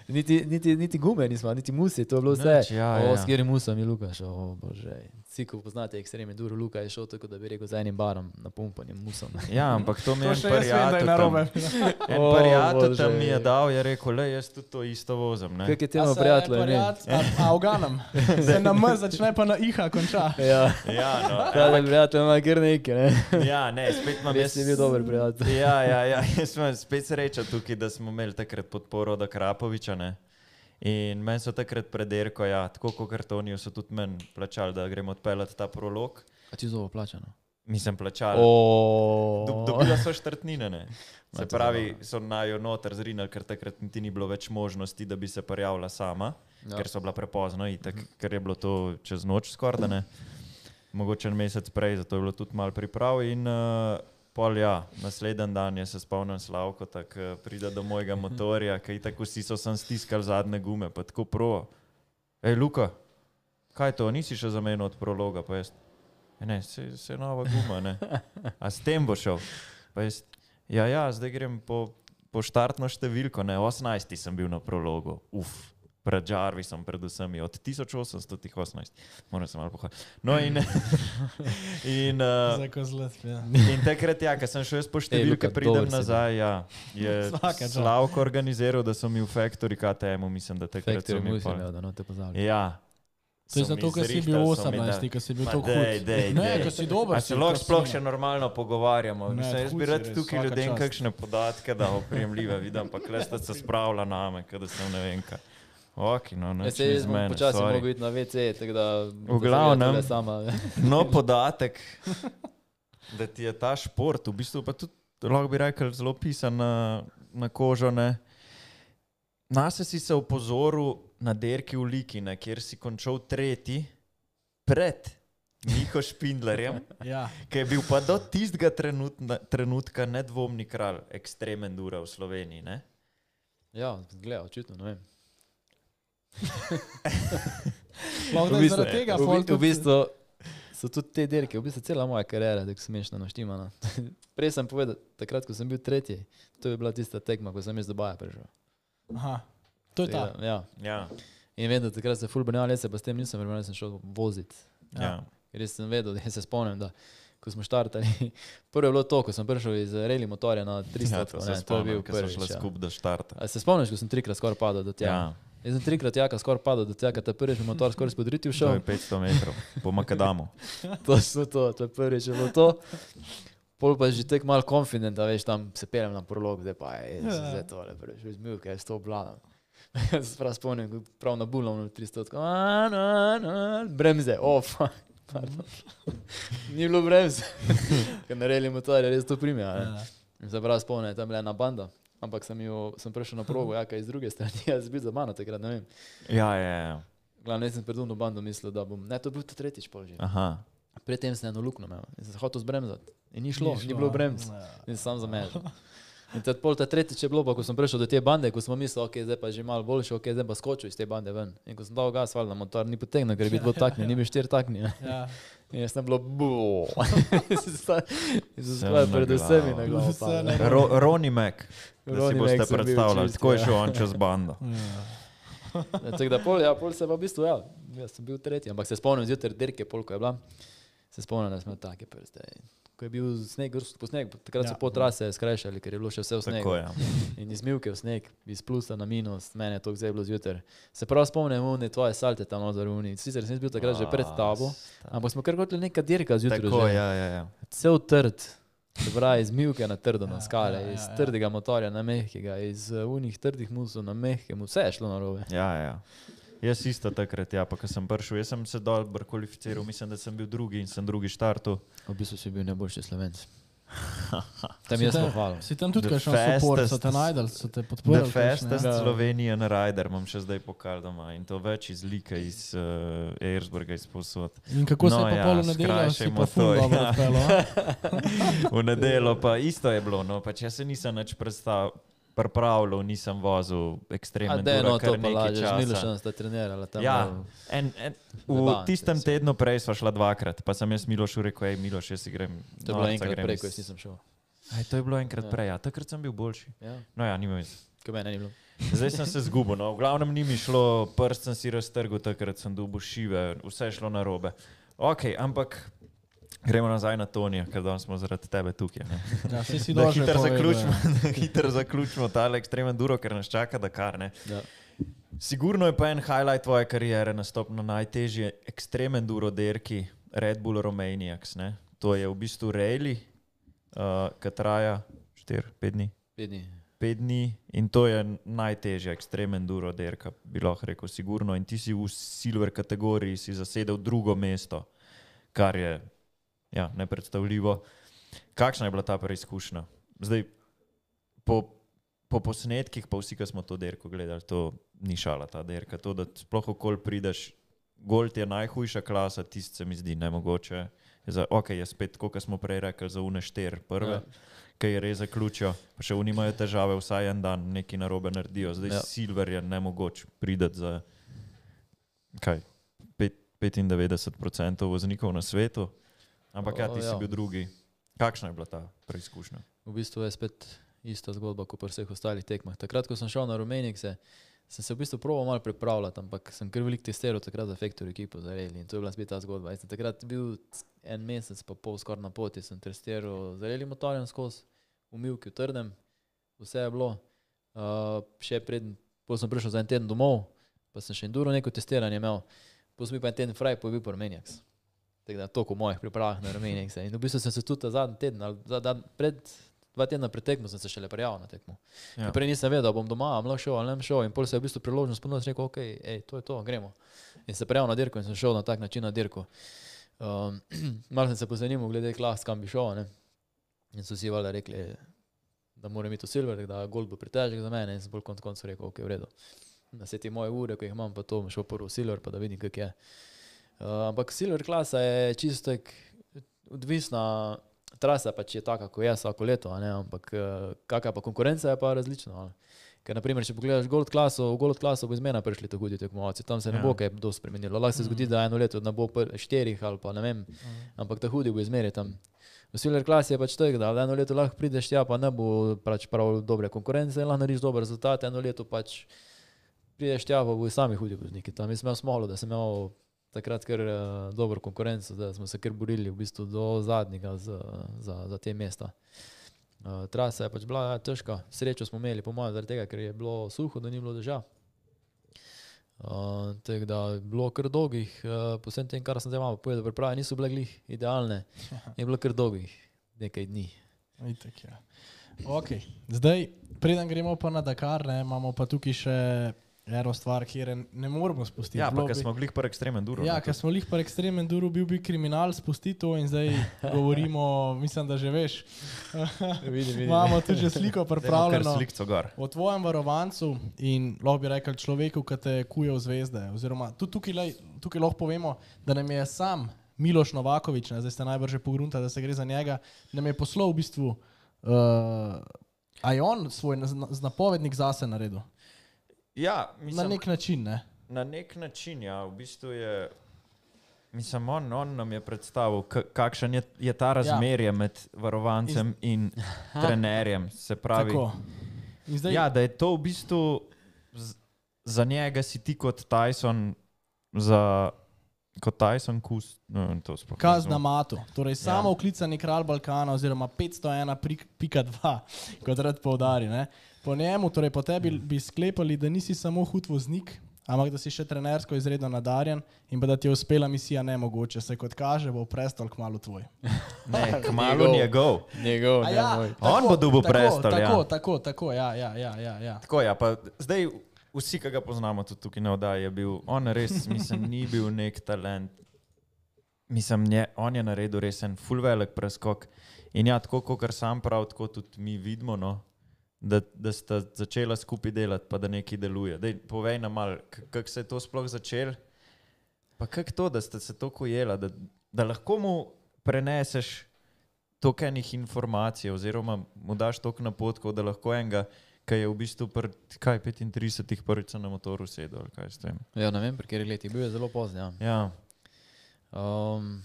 niti, niti, niti gume nismo, niti musi, to je bilo vse. Nič, ja, o, ja. s katerim musom je Lukaš, o bože. Vsi, ko poznate ekstremne duro, Luka je šel tako, da bi rekel z enim barom na pumpanjem musom. Ja, ampak to mi je še jaz je prijatelj. tam- En prijatelj tam mi je dal, je rekel, le jaz tudi to isto vozim. ne." Kaj je temu prijatelju prijat- A, uganem. Se na M začne pa na IHA konča. Ja, Ja, no, ta da prijatelj ima kar nekaj, ne? ja, ne, spet imam Res je bil dober prijatelj. Ja, ja, ja, jaz sem spet sreča tukaj, da smo imeli takrat podporo od Krapoviča. Ne? In meni so takrat pred Erko, ja, tako kot kartonijo, so tudi meni plačali, da gremo odpeljati ta prolog. A ti zovo plačano? Nisem plačal. Do- Dobila so štrtnine. Ne? Se pravi, so najo noter zrinili, ker takrat niti ni bilo več možnosti, da bi se prijavila sama, ja. Ker so bila prepozno, itak, ker je bilo to čez noč skoraj. Mogoče en mesec prej, zato je bilo tudi malo priprav. In uh, pol, ja, naslednji dan je se spomnil Slavko, tako pride do mojega motorja, ki tako vsi so sem stiskali zadnje gume, pa tako pro. Hej, Luka, kaj je to, nisi še zamenil od prologa, pa jaz. "Ja, Ne, se, se nova guma, ne. A s tem bo šel? Pa jaz, ja, ja, zdaj grem po, po štartno številko, ne, 18 sem bil na prologu, uf. Pred Jarvisom, predvsem od 1818, moram se malo pohvaliti. No, in, in, uh, Zdaj, ko zlet, ja. in takrat, ja, ko sem šel jaz po številke, Luka, pridem nazaj, ja, je. Slavko organiziral, da so mi v Factory KTM-u, mislim, da takrat so Faktor mi pa. imel, da no te pozabi. Ja. To je so zato, ker si bil so mi 18, dali- ker si bil tako hud. dej, Ne, ker si dober. Se lahko ker sploh še normalno pogovarjamo? Ne, Mislim, jaz bi rad tukaj ljudem kakšne podatke dal, oprijemljive, vidim, pa klesta se spravlja name, kada sem ne vem kaj. Ok, no, neč se ni jaz z bom mene, počasi sorry. mogel iti na WC, tako da... V glavnem. se Sama, No, podatek, da ti je ta šport, v bistvu pa tudi, lahko bi rekel, zelo pisan na, na kožo. Ne? Nase si se opozoril na derki v Likine, kjer si končal tretji pred Miho Špindlerjem, Ja, ki je bil pa do tistega trenutna, trenutka nedvomni kralj ekstremen dura v Sloveniji. Ne? ja, gleda, očitno, ne vem. V je bistvu- zaradi tega. v, v tudi- bistvu so tudi te dirke, v bistvu cela moja kariera, tako smešno naštimana. Prej sem povedal, takrat, ko sem bil tretji, to je bila tista tekma, ko sem iz Dubaja prišel. Aha, to je ta. Ja. Ja, In da takrat se ful banjal, jaz se pa s tem nisem vrnil, sem šel voziti. ja. Ker jaz sem vedel, da se spomnim, da ko smo štartali, prvo je bilo to, ko sem prišel iz reli motorja na 300, ja to ne, to je spomnim, bil ker prvi. šli skupaj do štarta. A se spomniš, ko sem trikrat skoraj padel do tega? Ja, Jaz sem trikrat jaka skoraj padel do tega, ta prvič motor skoraj spodritil to šel. je 500 metrov, po Makadamu. To je to, to je prvič je bilo to. Pol pa že tek malo confident, da veš, tam se peljem na prolog, zdaj pa je, Ja. zdaj tole, prvič iz milke, jaz to obladam. Jaz se prav spomnim, prav na bulom na 300, tako, a, na, na, bremze, oh, fuck. pardon. Ni bilo bremze, ker naredili motor, res to prime. Ja. Se prav spomnim, tam je bila ena banda, ampak sem, jo, sem prišel na progo, jaka iz druge strani, jaz bil za mano takrat, ne vem. Ja, ja, ja. Glavno, jaz sem pred uno bando mislil, da bom, ne, to je bil to tretjič pol že. Aha. Predtem sem eno luknjo imel in sem se hotel zbremzati. In ni šlo, Ni ni, šlo, bilo ja. bremz. Ja. In sem sam zamežal. In tad pol ta tretjič je bilo, pa ko sem prišel do te bande, ko smo mislili, ok, zdaj pa je že malo boljše, ok, zdaj pa skočil iz te bande ven. In ko sem dal gas, valjda motor ni potegnil, ker je bil dvotakni, ni bil štir takni. ne. Ja. In jaz sem bilo, sklad na pred vsemi na na Ro, Roni Mac, da si Ronnie boste predstavljali, tako je ja. šel on čez bando. Ja. Tako da pol, ja, pol se pa v bistvu, ja, jaz sem bil tretji, ampak se spomnim zjutraj dirke, pol ko je bila, se spomnim, da smo take prste. Ko je bil sneg, grst po sneg, takrat so Ja. po trase skrajšali, ker je bilo še vse v snegu. Tako je. In iz milke v sneg, iz plusa na minus, mene je to zdaj bilo zjutraj. Se prav spomnim, une tvoje salte tam nozor uni. Sicer sem bil takrat že pred tabo, ampak smo kar hoteli neka dirka zjutraj. Tako, že. ja, ja, ja. Cel trd, se pravi iz milke na trdo, na Ja, skale, ja, ja, iz ja. trdega motorja na mehkega, iz uh, unih trdih musov na mehke, vse je šlo na robe. Ja, ja. Jaz isto takrat, ja, pa ko sem prišel, jaz sem se dol kvalificiral, mislim, da sem bil drugi in sem drugi štartu. V bistvu si bil najboljši slovenc. Tam jaz tam- pohvalim. Si tam tudi The kakšen support, so fastest- te najdel, so te The podprli. fastest Ja. Slovenijan rider imam še zdaj pokal doma in to več iz Lika, iz uh, Erzberga, iz posod. In kako se No je pa ja, pol v nedeljo, si pa ful to, dobro ja. odpeljal. a? V nedelo pa isto je bilo, no, pač jaz se nisem več pripravljal, nisem vozil ekstremno. da je no to pa nekaj lažje, časa. Milošan sta trenirala tam. Ja. En, en, v Zabavno tistem je. tednu prej sva šla dvakrat, pa sem jaz Milošu rekel, hej Miloš, jaz si grem. To je bilo enkrat grem prej, iz- ko jaz nisem šel. Aj, to je bilo enkrat Ja. prej, ja. takrat sem bil boljši. Ja, No ja, nima veze. ko meni ni bilo. Zdaj sem se zgubil, no. v glavnem ni mi šlo, prst sem si raztrgal, takrat sem dobil šive, vse je šlo na robe. Ok, ampak gremo nazaj na Tonija, ker danes smo zaradi tebe tukaj. ne. Ja, si Da dolžen hitro povedati, zaključimo, ja. hitro zaključimo tale ekstremen duro, ker nas čaka Dakar. Ne. Ja. Sigurno je pa en highlight tvoje kariere nastop na najtežji ekstremen duro derki Red Bull Romaniacs. Ne. To je v bistvu rally, uh, ki traja 4-5 dni. Pet dni. Pet dni in to je najtežja ekstremen duro derka, bi lahko rekel, sigurno. In ti si v silver kategoriji si zasedel drugo mesto, kar je ja, nepredstavljivo. Kakšna je bila ta preizkušnja? Zdaj, po, po posnetkih, pa vsi, ki smo to derko gledali, to ni šala ta derka. To, da sploh okol prideš, Gold je najhujša klasa, tisti se mi zdi nemogoče. Za, ok, je spet, kot smo prej rekli, za unešter prve. Ja. Ki je res zaključijo, pa še oni imajo težave, vsaj en dan nekaj narobe naredijo. Zdaj Ja. Silver je ne mogoče priti za kaj, pet, 95% voznikov na svetu, ampak ja, O, ti si ja. bil drugi. Kakšna je bila ta preizkušnja? V bistvu je spet ista zgodba kot pri vseh ostalih tekmah. Takrat, ko sem šel na Rumenik, se, sem se v bistvu proval malo pripravljati, ampak sem kar velik testiral takrat za Factory ekipo za Reli in to je bila spet ta zgodba. Jaz sem takrat bil en mesec pa pol skoraj na poti, sem testiral za Reli motorjem skozi, v Milki, v Trdem, vse je bilo. Uh, še predn, potem sem prišel za en teden domov, pa sem še enduro neko testiranje imel, potem sem bil pa en teden fraj, pa je bil pa Rumenijaks. Tako da toliko mojih priprav na Rumenijaks. In v bistvu sem se tudi zadnji teden, ali za dan pred dva tedna pred tekmo sem se šele prijavil na tekmo. Ja. Prej nisem vedel, da bom doma, am lahko šel ali ne šel. In pol se je v bistvu priložnost ponudil, rekel, ok, ej, to je to, gremo. In se prijavil na dirko in sem šel na tak način na dirko. Um, malo sem se pozanimal glede klas, kam bi šel. Ne? In so si valjda rekli, da mora imeti silver, da gold bo pretežek za mene. In sem bolj konc koncev rekel, ok, v redu. Da se ti moje ure, ko jih imam, pa to bom šel prvo v silver, pa da vidim, kak je. Uh, ampak silver klasa je čisto tak odvisna, trasa pač je taka, kot je vsako leto, ampak uh, kakšna pa konkurenca je pa različna. ali. Ker, naprimer, če pogledaš Gold klaso, v Gold klaso bo izmena prišli tako hudi tekmovalci, tam se ne Ja. bo kaj dosti spremenilo. Lahko se zgodi, da eno leto ne bo štirih ali pa ne vem, ampak ta hudi bo izmeri tam. V Silver klasi je pač tako, da eno leto lahko prideš tja, pa ne bo pač prav dobre konkurence, lahko narediš dober rezultat, eno leto pač prideš tja, pa bo sami hudi vozniki. Tam sem imel smolo, da sem imel takrat kar uh, dobro konkurenco, da smo se kar borili v bistvu do zadnjega za, za, za te mesta. Uh, trasa je pač bila ja, težka, srečo smo imeli, po mojem, zaradi tega, ker je bilo suho, da ni bilo dežja. Uh, tako da je bilo kar dolgih, uh, po vsem tem, kar sem zdaj malo povedal, priprave niso bile glih idealne, je bilo kar dolgih nekaj dni. Itak, ja. okay. Zdaj, preden gremo pa na Dakar, ne, imamo pa tukaj še eno stvar, kjer je ne moremo spustiti. Ja, ker bi- smo glih par ekstremen duro. Ja, ne, ker smo jih pa ekstremen duro, bil bi kriminal, spusti to in zdaj govorimo, mislim, da že veš. Vidim, vidim. Imamo tudi že sliko pripravljeno. Slikco gor. O tvojem varovancu in lahko bi rekel človeku, ki te kuje v zvezde. Oziroma, tudi tukaj, lej, tukaj lahko povemo, da nam je sam Miloš Novakovič, ne, zdaj ste najbrž že pogrunta, da se gre za njega, nam je poslal v bistvu, uh, a je on svoj znapovednik zase naredil. Ja, Na mislim, nek način, ne? Na nek način, ja, v bistvu je. Mislim, on, on nam je predstavil, kakšen je, je ta razmerje ja. med varovancem Iz... in trenerjem. Se pravi, zdaj, ja, da je to v bistvu z, za njega si ti kot Tyson, za, kot Tyson kus. No, to sploh ne Kaz na matu, torej Ja. samo oklicani kralj Balkana, oziroma 501.2, kot rad poudari. Ne? Po njemu, torej po tebi, bi sklepali, da nisi samo hud voznik, ampak da si še trenersko izredno nadarjen in pa da ti je uspela misija nemogoče. Se kot kaže, bo prestol kmalo tvoj. Ne, kmalo Njegov. njegov. A ne ja, moj. On bo dobil tako, prestol, Tako, ja. tako, tako, ja, ja, ja, ja, ja. Tako ja, pa zdaj vsi, ki ga poznamo tudi tukaj na oddaji, je bil on res, mislim, ni bil nek talent. Mislim, nje, on je naredil res en full velik preskok. In ja, tako kot sam prav, tako tudi mi vidimo, no, da, da sta začela skupaj delati, pa da nekaj deluje. Dej, povej nam mal, k- kako se je to sploh začelo, pa kako to, da ste se tako jela, da, da lahko mu preneseš toliko enih informacij, oziroma mu daš toliko napotkov, da lahko enega, ki je v bistvu pred kaj, 35, prvič na motoru sedel. kaj. Ja, ne vem, pri kateri leti. Bil je zelo pozno. Ja. Ja, Um,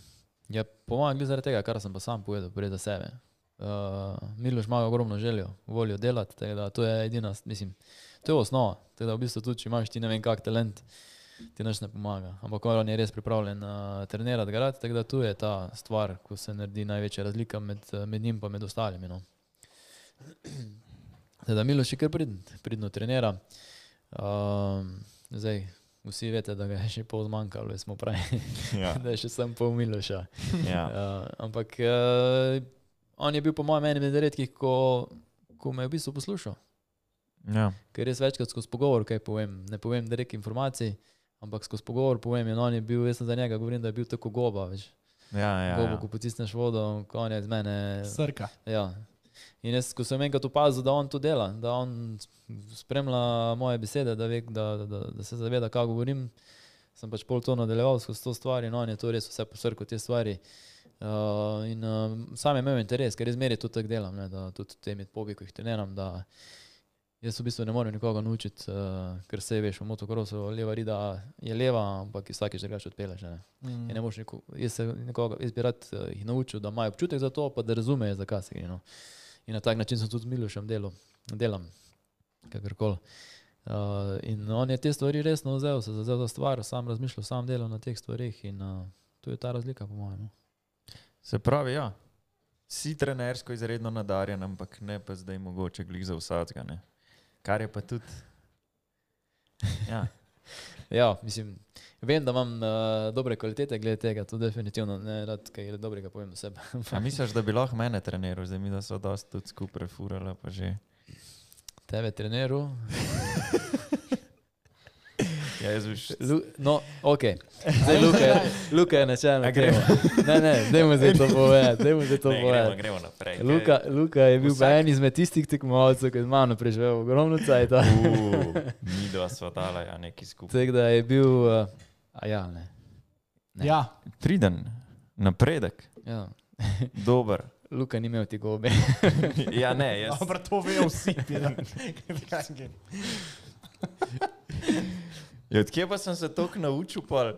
je po mojem, zaradi tega, kar sem pa sam povedal, prej za sebe. Uh, Miloš ima ogromno željo, voljo delati, tako da to je edina, mislim, to je osnova. Tako da v bistvu tudi, če imaš ti ne vem kak talent, ti nič ne pomaga. Ampak on je res pripravljen uh, trenirati, garati, tako da tu je ta stvar, ko se naredi največja razlika med, eh, med njim in med ostalimi. No. Teda Miloš je kar pridn, pridno trenira. Um, zdaj, vsi veste, da ga je še pol zmanjkalo, smo pravi, Ja. da je še sem pol Miloša. Ja. Uh, ampak uh, on je bil po mojem enem izmed redkih, ko, ko me je v bistvu poslušal. Ja. Ker res večkrat skozi pogovor, kaj povem, ne povem direkt informacij, ampak skozi pogovor povem, in on je bil, jaz sem za njega govorim, da je bil tako goba, veš. Ja, ja, Gobo, ja. ko potisneš vodo, on je z mene. Srka. Ja. In jaz, ko sem enkrat opazil, da on to dela, da on spremlja moje besede, da, ve, da, da, da se zaveda, kaj govorim, sem pač pol to nadaljeval skozi to stvar in on je to res vse posrkal te stvari. Uh, in uh, sam imel interes, ker izmeri to tako delam, ne, da tudi temi pobi, ko jih treniram, da jaz v bistvu ne morem nikoga naučiti, uh, ker se veš, v motokrosu leva rida je leva, ampak vsakeč drugače odpeleš. Ne. Mm. In ne niko, jaz se nikoga, jaz bi rad uh, jih naučil, da imajo občutek za to, pa da razumejo, zakaj se gre. No. In na tak način sem tudi z Milošem delu, delam, kakorkoli. Uh, in on je te stvari resno vzel, se zavzel za stvar, sam razmišljal, sam delal na teh stvarih in uh, tu je ta razlika, po mojem. No. Se pravi, ja. Si trenersko izredno nadarjen, ampak ne pa zdaj mogoče glih za vsakega. ne. Kar je pa tudi. Ja. Ja, mislim, vem, da imam uh, dobre kvalitete glede tega, to definitivno ne rad kaj dobrega povem o sebi. A misliš, da bi lahko mene treniral, zdaj mi da so dosti tudi skupaj furala, pa že. Tebe treniral. Ja, jaz už. Lu, no, ok. Zdaj Luka, je- Luka je načelno. A gremo? Ne, ne, dajmo zdaj to povedati, dajmo zdaj to Ne, gremo, povedati. gremo naprej. Luka, Luka je bil Vsak- en izmed tistih tekmovalcev, ki je z mano preživel ogromno cajta. Uh, mi dva sva dala ja, neki skupaj. Tako da je bil, uh, a ja, ne. Ne. Ja, Triden, napredek, Ja. dober. Luka ni imel ti gobe. Ja, ne, jaz. dobro, to vejo vsi. Ja, Odkje pa sem se toliko naučil? Pol?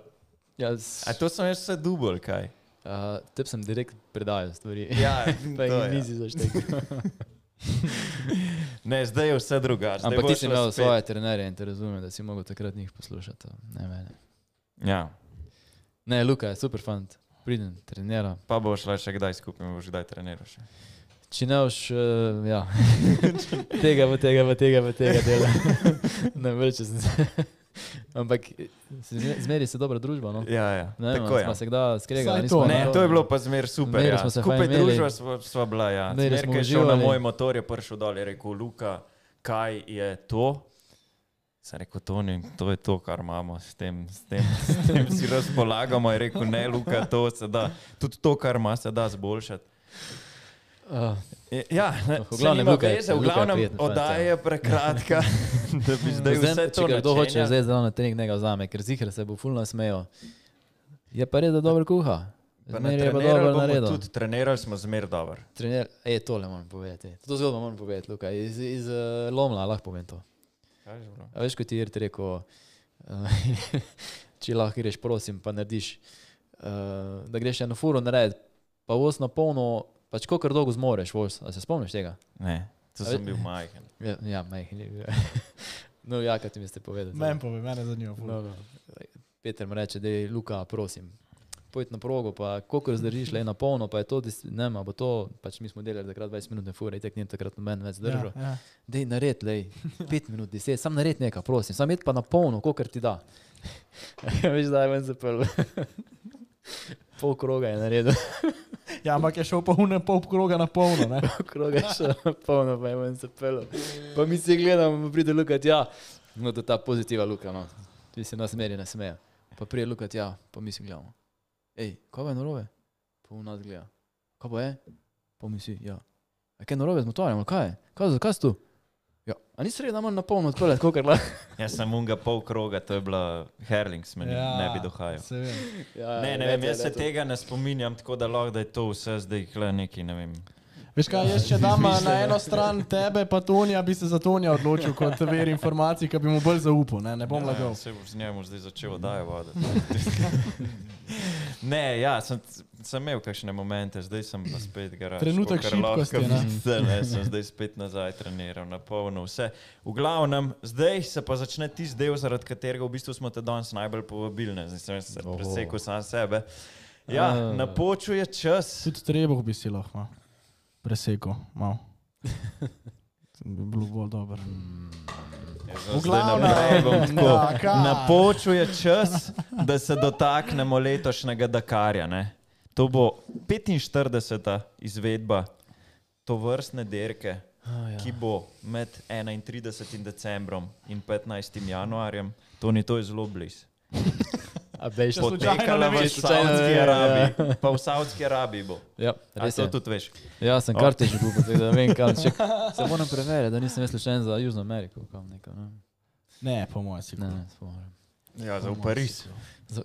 Ja, A to sem jaz vse dubl, kaj? uh, Tep sem direkt predajal stvari. Ja, pa jih nisi zaštekal. Ne, zdaj je vse drugače. Ampak ti si imel spet. svoje trenerje in te razumem, da si mogel takrat njih poslušati. Ne, mene. Ja, ne Luka je super fant, pridem, trenira. pa bo šla še kdaj skupaj, boš kdaj treniral še. Če ne boš, uh, ja, tega, pa tega, pa tega, pa tega dela. ne vrče se. Ampak se- zmeri se dobra družba. No? Ja, ja. Ne, tako je. smo se kdaj skregali. To, Ne, na to je bilo pa zmer super. Zmeraj Ja. smo se Skupaj družba sva, sva bila. Ja. Zmer, ki je šel na moj motor, je prišel dol in rekel, Luka, kaj je to? Sem rekel, to, ni, to je to, kar imamo, s tem, s tem, s tem si razpolagamo. Je rekel, ne, Luka, to se da, tudi to, kar ima, se da zboljšati. Uh, Ja, ne, v glavnem, Luka je- veze, v je glavnem fant, oddaja ja. je prekratka, da bi zdaj vse Zdaj, to če ga kdo hoče načenjal. zdaj zelo na trening, ne ga vzame, ker zihar se bo fulno smejo. Je pa res, da dobro kuha. Zmeraj je pa dobro naredil. Tudi trenirali smo zmer dobro. Trener, e, tole moram povedati. To zgodbo moram povedati, Luka. Iz, iz uh, Lomla lahko povem to. A veš, kot ti je rekel, uh, če lahko greš, prosim, pa narediš, uh, da greš eno furo narediti, pa voz na polno, pač kolikor dolgo zmoreš, voz. A se spomniš tega? Ne, to sem bil majhen. Ja, ja majhen je bil. no, ja, kaj ti mi ste povedali. Meni pove, mene zanima. No, no. Peter mu reče, da je Luka, prosim. Pojdi na progo, pa koliko zdržiš, le na polno, pa je to, ne, bo to, pač mi smo delali takrat 20 minut, fure, in tek ni takrat noben več zdržal. Ja, ja. Dej, nared, lej, 5 minut, 10, sam nared nekaj, prosim, sam jed pa na polno, kolikor ti da. Veš, da je ven zapel. Pol kroga je naredil, ja, ampak je šel pa une pol kroga na polno. Ne? pol kroga je šel na polno, pa je ven zapel. Pa mi se gledamo, pride Luka, ja, no to je ta pozitiva Luka, no. Ti se nas meri, ne smeja. Pa prije Luka, ja, pa mi si gledamo. Ej, kaj pa je narobe? Pa v nas gleda. Kaj pa je? Pa mi si, ja. A kaj je narobe z motorjem, kaj je? Kaj, zakaj si tu? Ja, a nisi rekel, da moram na polno odpeljati, kolikor lahko. Jaz sem unga pol kroga, to je bila Herlings, meni ja, ne bi dohajal. Se vem. Ja, Ne, ne vem, lete, jaz se lete. tega ne spominjam, tako da lahko da je to vse zdaj kle neki, ne vem. Veš kaj, jaz če dam na eno stran tebe, pa Tonija, bi se za Tonija odločil kot ver informacij, ki bi mu bolj zaupal, ne, ne bom Ja, lagal. Se boš z njemu zdaj začel oddaje voditi. ne, ja, sem, sem imel kakšne momente, zdaj sem pa spet garaž. Trenutek šibkosti, ne. Ne, ne, sem zdaj spet nazaj treniral, na polno vse. V glavnem, zdaj se pa začne tisti del, zaradi katerega v bistvu smo te danes najbolj povabili. ne. Zdaj sem se presekal sam sebe. Ja, napočuje čas. Tudi trebuh bi si lahko malo presekal, malo. Bi bilo bolj dobro. V glavnem, ja, Dakar. Napočuje čas, da se dotaknemo letošnjega Dakarja. Ne? To bo 45. izvedba to vrstne dirke, Ah, ja. ki bo med 31. decembrom in 15. januarjem. To ni to je zelo blizu. A veš, Če slučajno Potekala ne v veš. Saudski veš, ja. Arabiji. Pa v Saudski Arabiji bo. Ja, A res to je. tudi veš. Ja, sem O. kartič kupil, tako da vem, kam če. Se moram preveriti, da nisem jaz slučajen za Južno Ameriko. Kam neko, ne? Ne, po mojem si Ne, ne, spomnim. Ja, za v Pariz.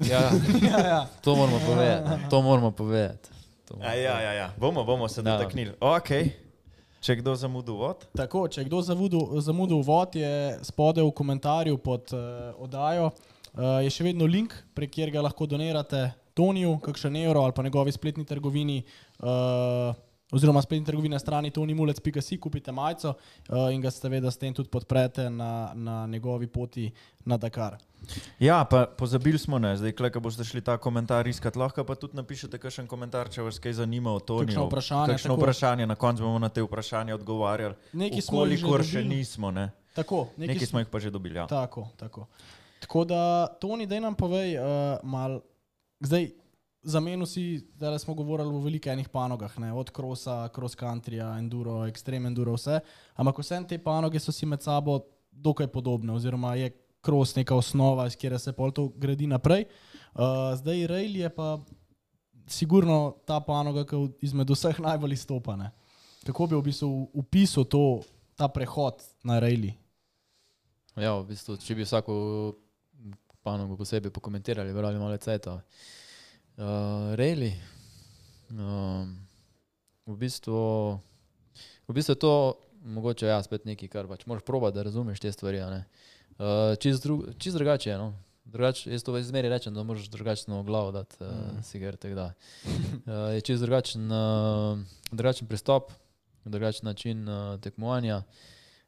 Ja, ja, ja. to moramo povedati. To moramo povedati. To moramo A, ja, ja, ja. Bomo, bomo se Ja. dotaknili. Okay. Če kdo zamudil vod. Tako, če kdo zamudil, zamudil vod, je spodaj v komentarju pod uh, oddajo. Uh, je še vedno link, prek katerega lahko donirate Toniju, kakšen evro ali pa njegovi spletni trgovini. Uh, Oziroma, spletni trgovini na strani tonimulec.si, kupite majico uh, in ga seveda s tem tudi podprete na, na njegovi poti na Dakar. Ja, pa pozabili smo, ne, zdaj, ko boste šli ta komentar iskati, lahko pa tudi napišete kakšen komentar, če vas kaj zanima o to. Kakšno vprašanje, Kakšno tako. vprašanje, na koncu bomo na te vprašanja odgovarjali. Nekaj smo jih že Kolikor še dobili. nismo, ne. Tako, nekaj Nekaj smo jih pa že dobili. Ja. Tako, tako. Tako da, Toni, da nam povej, uh, mal, zdaj, zamenil si, da smo govorili o veliko enih panogah, ne? od krosa, cross countryja, enduro, extreme enduro, vse. Ampak vse te panoge so si med sabo dokaj podobne, oziroma je cross neka osnova, iz kjer se pol to gradi naprej. Uh, zdaj, rail je pa sigurno ta panoga, ki izmed vseh najbolj izstopa. Ne? Kako bi v bistvu upisal to, ta prehod na raili? Ja, v bistvu, če bi vsako panogo posebej pokomentirali, brali malo ceta. Uh, Reli, um, v bistvu, v bistvu je to mogoče ja, spet nekaj, kar pač moraš probati, da razumeš te stvari. Uh, čist, dru, čist drugače je. No? Drugač, jaz to zmeri rečem, da moraš drugačno glavo dati, uh, Mm. tako da. Uh, je čist drugačen, uh, drugačen pristop, drugačen način uh, tekmovanja.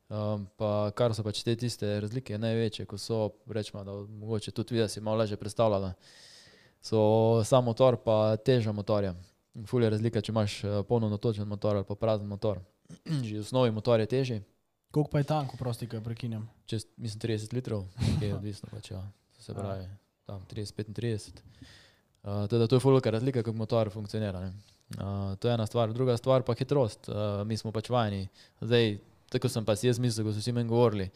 Um, pa kar so pač te tiste razlike največje, ko so, rečemo, da mogoče tudi vi, da si malo lažje predstavljala, so sam motor pa teža motorja. Ful je razlika, če imaš eh, polno natočen motor ali pa prazen motor. Že v osnovi motor je težji, Koliko pa je tanko, prosti, kaj prekinjam? čez mislim 30 litrov, ki je odvisno pač, ja, se pravi, tam 30-35. Uh, teda to je fulka razlika, kako motor funkcionira. ne. Uh, to je ena stvar. Druga stvar pa hitrost. Uh, mi smo pač vajeni. Zdaj, tako sem pa si jaz mislil, ko so vsi meni govorili.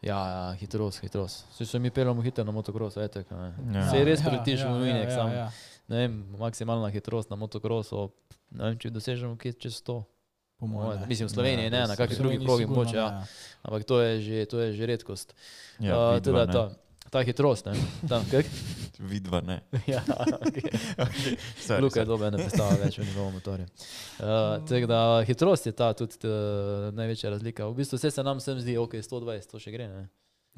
Ja, ja, hitrost, hitrost. Vsi so mi peljamo hitro na motokrosu, etek. Ja. Ja. Se res Ja, preletiš ja, v Minek, ja, sam. ja, ja. Ne vem, maksimalna hitrost na motokrosu, ne vem, če dosežemo kje čez 100. Po mojem. ne. Mislim, v Sloveniji Ja, ne, res. na V kakšni drugi Sloveniji progi sigurno mogoče, ne, ja. Ampak to je že, to je že redkost. Ja, Uh, vidva, ne. Ta, hitrost, ne. Ta, kak? Vidva, ne. ja, okay. Okay. Sorry, Luka je sorry. dobe ne predstavlja več v njegovem motorju. Uh, tako da hitrost je ta tudi uh, največja razlika. V bistvu vse se nam sem zdi, ok, 120, to še gre, ne.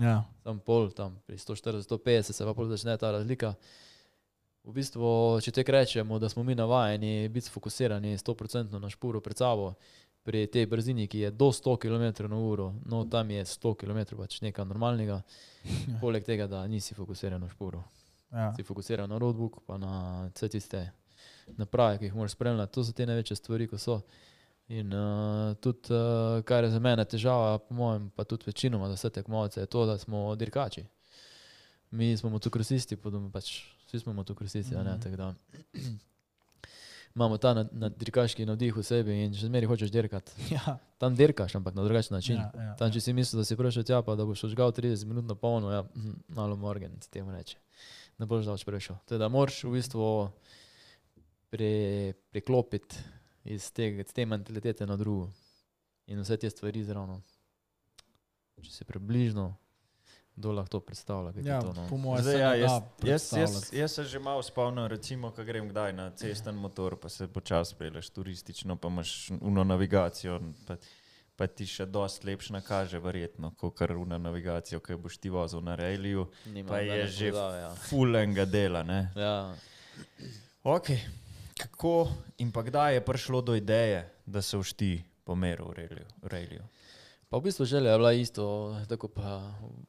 Ja. Tam pol, tam pri 140, 150 se pa pol začne ta razlika. V bistvu, če tek rečemo, da smo mi navajeni biti fokusirani 100% na špuru pred sabo, pri tej brzini, ki je do 100 km na uro, no tam je 100 km pač nekaj normalnega, poleg tega, da nisi fokusiran na špuru. Ja. Si fokusiran na roadbook, pa na vse tiste naprave, ki jih moraš spremljati. To so te največje stvari, ko so. In uh, tudi, uh, kar je za mene težava, po mojem, pa tudi večinoma za vse tekmovalce, je to, da smo dirkači. Mi smo motokrosisti, podobno pač vsi smo motokrosisti, mm Mhm. -hmm. tako da imamo ta na, na dirkaški navdih v sebi in še zmeraj hočeš dirkati. Ja. Tam dirkaš, ampak na drugačen način. Ja, ja, Tam, če si mislil, da si prišel tja, pa da boš žgal 30 minut na polno, ja, mhm, malo morgen, se temu reče. Ne boš daleč prišel. Teda moraš v bistvu pre, preklopiti iz te, iz te mentalitete na drugo. In vse te stvari zravno. Če se približno kdo lahko to predstavlja. ti Ja, to, no. po mojem, Zdaj, se ja, jaz, da jaz, jaz, jaz se že malo spomnim, recimo, ko grem kdaj na cesten motor, pa se počasi peleš turistično, pa imaš uno navigacijo. Pa, pa ti še dosti lepš nakaže, verjetno, kot kar una navigacijo, ki boš ti vozil na Railiju. Nima Pa je že povezave, ja. fulenga dela. Ne? Ja. Okay. Kako in pa kdaj je prišlo do ideje, da se všti pomeril v Railiju- Railiju? Pa v bistvu želja je bila isto, tako pa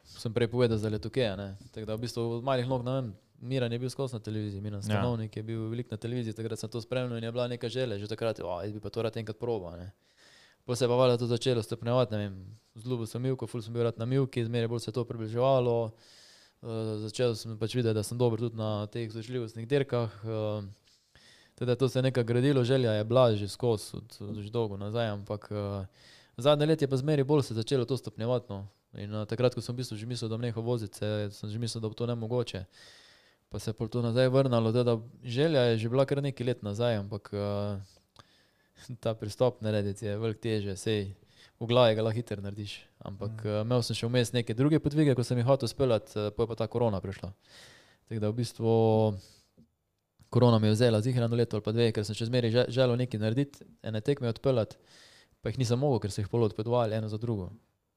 sem prej povedal za letuke. Tako da v bistvu od malih nog, ne vem, Miran je bil skozi na televiziji, Miran Ja. Stanovnik je bil velik na televiziji, takrat sem to spremljal in je bila neka želja, že takrat, o, jaz bi pa to rad enkrat proba. Ne. Potem se je pa valjda to začelo stopnjevati, ne vem, zlubil sem milko, ful sem bil rad na milki, zmeraj bolj se je to približevalo. Uh, začel sem pač videti, da sem dober tudi na teh vzdržljivostnih dirkah. Uh, teda to se je nekaj gradilo, želja je bila že skozi, že dolgo nazaj, ampak uh, zadnje letje pa zmeri bolj se je začelo to stopnjevati. No. In uh, takrat, ko sem v bistvu že mislil, da bom nehal voziti, se- sem že mislil, da bo to ne mogoče. Pa se je pol to nazaj vrnilo, teda želja je že bila kar nekaj let nazaj, ampak uh, ta pristop narediti je veliko teže, sej v glavi ga lahko hitro narediš. Ampak mm. uh, imel sem še vmes neke druge podvige, ko sem jih hotel speljati, uh, pa je pa ta korona prišla. Tako da v bistvu korona mi je vzela zihrano leto ali pa dve, ker sem še zmeraj že- želel nekaj narediti, ene tekme odpeljati, pa jih nisem mogel, ker so jih pol odpeljali eno za drugo.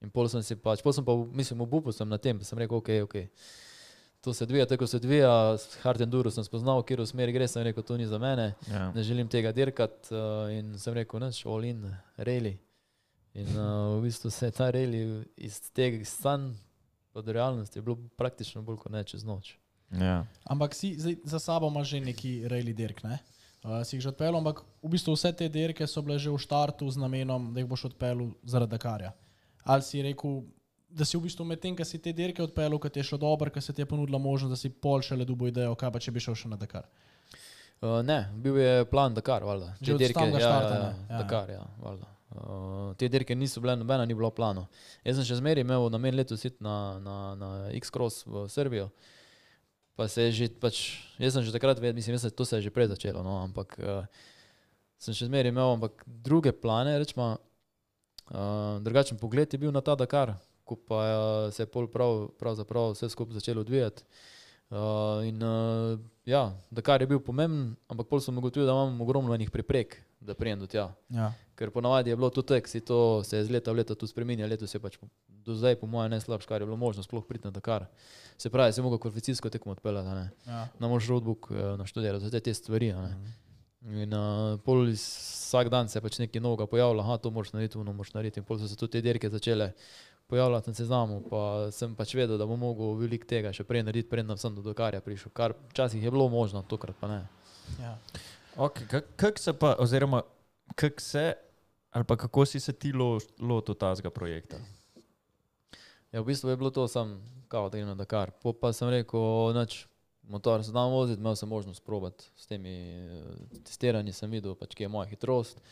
In pol sem si pač, pol sem pa, mislim, obupal sem na tem, pa sem rekel, ok, ok. To se odvija, tako se odvija, s Hard Enduro sem spoznal, kjer v smeri gre, sem rekel, to ni za mene, Ja. ne želim tega dirkati uh, in sem rekel, neč, all in, reli. In uh, v bistvu se je ta reli iz tega stan od realnosti je bilo praktično bolj kot ne čez noč. Ja. Ampak si zdaj, za sabo imaš že neki rejli dirk, ne? Uh, si jih že odpeljal, ampak v bistvu vse te dirke so bile že v štartu z namenom, da jih boš odpeljal zaradi Dakarja. Ali si rekel, da si v bistvu med tem, ko si te dirke odpeljal, ko ti je šlo dobro, ko se ti je ponudila možnost, da si pol še le dubo idejo, kaj pa če bi šel še na Dakar. Uh, ne, bil je plan Dakar, valjda. Že od samega ja, štarta, ja, ja, Ja. Dakar, ja, valjda. Uh, te dirke niso bile, nobena ni bilo plano. Jaz sem še zmeraj imel namen letos iti na, na, na X-Cross v Srbijo. Pa se je že, pač, jaz sem že takrat vedel, mislim, se, to se je že prej začelo, no, ampak uh, sem še zmeraj imel ampak druge plane, rečemo, uh, drugačen pogled je bil na ta Dakar, ko pa uh, se je pol prav, pravzaprav vse skupaj začelo odvijati. Uh, in uh, ja, Dakar je bil pomemben, ampak pol sem ugotovil, da imam ogromno enih preprek, da prijem do tja. Ja. Ker ponavadi je bilo to tek, si to se je iz leta v leto tu spremenja, letos je pač do zdaj, po mojem, najslabše, kar je bilo možno sploh priti na Dakar. Se pravi, si mogel kvalifikacijsko tekmo odpeljati, a ne. Ja. Na mož roadbook eh, naštudirati, vse te stvari. a ne. In uh, pol vsak dan se je pač nekaj novega pojavilo, aha, to moraš narediti, ono moraš narediti. In pol so se tudi te dirke začele pojavljati na seznamu, pa sem pač vedel, da bom mogel veliko tega še prej narediti, preden sem do Dakarja prišel, kar včasih je bilo možno, tokrat pa ne. Ja. Okay, kako se pa, oziroma kako se, ali pa kako si se ti lo- lotil tazga projekta? Ja, v bistvu je bilo to sam, kao da grem na Dakar. Po pa sem rekel, noč, motor se znam voziti, imel sem možnost probati s temi eh, testiranji, sem videl, pač, kje je moja hitrost.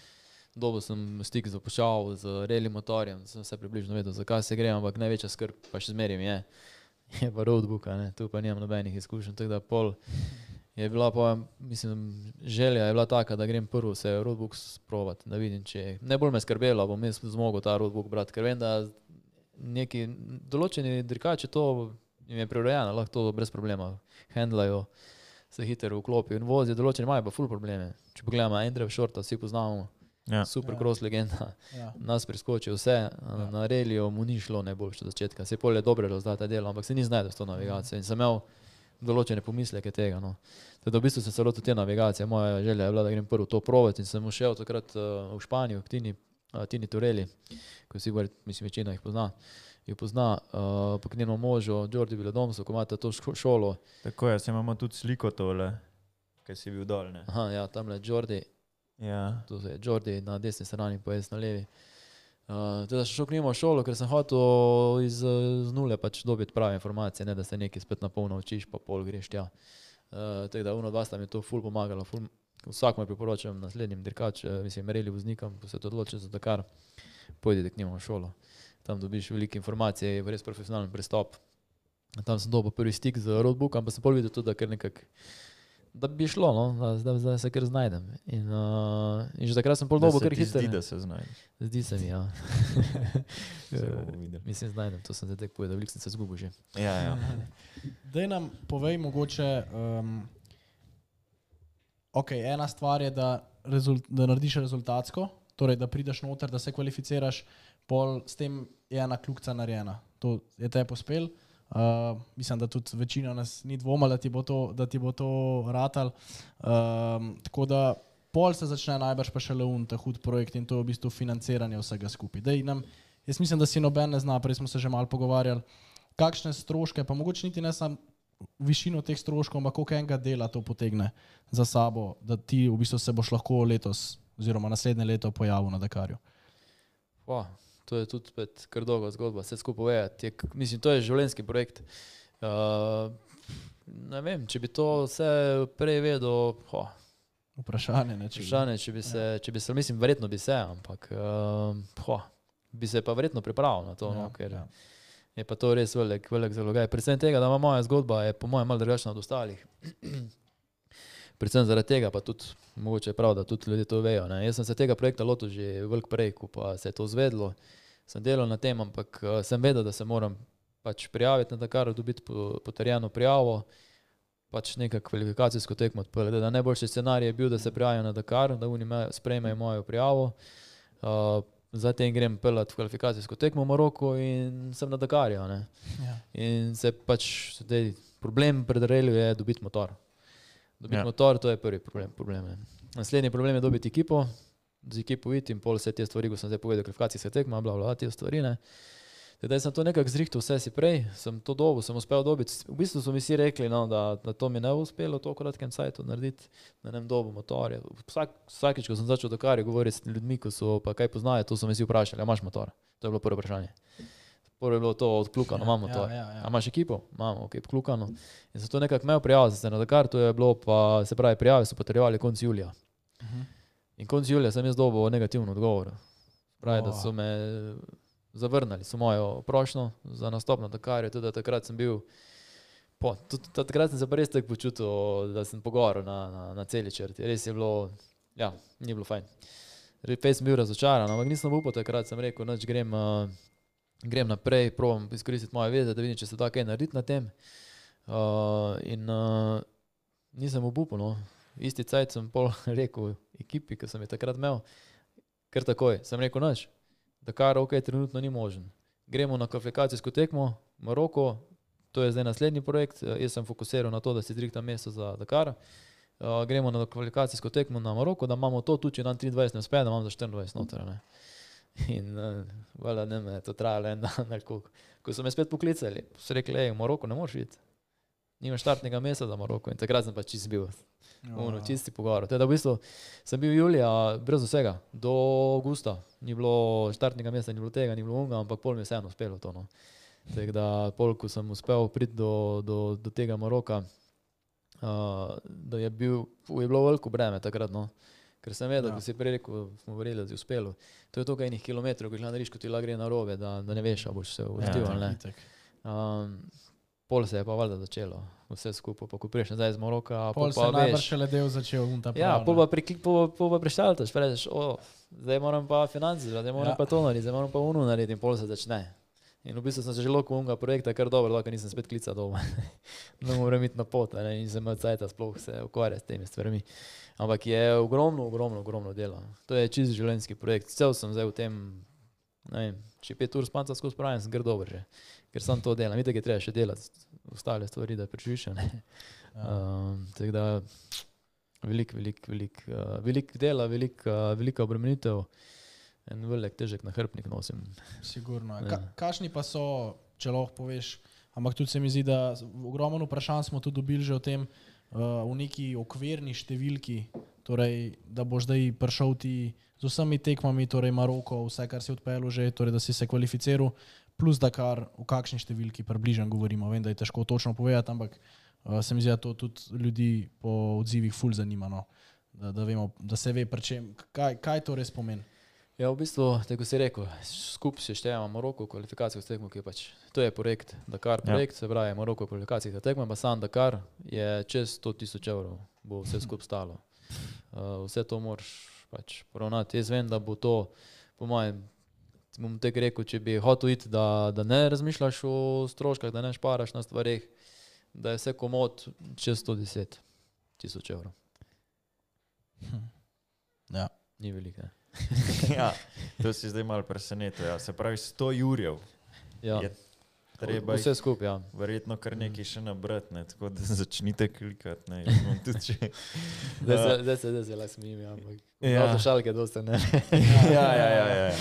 Dobil sem stik z opuščav, z reli motorjem, sem se približno vedel, zakaj se gre, ampak največja skrb pa še zmeraj je. Je pa roadbook, ne, tu pa nimam nobenih izkušenj, tako da pol je bila pa, mislim, želja je bila taka, da grem prvo se roadbook sprovat, da vidim, če ne bolj me skrbelo, bom jaz zmogel ta roadbook brati, ker vem, da neki določeni dirkači to jim je prirojeno, lahko to brez problema handlajo, se hitro vklopijo in vozijo, določeni imajo pa ful probleme. Če pogledamo Andrew Shorta, vsi poznamo, Ja. super Ja. cross legenda, Ja. nas preskoči vse, ja. na reliju mu ni šlo najboljše od začetka, se je polje dobre rezultate delo, ampak se ni znašel s to navigacijo in sem imel določene pomisleke tega. No. Teda v bistvu se lotil te navigacije, moja želja je bila, da grem prvo to provati in sem šel takrat uh, v Španijo, k Tini, uh, Tini Tureli, ko si govorit, mislim, večina jih pozna. Jo pozna, uh, pa k njenemu možu, Jordi Viledomsu, ko imate to šolo. Tako je, se imamo tudi sliko tole, ki si bil dol. Ne? Aha, ja, tam je Jordi, Ja. tu je Jordi na desni strani, pa jaz na levi. Uh, teda sem šel k njemu v šolo, ker sem hotel iz, z nule pač dobiti prave informacije, ne da se nekaj spet na polno učiš, pa pol greš tja. Uh, tako da uno dva sta mi to ful pomagala, ful, vsakmu priporočam naslednjim dirkačem, mislim, merili voznikom, ko se odloči za Dakar, pojdite k njemu v šolo. Tam dobiš veliko informacij, je res profesionalen pristop. Tam sem dobil prvi stik z roadbookom, pa sem pol videl tudi, da kar nekako da bi šlo, no, da, da, da se kar znajdem. In, uh, in že takrat sem pol Da dobo se kar ti hitro. Zdi, da se znajdeš. Zdi se mi, ja. Videli. Mislim, znajdem, to sem zdaj tek povedal, veliko sem se zgubil že. Ja, ja. Daj nam povej mogoče. Um, ok, ena stvar je, da, rezult, da narediš rezultatsko, torej da prideš noter, da se kvalificiraš, pol s tem je ena kljukca narejena. To je te pospel. Uh, mislim, da tudi večina nas ni dvomila, da ti bo to, da ti bo to ratal. Um, tako da pol se začne najbrž pa šele un, ta hud projekt in to je v bistvu financiranje vsega skupaj. Dej nam, jaz mislim, da si noben ne zna, prej smo se že malo pogovarjali, kakšne stroške, pa mogoče niti ne samo višino teh stroškov, ampak koliko enega dela to potegne za sabo, da ti v bistvu se boš lahko letos oziroma naslednje leto pojavil na Dakarju. Wow, to je tudi spet kar dolga zgodba, vse skupaj vedeti. Mislim, to je življenjski projekt. Uh, ne vem, če bi to vse prej vedel, oh, Vprašanje, ne, če bi- vprašanje, če bi se, če bi se, mislim, verjetno bi se, ampak uh, oh, bi se pa verjetno pripravil na to, Ja, no, ker ja. je pa to res velik, velik zalogaj. Predvsem tega, da ima moja zgodba, je po mojem malo drugačna od ostalih. Predvsem zaradi tega, pa tudi mogoče je prav, da tudi ljudje to vejo. Ne. Jaz sem se tega projekta lotil že veliko prej, ko pa se je to zvedlo. Sem delal na tem, ampak uh, sem vedel, da se moram pač prijaviti na Dakar, dobiti po- potrjeno prijavo, pač neka kvalifikacijsko tekmo odprli. Da najboljši scenarij je bil, da se prijavijo na Dakar, da oni me- sprejmejo mojo prijavo. Uh, Zatem grem pelat v kvalifikacijsko tekmo v Maroku in sem na Dakarju. Ja. In se pač zdaj, problem pred reljo je dobiti motor. Dobiti Ja. ja. motor, to je prvi problem. problem je. Naslednji problem je dobiti ekipo, z ekipo iti in pol vse te stvari, ko sem zdaj povedal, kvalifikacijska tekma, bla, bla, te stvari. Ne. Zdaj sem to nekako zrihtel, vse si prej, sem to dobil, sem uspel dobiti. V bistvu so mi vsi rekli, no, da, da to mi ne bo uspelo v tako kratkem času narediti, da ne bom dobil motorja. Vsak, vsakič, ko sem začel Dakar govoriti s ljudmi, ko so pa kaj poznajo, to so me vsi vprašali, imaš motor? To je bilo prvo vprašanje. Prvo je bilo to odklukano, imamo to. Ja, ja, ja. Imaš ekipo? Imamo, ok, klukano. In zato nekako me prijavil, se na Dakar, to je bilo pa, se pravi, prijave so potrjevali konec julija. Mhm. In konec julija sem jaz dobil negativen odgovor. Pravi, da O. so me zavrnili, so mojo prošlo za nastop na Dakarju, tudi da takrat sem bil. Po, tudi, takrat sem se pa res tako počutil, da sem pogovoril na, na, na celi črti. Res je bilo, ja, ni bilo fajn. Res sem bil razočaran, ampak nisem upal takrat, sem rekel, noč grem, uh, grem naprej, probujem izkoristiti moje veze, da vidim, če se da kaj narediti na tem. Uh, in uh, nisem obupal. No. Isti cajt sem pol rekel ekipi, ki sem jo takrat imel, ker takoj sem rekel, noč, da kar ok, trenutno ni možen. Gremo na kvalifikacijsko tekmo, Maroko, to je zdaj naslednji projekt, eh, jaz sem fokusiral na to, da si zrihtam mesto za Dakar. Uh, gremo na kvalifikacijsko tekmo na Maroko, da imamo to, tudi če nam 23 ne uspe, da imamo za 24 noter. Ne. In uh, vala, ne me je to trajalo en dan, koliko. Ko so me spet poklicali, so rekli, ej, v Maroko ne moreš iti. Nimaš štartnega mesta za Maroko in takrat sem pa čist bil. Ono, čisti pogovor. Teda v bistvu sem bil julija brez vsega, do avgusta. Ni bilo štartnega mesta, ni bilo tega, ni bilo unga, ampak pol mi je vseeno uspelo to. No. Tako da, pol, ko sem uspel priti do, do, do tega Maroka, uh, da je, bil, je bilo veliko breme takrat. No. Ker sem vedel, Ja. ja. ko si prej rekel, smo govorili, da ti je uspelo. To je toliko enih kilometrov, ko jih narediš, ko ti lahko gre na robe, da, da ne veš, ali boš se uvrstil Ja, ali ne. Um, pol se je pa valjda začelo, vse skupaj, pa ko priješ nazaj iz Maroka, Pol pol se pa je najbrž veš. šele del začel un ta Ja, prav, pol ne. pa, prikli, pol, pol pa prešaltaš, rečeš, o, zdaj moram pa finance, zdaj moram Ja. ja. pa to narediti, zdaj moram pa uno narediti in pol se začne. In v bistvu sem se že lotil unga projekta, kar dobro, da nisem spet klical doma. ne morem iti na pot, a ne, in sem imel cajta sploh se ukvarjati s temi stvarmi. Ampak je ogromno, ogromno, ogromno dela. To je čist življenjski projekt. Cel sem zdaj v tem, ne vem, če pet ur spanca skozi pravim, sem gr dober že. Ker sem to delam, vidite, je treba še delati ostale stvari, da preživiš. Ja. Um, tako da veliko, veliko, veliko uh, velik dela, veliko uh, velika obremenitev, en velik težek nahrbnik nosim. Sigurno. Ja. Ka, kašni pa so, če lahko poveš, ampak tudi se mi zdi, da ogromno vprašanj smo tudi dobili že o tem, uh, v neki okvirni številki, torej, da boš zdaj prišel ti z vsemi tekmami, torej Maroko, vse, kar si odpeljal že, torej, da si se kvalificiral, plus da kar v kakšni številki približno govorimo. Vem, da je težko točno povedati, ampak uh, se mi zdi, da to tudi ljudi po odzivih ful zanima. No. Da, da, vemo, da se ve, čem, kaj, kaj to res pomeni. Ja, v bistvu, tako si rekel, skupaj se štejemo Maroko, kvalifikacijsko tekmo, ki je pač, to je projekt, Dakar projekt, ja. se pravi Maroko kvalifikacijska tekma, pa sam Dakar je čez 100 tisoč evrov, bo vse skupaj stalo. Uh, vse to moraš pač poravnati. Jaz vem, da bo to, po mojem, bom tek rekel, če bi hotel iti, da, da ne razmišljaš o stroškah, da ne šparaš na stvarih, da je vse komod čez 110 tisoč evrov. Ja. Ni veliko. ja, to si zdaj malo presenetil. Ja. Se pravi, 100 jurjev. Ja. Je treba Vse skupaj, ja. verjetno kar nekaj še nabrati, ne? tako da začnite klikati. Ne? Če... Zdaj se, zdaj se, zdaj se le smijim, ja, ampak Ja. ja. šalke dosta ne. ja, ja, ja, ja.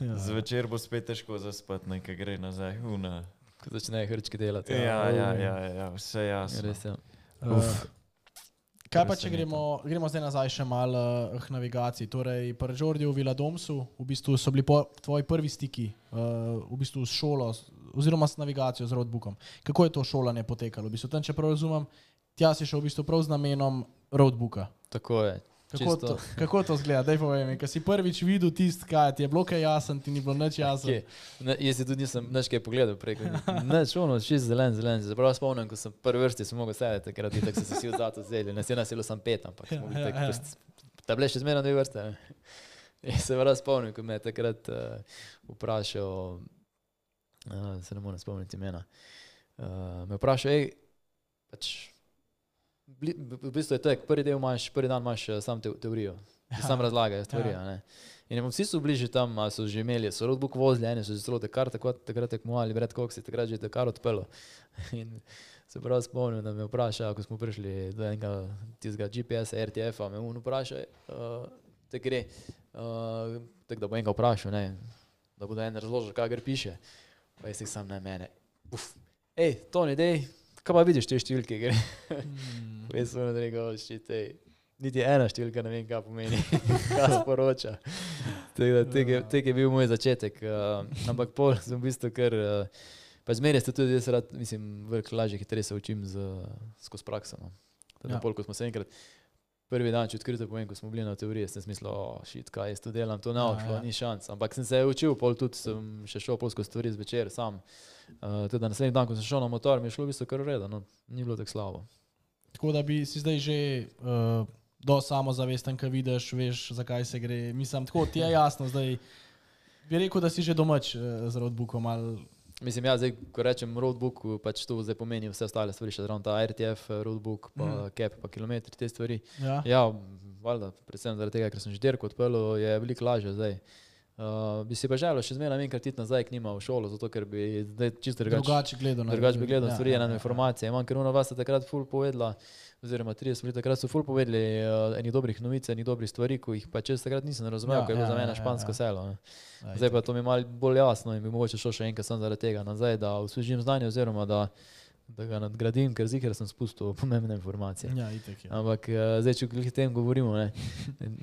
Ja. Zvečer bo spet težko zaspati, nekaj gre nazaj. Una. Ko začnejo hrčki delati. Ja, ja, ja, ja, vse jasno. Res je. Uh, kaj pa, če gremo, gremo zdaj nazaj še malo uh, k navigaciji? Torej, pri Žordiju v Viladomsu v bistvu so bili po, tvoji prvi stiki uh, v bistvu s šolo oziroma s navigacijo z roadbookom. Kako je to šolanje potekalo? V bistvu, tam, če prav razumem, tja si šel v bistvu prav z namenom roadbooka. Tako je. Kako to, kako to zgleda? Daj povej mi, ker si prvič videl tisti, kaj ti je bilo kaj jasen, ti ni bilo nič jasno. Kje? Ne, jaz tudi nisem več kaj pogledal preko. Neč, ono, čist zelen, zelen. Se prav spomnim, ko sem prvi vrsti sem mogel sedeti, takrat tako so se vsi vzati vzeli. Nas je nasilo sem pet, ampak bili Ja, tako. ja. prost- Ta bile še zmerno dve vrste. ne. Jaz se prav spomnim, ko me je takrat uh, vprašal, uh, se ne morem spomniti imena, uh, me vprašal, hej, pač, v bistvu je to, prvi del imaš, prvi dan imaš eh, sam te, teorijo, ti sam razlagajo stvari. Ja. ne. In vsi so bili že tam, so že imeli, so roadbook vozili, eni so že celo Dakar, tako takrat tekmovali, Cox je takrat že Dakar odpelo. In se prav spomnim, da me vpraša, ko smo prišli do enega tistega GPS-a, RTF-a, me on vpraša, uh, te gre, uh, tako da bo enega vprašal, ne, da bo en razložil, kaj gre piše. Pa jaz jih sam na mene. Uf, hej, Toni, dej, kaj pa vidiš te številke. Mm. Jaz sem rekel, ščite, niti ena številka ne vem, kaj pomeni, kaj sporoča. Tek je, tek je bil moj začetek. Uh, ampak pol sem v bistvu kar, uh, pa zmeraj ste tudi jaz rad, mislim, veliko lažje, hitreje se učim z, skozi prakso. No. Tako Ja. pol, ko smo se enkrat, prvi dan, če odkrito povem, ko smo bili na teoriji, sem mislil, oh, šit, kaj jaz tu delam, to ne Ja, bo šlo, ja. ni šans. Ampak sem se učil, pol tudi sem še šel pol skozi stvari zvečer sam. Uh, teda naslednji dan, ko sem šel na motor, mi je šlo v bistvu kar ureda, no, ni bilo tako slabo. Tako da bi si zdaj že uh, do samozavesten, ko vidiš, veš, zakaj se gre. Mislim, tako ti je jasno, zdaj bi rekel, da si že domač uh, z roadbookom. Ali, Mislim, ja, zdaj, ko rečem roadbook, pač to zdaj pomeni vse ostale stvari, še zraven ta RTF, roadbook, pa mm. cap, pa kilometri, te stvari. ja? Ja, valjda, predvsem zaradi tega, ker sem že dirko odpeljal, je veliko lažje zdaj. Uh, bi si pa želel še zmeraj enkrat iti nazaj k njima v šolo, zato ker bi zdaj čisto drugače drugače gledal. na- drugač bi gledal ja, stvari, ja, ena ja, ja. informacija. Imam, ker ona vas je takrat ful povedala, oziroma 30 let takrat so ful povedali uh, enih dobrih novic, enih dobrih stvari, ko jih pa čez takrat nisem razumel, Ja, ja, ker je bilo ja, za mene ja, ja, špansko ja. selo. Ne. Aj, Zdaj pa to mi je malo bolj jasno in bi mogoče šel še enkrat samo zaradi tega nazaj, da osvežim znanje oziroma da, da ga nadgradim, ker zikr sem spustil pomembne informacije. Ja, itek je. Ampak eh, zdaj, če o tem govorimo, ne,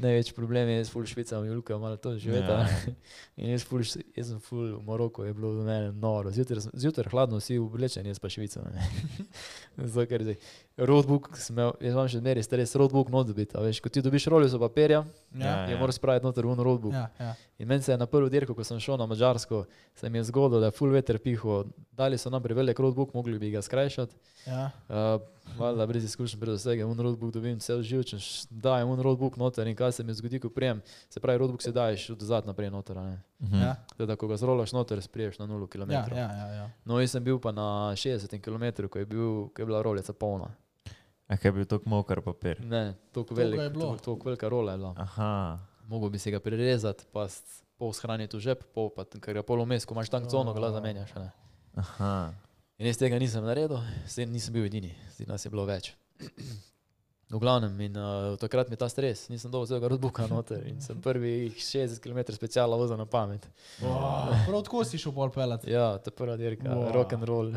največji problem je, jaz ful Švica, mi Luka malo to živeta. Ja. Ja. In jaz, ful, jaz sem ful v Maroku, je bilo do mene noro. Zjutraj, zjutraj hladno, vsi oblečeni, jaz pa Švica. ne. Zato, ker zdaj, roadbook, imel, jaz imam še zmeraj stres, roadbook not dobiti. Veš, ko ti dobiš rolico papirja, Ja, je moraš spraviti noter v roadbook. ja, ja. In meni se je na prvo dirko, ko sem šel na Mačarsko, se mi je zgodilo, da je full veter piho. Dali so nam prevelik roadbook, mogli bi ga skrajšati. ja. Uh, Valjda, brez izkušenj, brez vsega, un roadbook dobim cel živčen, dajem un roadbook noter in kaj se mi zgodi, ko prijem. Se pravi, roadbook se daješ od zadaj naprej noter. a ne. Mhm. ja. Teda, ko ga zrolaš noter, spriješ na 0 Ja, km. ja, ja, ja. No, jaz sem bil pa na 60 km, ko je, bil, ko je bila rolica polna. A kaj je bil tako mokar papir? Ne, toliko Toliko je velik, bilo. toliko, toliko velika rola je bila. Aha. Mogel bi se ga prirezati, pa pol shraniti v žep, pol pa, ker ga pol vmes, ko imaš tank cono, ga zamenjaš. a ne. Aha. In jaz tega nisem naredil, zdaj nisem bil edini, zdaj nas je bilo več. V glavnem, in uh, takrat mi je ta stres, nisem dovolj vsega roadbooka noter in sem prvih 60 km speciala vozil na pamet. Wow. Prav tako si šel pol pelati. Ja, to je prva dirka, Wow. rock and roll.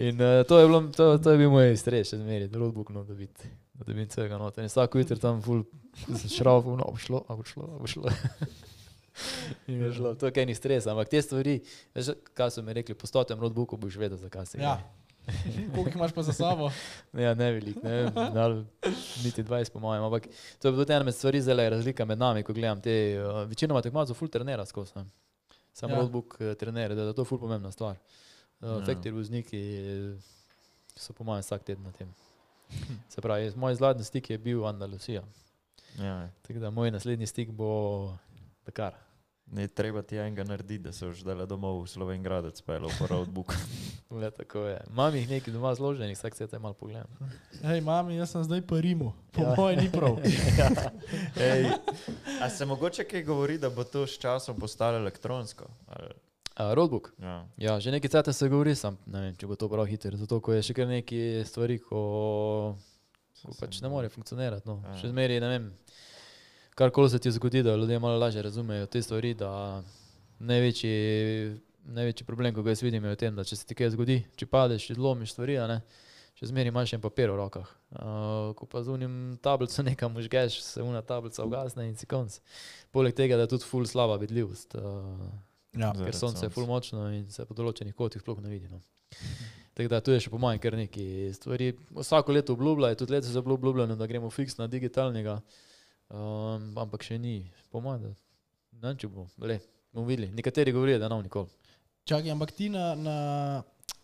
in uh, to, je bilo, to, to je bil moj stres, še zmeri, roadbook no dobiti. Da dobim vsega noter. In vsako jutro tam ful, šel, no, šlo, a bo šlo, a bo šlo. In je šlo, to je kaj ni stres, ampak te stvari, veš, kaj so mi rekli, po stotem roadbooku boš vedel, zakaj se gre. Ja. Koliko jih imaš pa za sabo? Ja, ne velik, ne vem, niti 20 po mojem, ampak to je tudi ena med stvari, zelo je razlika med nami, ko gledam te, uh, večinoma tekmacov full trenera skozi. ne. Samo Ja. ja. roadbook uh, trener, da je to full pomembna stvar. Uh, Ja. ja. Fakti vozniki so po mojem vsak teden na tem. Se pravi, moj zadnji stik je bil Andalusija. Ja, Tako da moj naslednji stik bo Dakar. ne treba ti enega narediti, da se už dela domov v Slovenj spelo po roadbooku. Le tako je. Imam jih nekaj doma zloženih, vsak se tam malo pogledam. Hej, mami, jaz sem zdaj po Rimu. Po Ja. mojem ni prav. Ej, a se mogoče kaj govori, da bo to s časom postalo elektronsko? Ali, Uh, roadbook. ja. Ja, že nekaj časa se govori, sam ne vem, če bo to prav hitro, zato ko je še kar nekaj stvari, ko, ko pač ne more funkcionirati. No. Ja. Še zmeri, ne vem, karkoli se ti zgodi, da ljudje malo lažje razumejo te stvari, da največji, največji problem, ko ga jaz vidim, je v tem, da če se ti kaj zgodi, če padeš, če zlomiš stvari, a ne, še zmeri imaš en papir v rokah. Uh, ko pa z unim tablico nekam užgeš, se una tablica ugasne in si konc. Poleg tega, da je tudi full slaba vidljivost. Uh, Ja. Ker sonce je ful močno in se po določenih kotih sploh ne vidi. No. Tako da tu je še po mojem kar nekaj stvari. Vsako leto obljubljajo, tudi letos je bilo obljubljeno, da gremo fiks na digitalnega, um, ampak še ni, po mojem, da ne če bo, le, bomo videli. Nekateri govorijo, da nam nikoli. Čakaj, ampak ti na, na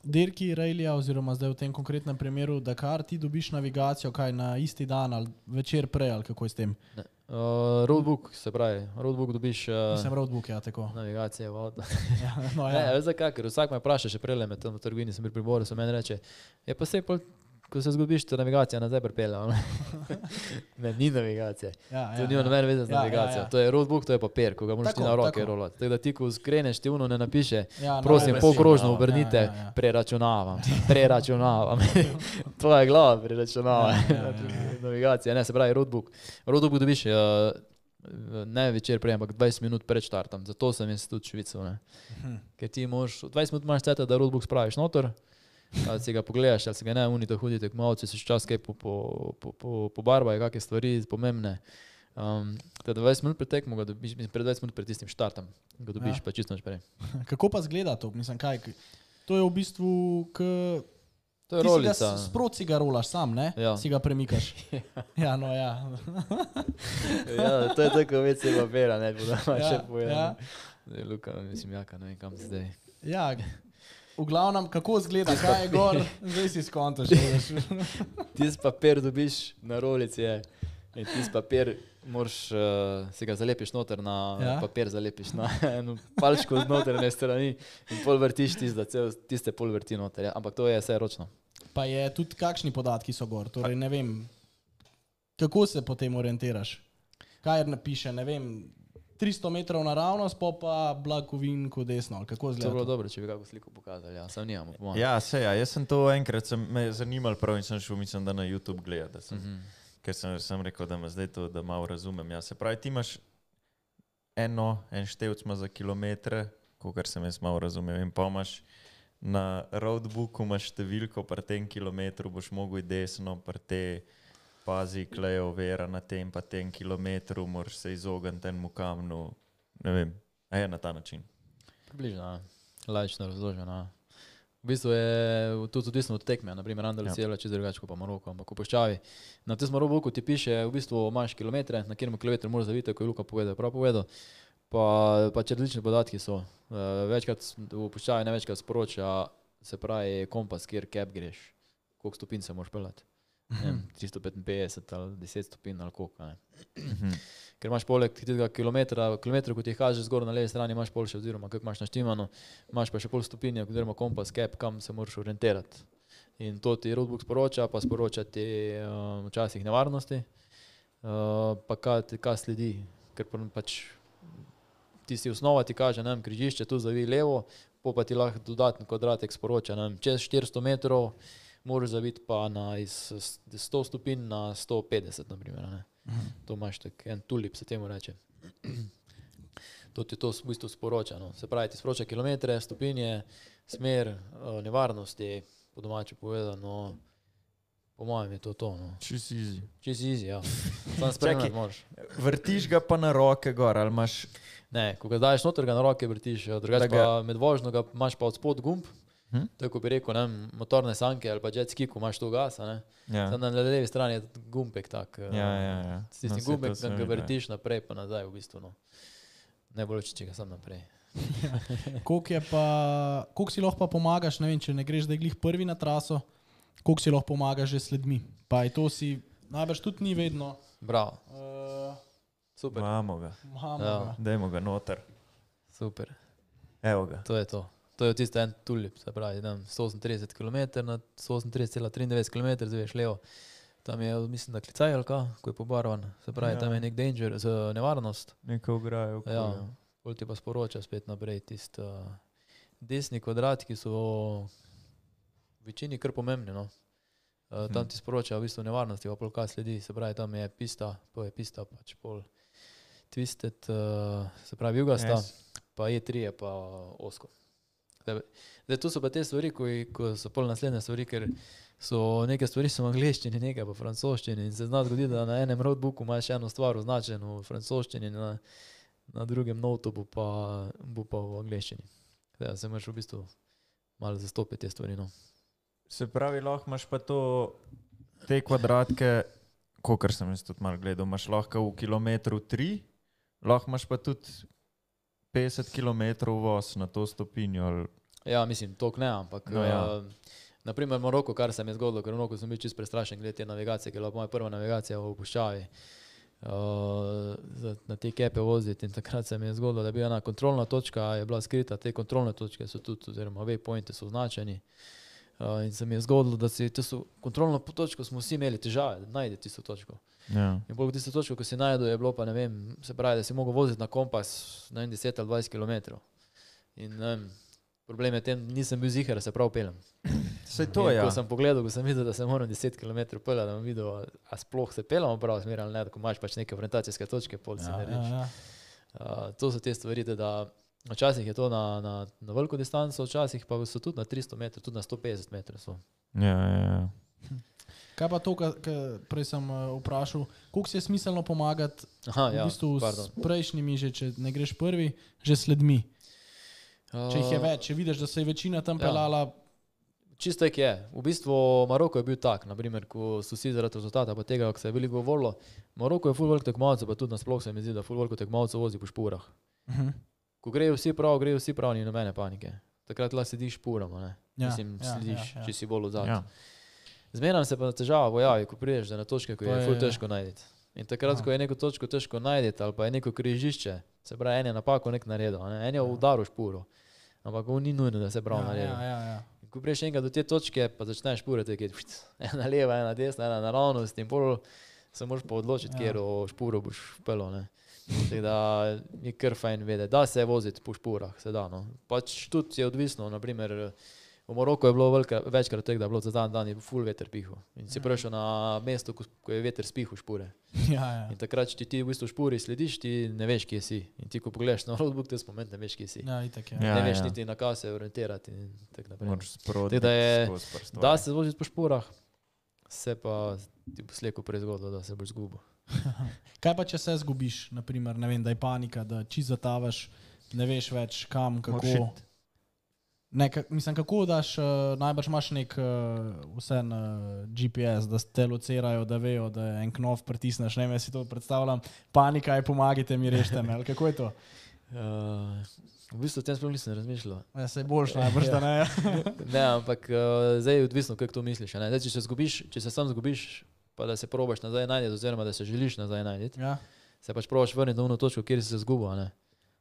dirki Rejlija, oziroma zdaj v tem konkretnem primeru Dakar, ti dobiš navigacijo kaj na isti dan ali večer prej, ali kako je s tem? Uh, roadbook, se pravi, roadbook dobiš uh, Sem roadbook, ja, tako. navigacije v avto. Ja, no, Ne, ja. veš zakaj, ker vsak me vpraša, še prej med tem v trgovini sem bil pri Boru, so meni reče, je pa se pol, ko se zgubiš, te navigacija nazaj pripelje. ne, ni navigacije. Ja, To ja, nima ja. nobene veze z Ja, ja, navigacijo. ja. To je roadbook, to je papir, ko ga moraš ti Tako, na roke rolati. Tako da ti, ko skreneš, ti uno ne napiše, Ja, prosim, no, polkrožno ja, obrnite, ja, ja. preračunavam, preračunavam. to je glava, preračunavam. Ja, ja, ja, ja. Navigacija, ne, se pravi, roadbook. Roadbook dobiš uh, ne večer prej, ampak 20 minut pred štartom. Zato sem jaz tudi švical. Mhm. Ker ti moraš, 20 minut imaš ceta, da roadbook spraviš noter, ali si ga pogledaš, ali si ga ne, unito hudi tekmovalci, si čas kaj po, po, po, po, pobarvajo, kakšne stvari pomembne. Um, teda 20 minut pred tekmo, ga dobiš, mislim, pred 20 minut pred tistim štartom, ga dobiš Ja. ja. pa čisto prej. Kako pa zgleda to? Mislim, kaj, to je v bistvu, k, To je rolica. s- sproti ga rolaš sam, ne? Ja. Si ga premikaš. ja, no ja. ja, to je tako več se papira, ne da Ja, še ja. Ja. Luka, mislim, jaka, ne vem kam zdaj. ja. V glavnem, kako zgleda, kaj je gor, zdaj si skontaš. veš. Tisti papir dobiš na rolici je, in tisti papir moraš, uh, si ga zalepiš noter na Ja. papir, zalepiš na eno palčko z notrne strani in pol vrtiš tiste, da cel, tiste pol vrti noter. Ja. Ampak to je vse ročno. Pa je tudi kakšni podatki so gor. Torej, ne vem, kako se potem orientiraš. Kaj napiše, ne vem, 300 metrov naravnost, pa pa blagovinku desno. ali Kako To bi bilo zgleda? dobro, če bi kako sliko pokazali, ja, sam nimamo. po mojem. ja, se ja, jaz sem to enkrat, sem me zanimalo prav in sem šel, mislim, da na YouTube gledati. Sem, Mhm. ker sem, sem rekel, da me zdaj to, da malo razumem. Ja, se pravi, ti imaš eno, en števc ima za kilometre, kot sem jaz malo razumel, in pa imaš na roadbooku imaš številko, pri tem kilometru boš mogel desno, pri te pazi, klejo vera na tem, pa tem kilometru, moraš se izogniti temu kamnu. Ne vem, a je na ta način. Približno, ja. laično razloženo. ja. V bistvu je tudi odvisno od tekme, naprimer Andaluzija je čisto drugače kot pa Maroko, ampak v Poščavi. Na tem Maroku ti piše, v bistvu imaš kilometre, na katerem kilometru moraš zaviti, ko je Luka povedal, prav povedal. Pa pač različni podatki so. Uh, večkrat v Poščavi največkrat sporoča, se pravi kompas, kjer kep greš, koliko stopinj se moraš pelati. Vem, 355 ali 10 stopinj ali koliko. ne. Ker imaš poleg tega kilometra, kilometrov, kot jih kažeš zgor na levi strani, imaš pol še, oziroma kako imaš naštimano, imaš pa še pol stopinje, oziroma kompas, cap, kam se moraš orientirati. In to ti roadbook sporoča, pa sporoča ti uh, včasih nevarnosti, uh, pa kaj, ti- kaj sledi. Ker pa pač tisti osnova ti kaže, ne vem, križišče tu zavi levo, pa ti lahko dodatni kvadratek sporoča, ne vem, čez 400 metrov moraš zaviti pa na iz s- 100 stopinj na 150, naprimer. Ne. To imaš tak en tulip, se temu reče. To ti to v bistvu sporoča. No. Se pravi, ti sporoča kilometre, stopinje, smer, eh, nevarnosti, po domače povedano. Po mojem je to to. No. Čisi easy. Čez easy, ja. Sam spremljati Čakaj. moraš. Vrtiš ga pa na roke gor, ali imaš Ne, ko ga daš noter, ga na roke vrtiš, eh, drugače ga- pa med vožnjo ga imaš pa od spod gumb, Tako bi rekel, ne, motorne sanke ali pa jet ski, ko imaš to gas, a ne. Ja, Samo na levi strani je gumbek tak. eh, ja, ja. ja. S tistim No, to gumbek, ki ga ja. vrtiš naprej, pa nazaj v bistvu. No. Najbolj, če ga sam naprej. Koliko, je pa, koliko si lahko pa pomagaš, ne vem, če ne greš, da je glih prvi na traso, koliko si lahko pomagaš že sledmi. Pa je to si, najbrž tudi ni vedno. Bravo, Uh, super. Imamo ga, imamo Ja. ga. dajmo ga noter. super. Evo ga. To je to. To je tisti en tulip, se pravi, vem, 138 km na 138,93 km, zdaj veš levo. Tam je, mislim, da klicaj ali kaj, ko je pobarvan. Se pravi, Ja. ja. tam je nek danger, z nevarnost. Nekaj ograjo. Ja, pol ti pa sporoča spet naprej tisti uh, desni kvadrat, ki so v večini kar pomembni. No. Uh, tam Mhm. ti sporoča v bistvu nevarnosti, pa pol kaj sledi, se pravi, tam je pista, pa je pista pač pol twisted, uh, se pravi, jugasta, Yes. pa je tri, je pa osko. Zdaj, zdaj, tu so pa te stvari, ko, ko so pol naslednje stvari, ker so neke stvari so v angliščini, nekaj pa v francoščini in se zna zgoditi, da na enem roadbooku imaš eno stvar označeno v francoščini, na, na drugem notu bo pa, bo pa v angliščini. Da se moraš v bistvu malo zastopiti te stvari. No. Se pravi, lahko imaš pa to, te kvadratke, kot sem jaz tudi malo gledal, imaš lahko v kilometru tri, lahko imaš pa tudi 50 km voz na to stopinjo. Ali, Ja, mislim, to ne, ampak No, ja. uh, naprimer Maroko, kar se mi je zgodilo, ker v Maroko sem bil čist prestrašen glede te navigacije, ker je bila moja prva navigacija v opuščavi. Uh, za- na te kepe voziti in takrat se mi je zgodilo, da je bila ena kontrolna točka, je bila skrita, te kontrolne točke so tudi, oziroma waypointi so označeni. Uh, in se mi je zgodilo, da si tisto kontrolno točko smo vsi imeli težave, da najde tisto točko. Ja. In bolj tisto točko, ko si najdel, je bilo pa ne vem, se pravi, da si mogel voziti na kompas na 10 ali 20 km. In ne vem, problem je tem, nisem bil zihar, da se prav pelem. Se to je. Ko Ja. sem pogledal, ko sem videl, da se moram 10 km peljati, da bom videl, a- sploh se pelemo prav smer ali ne, ko imaš pač neke orientacijske točke, pol si Ja, narediš. ja, ja. Uh, to so te stvari, da včasih je to na, na, na veliko distanco, včasih pa so tudi na 300 metrov, tudi na 150 metrov. So. Ja, ja, ja. Kaj pa to, kar prej sem uh, vprašal, koliko si je smiselno pomagati Aha, v ja, bistvu pardon. s prejšnjimi, že, če ne greš prvi, že sledmi. Če jih je Uh, več, če vidiš, da se je večina tam ja. pelala, Čisto tak je. V bistvu Maroko je bil tak, naprimer, ko so vsi zaradi rezultata, pa tega, ko se je veliko govorilo. Maroko je full velik tekmovalcev, pa tudi nasploh se mi zdi, da full veliko tekmovalcev vozi po špurah. uh -huh. Ko grejo vsi prav, grejo vsi prav, ni nobene panike. Takrat lahko sediš špurama, ne? Ja, Mislim, ja, slediš, ja, ja. če si bolj odzad. ja. Zmeraj se pa težava pojavi, ko prideš na točke, ko To je, je- je ful težko najti. In takrat, Aha. ko je neko točko težko najti, ali pa je neko križišče, se pravi, en je napako nek naredil, ne? en je udaril špuro. Ampak on ni nujno, da se prav ja, naredi. ja, ja, ja. In Ko priješ enkrat do te točke, pa začneš špurati, ki je ena leva, ena desna, ena naravnost in pol se moraš pa odločiti, Ja. ja. kjer špuro boš pelil. Tako da je kar fajn vedeti, da se voziti po špurah, se da. No. Pač tudi je odvisno, naprimer v Moroku je bilo velika, večkrat tega, da je bilo za dan dan je full veter pihu. In si prišel na mesto, ko, ko je veter spihal špure. ja, ja. In takrat, če ti, ti v bistvu špuri slediš, ti ne veš, kje si. In ti, ko pogledaš na roadbook, te spomen, ne veš, kje si. ja itak je. Ja, ne veš ja. niti na kaj se orientirati in tako naprej. Moraš sproti. Tako da je-. Da se voziti po šporah, se pa ti bo slejko prezgodilo, da se boš zgubil. Kaj pa, če se zgubiš, naprimer, ne vem, da je panika, da čisto zatavaš, ne veš več kam, kako. Moraš iti. Ne, ka, mislim, kako daš, uh, najbrž imaš nek uh, vsem uh, GPS, da te locirajo, da vejo, da je en knov pritisneš. Ne vem, si to predstavljam. Panika je, pomagajte mi, rešite me. Kako je to? Uh, v bistvu o tem sploh nisem razmišljal. Ja, se boljš, najbrž, da ne. ne, ampak uh, zdaj je odvisno, kako to misliš. Zdaj, če, se zgubiš, če se sam zgubiš, pa da se probaš nazaj najti, oziroma da se želiš nazaj najti, ja, se pač probaš vrniti na ono točko, kjer si se zgubil.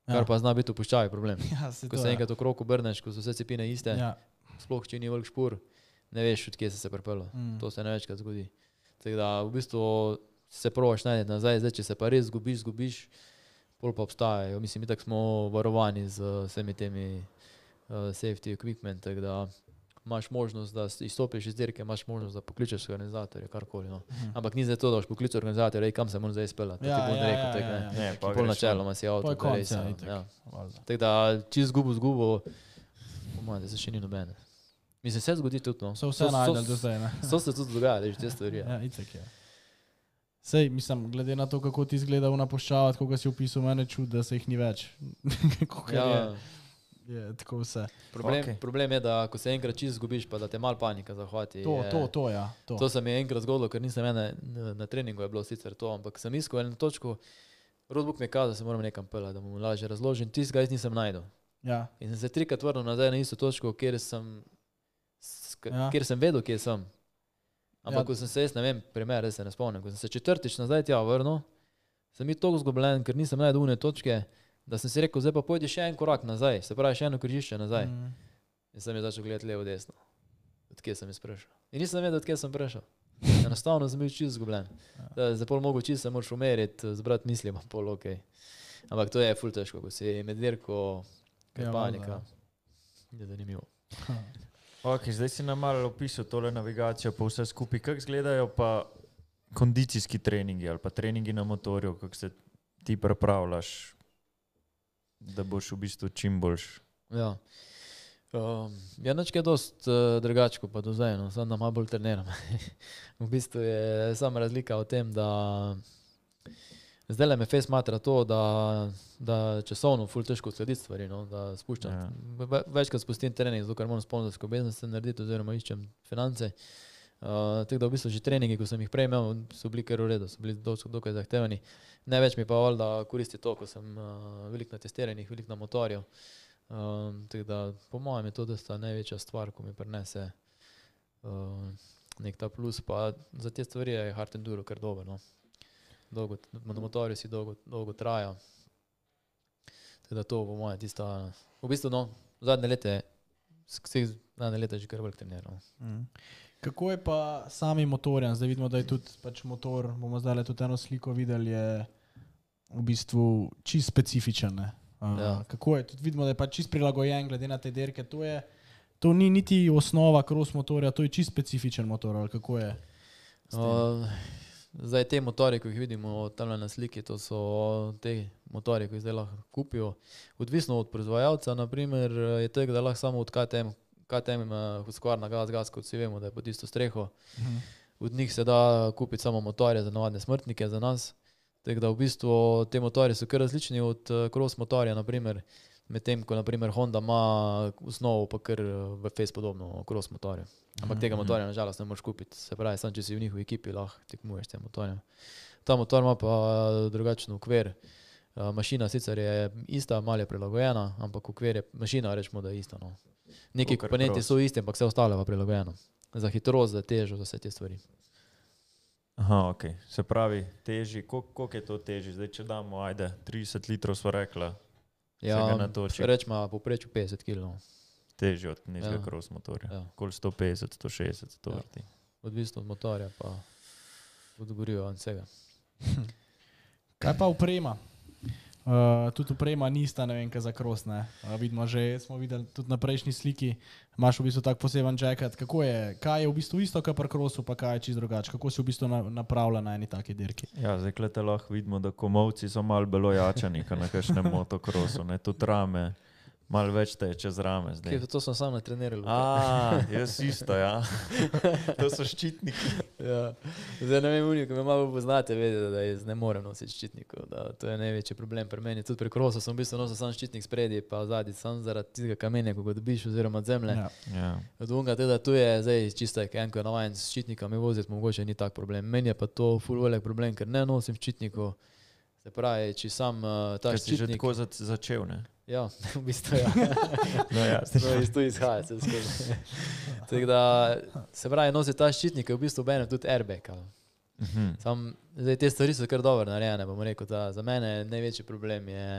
A ne. Kar ja. pa zna biti upoščavi problem. ja, se Ko to, se ja. enkrat okrog obrneš, ko so vse cepine iste, ja. Ja. sploh če ni velik špur, ne veš, odkje si se pripeljal. Mm. To se ne večkrat zgodi. Tako da v bistvu se probaš najti nazaj, zdaj, če se pa res zgubiš, zgubiš, pol pa obstajajo. Mislim, da smo varovani z vsemi temi uh, safety equipment, tako da imaš možnost, da izstopiš iz dirke, imaš možnost, da pokličeš organizatorja, karkoli. No. Mhm. Ampak ni zdaj to, da boš poklical organizatorja, ej, kam se moram zdaj speljati. Ja, ti bom ja, rekel, ja, tako, ja, ne. ja. Ne, pa Pol načeloma si avto, konec, res, ja, ja, ja. Tako da, če zgubo, zgubo, po mojem, da se še ni nobene. Mislim, se zgodi tudi to. So vse najdel do zdaj. ne? So se tudi dogajale, že te stvari. Ja. Ja, itak je. Sej, mislim, glede na to, kako ti izgleda v napuščavati, kako si opisal, mene čudi, da se jih ni več. Kakor Ja, je. Je tako vse. Problem, okay. problem je, da ko se enkrat čist zgubiš, pa da te mal panika zahvati. To, je, to, to, ja. To. to se mi je enkrat zgodilo, ker nisem ene, na, na treningu je bilo sicer to, ampak sem iskal eno točko, Rodbuk mi je kazal, da se moram nekam pelati, da mu lažje razložim, tistega jaz nisem najdel. Ja. In sem se trikrat vrnil nazaj na isto točko, kjer sem, sk- Ja. kjer sem vedel, kje sem. Ampak Ja. ja. ko sem se, jaz ne vem, primer, res se ne spomnim, ko sem se četrtič nazaj tja vrnil, sem bil tako zgubljen, ker nisem najdel une točke, da sem si rekel, zdaj pa pojdi še en korak nazaj, se pravi še eno križišče nazaj. Mm. In sem jaz začel gledati levo, desno. Odkje sem jaz prišel. In nisem vedel, odkje sem prišel. Enostavno sem bil čisto zgubljen. Za pol mogo čisto se moraš umeriti, zbrati misli, pa pol ok. Ampak to je ful težko, ko si med dirko, Ja, ja, panika. Je zanimivo. Okay, zdaj si nam malo opisal tole navigacijo, pa vse skupaj. Kako izgledajo pa kondicijski treningi ali pa treningi na motorju, kako se ti pripravljaš, da boš v bistvu čim boljš. Ja. Um, ja, nič je dost uh, drugače, kot pa do zdaj, no, samo da malo bolj treniram. v bistvu je sama razlika v tem, da zdaj le me face matra to, da, da časovno ful težko slediti stvari, no, da spuščam. Ja. Ja. Večkrat spustim trening, zato ker moram sponzorsko obveznost narediti, oziroma iščem finance. Uh, tako da v bistvu že treningi, ko sem jih prej imel, so bili kar v redu, so bili dokaj zahtevni. Največ mi pa valjda koristi to, ko sem uh, veliko na testiranjih, veliko na motorju. Um, tako da po mojem je to dosta največja stvar, ko mi prinese uh, nek ta plus, pa za te stvari je hard enduro kar dober. No. Dolgo, na motorju si dolgo, dolgo traja. Tako da to po mojem tista, v bistvu no, zadnje lete, zadnje lete že kar velik treniral. Mm. Kako je pa sami motorjem? Zdaj vidimo, da je tudi pač motor, bomo zdaj tudi eno sliko videli, je v bistvu čist specifičen. ne. Uh, Ja. Kako je? Tudi vidimo, da je pač čist prilagojen glede na te dirke. To, je, to ni niti osnova cross motorja, to je čist specifičen motor. Kako je? Uh, zdaj te motorje, ki jih vidimo tam na sliki, to so te motorje, ki jih zdaj lahko kupijo. Odvisno od proizvajalca, naprimer, je tega, da lahko samo od KTM, KTM uh, Husqvarna gas, gas, kot vsi vemo, da je pod isto streho. Mhm. Od njih se da kupiti samo motorje za navadne smrtnike, za nas. Tako da v bistvu te motorje so kar različni od uh, cross motorja, naprimer, medtem ko naprimer Honda ima osnovo pa kar uh, v face podobno cross motorju. Ampak tega motorja nažalost ne moreš kupiti, se pravi, samo če si v njihovi ekipi lahko tekmuješ s tem motorjem. Ta motor ima pa drugačen ukvir. Uh, mašina sicer je ista, malo je prilagojena, ampak ukvir je, mašina rečemo, da je ista. No. Neki komponenti so isti, ampak vse ostalo je pa prilagojeno. Za hitrost, za težo, za vse te stvari. Aha, ok. Se pravi, teži, koliko, koliko je to teži? Zdaj, če damo, ajde, 30 litrov, smo rekla, Ja, rečemo poprečju 50 kg. teži od nižjega Ja. ja. cross motorja. Ja. Kol 150, 160, 100 Ja. vrti. Odvisno od motorja, pa od goriva in vsega. Kaj pa uprema? Uh, tudi uprema nista, ne vem, kaj za kros. Uh, vidimo že, smo videli tudi na prejšnji sliki, imaš v bistvu tak poseben jacket. Kako je, kaj je v bistvu isto, kar pri krosu, pa kaj je čist drugače? Kako si v bistvu na, napravlja na eni taki dirki? Ja, zdaj lahko vidimo, da komovci so malo belo jačani, kot na kakšnem motokrosu, ne tudi rame, malo več teče z rame zdaj. Kje, to sem sam natreniral. A, jaz isto, ja. To so ščitniki. Ja. Zdaj ne vem, unijo, ki me malo poznate, vedete, da jaz ne morem nositi ščitnikov. Da, to je največji problem pri meni. Tudi pri krosu sem v bistvu nosil sam ščitnik spredi, pa zadnji, sam zaradi tistega kamenja, ko ga dobiš, oziroma od zemlje. Ja. Ja. Od unga teda tu je zdaj čisto, enko je navajen s ščitnikami voziti, mogoče ni tak problem. Meni je pa to full velik problem, ker ne nosim ščitnikov. Se pravi, če sam uh, ta Ker si že ščitnik... tako zac- začel, ne? Ja, v bistvu ja. No, ja, No, iz tu izhaja, se skozi. Tako da, se pravi, nosi ta ščitnik, je v bistvu benem tudi airbag. ali. Mhm. Sam, zdaj, te stvari so kar dobro narejene. bom Rekel, da za mene največji problem je,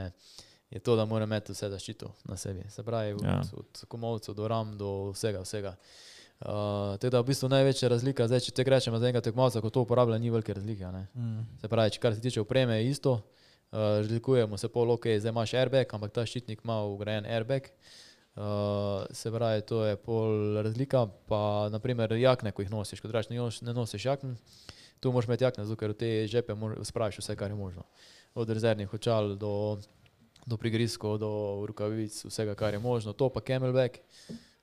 je to, da moram imeti vse zaščito na sebi. Se pravi, od, Ja. ja. od komovcev do ram, do vsega. vsega. Uh, tako da v bistvu največja razlika, zdaj, če te rečemo za enega tekmovca, ko to uporablja, ni velike razlike. Mm. Se pravi, če kar se tiče opreme, je isto. Uh, razlikujemo se pol, ok, zdaj imaš airbag, ampak ta ščitnik ima ugrajen airbag. Uh, se pravi, to je pol razlika. Pa naprimer jakne, ko jih nosiš, kot rečeš, ne, ne nosiš jakn, tu moraš imeti jakne, zato ker v te žepe spraviš vse, kar je možno. Od rezervnih očal do, do prigrizkov, do rokavic, vsega, kar je možno. To pa camelback.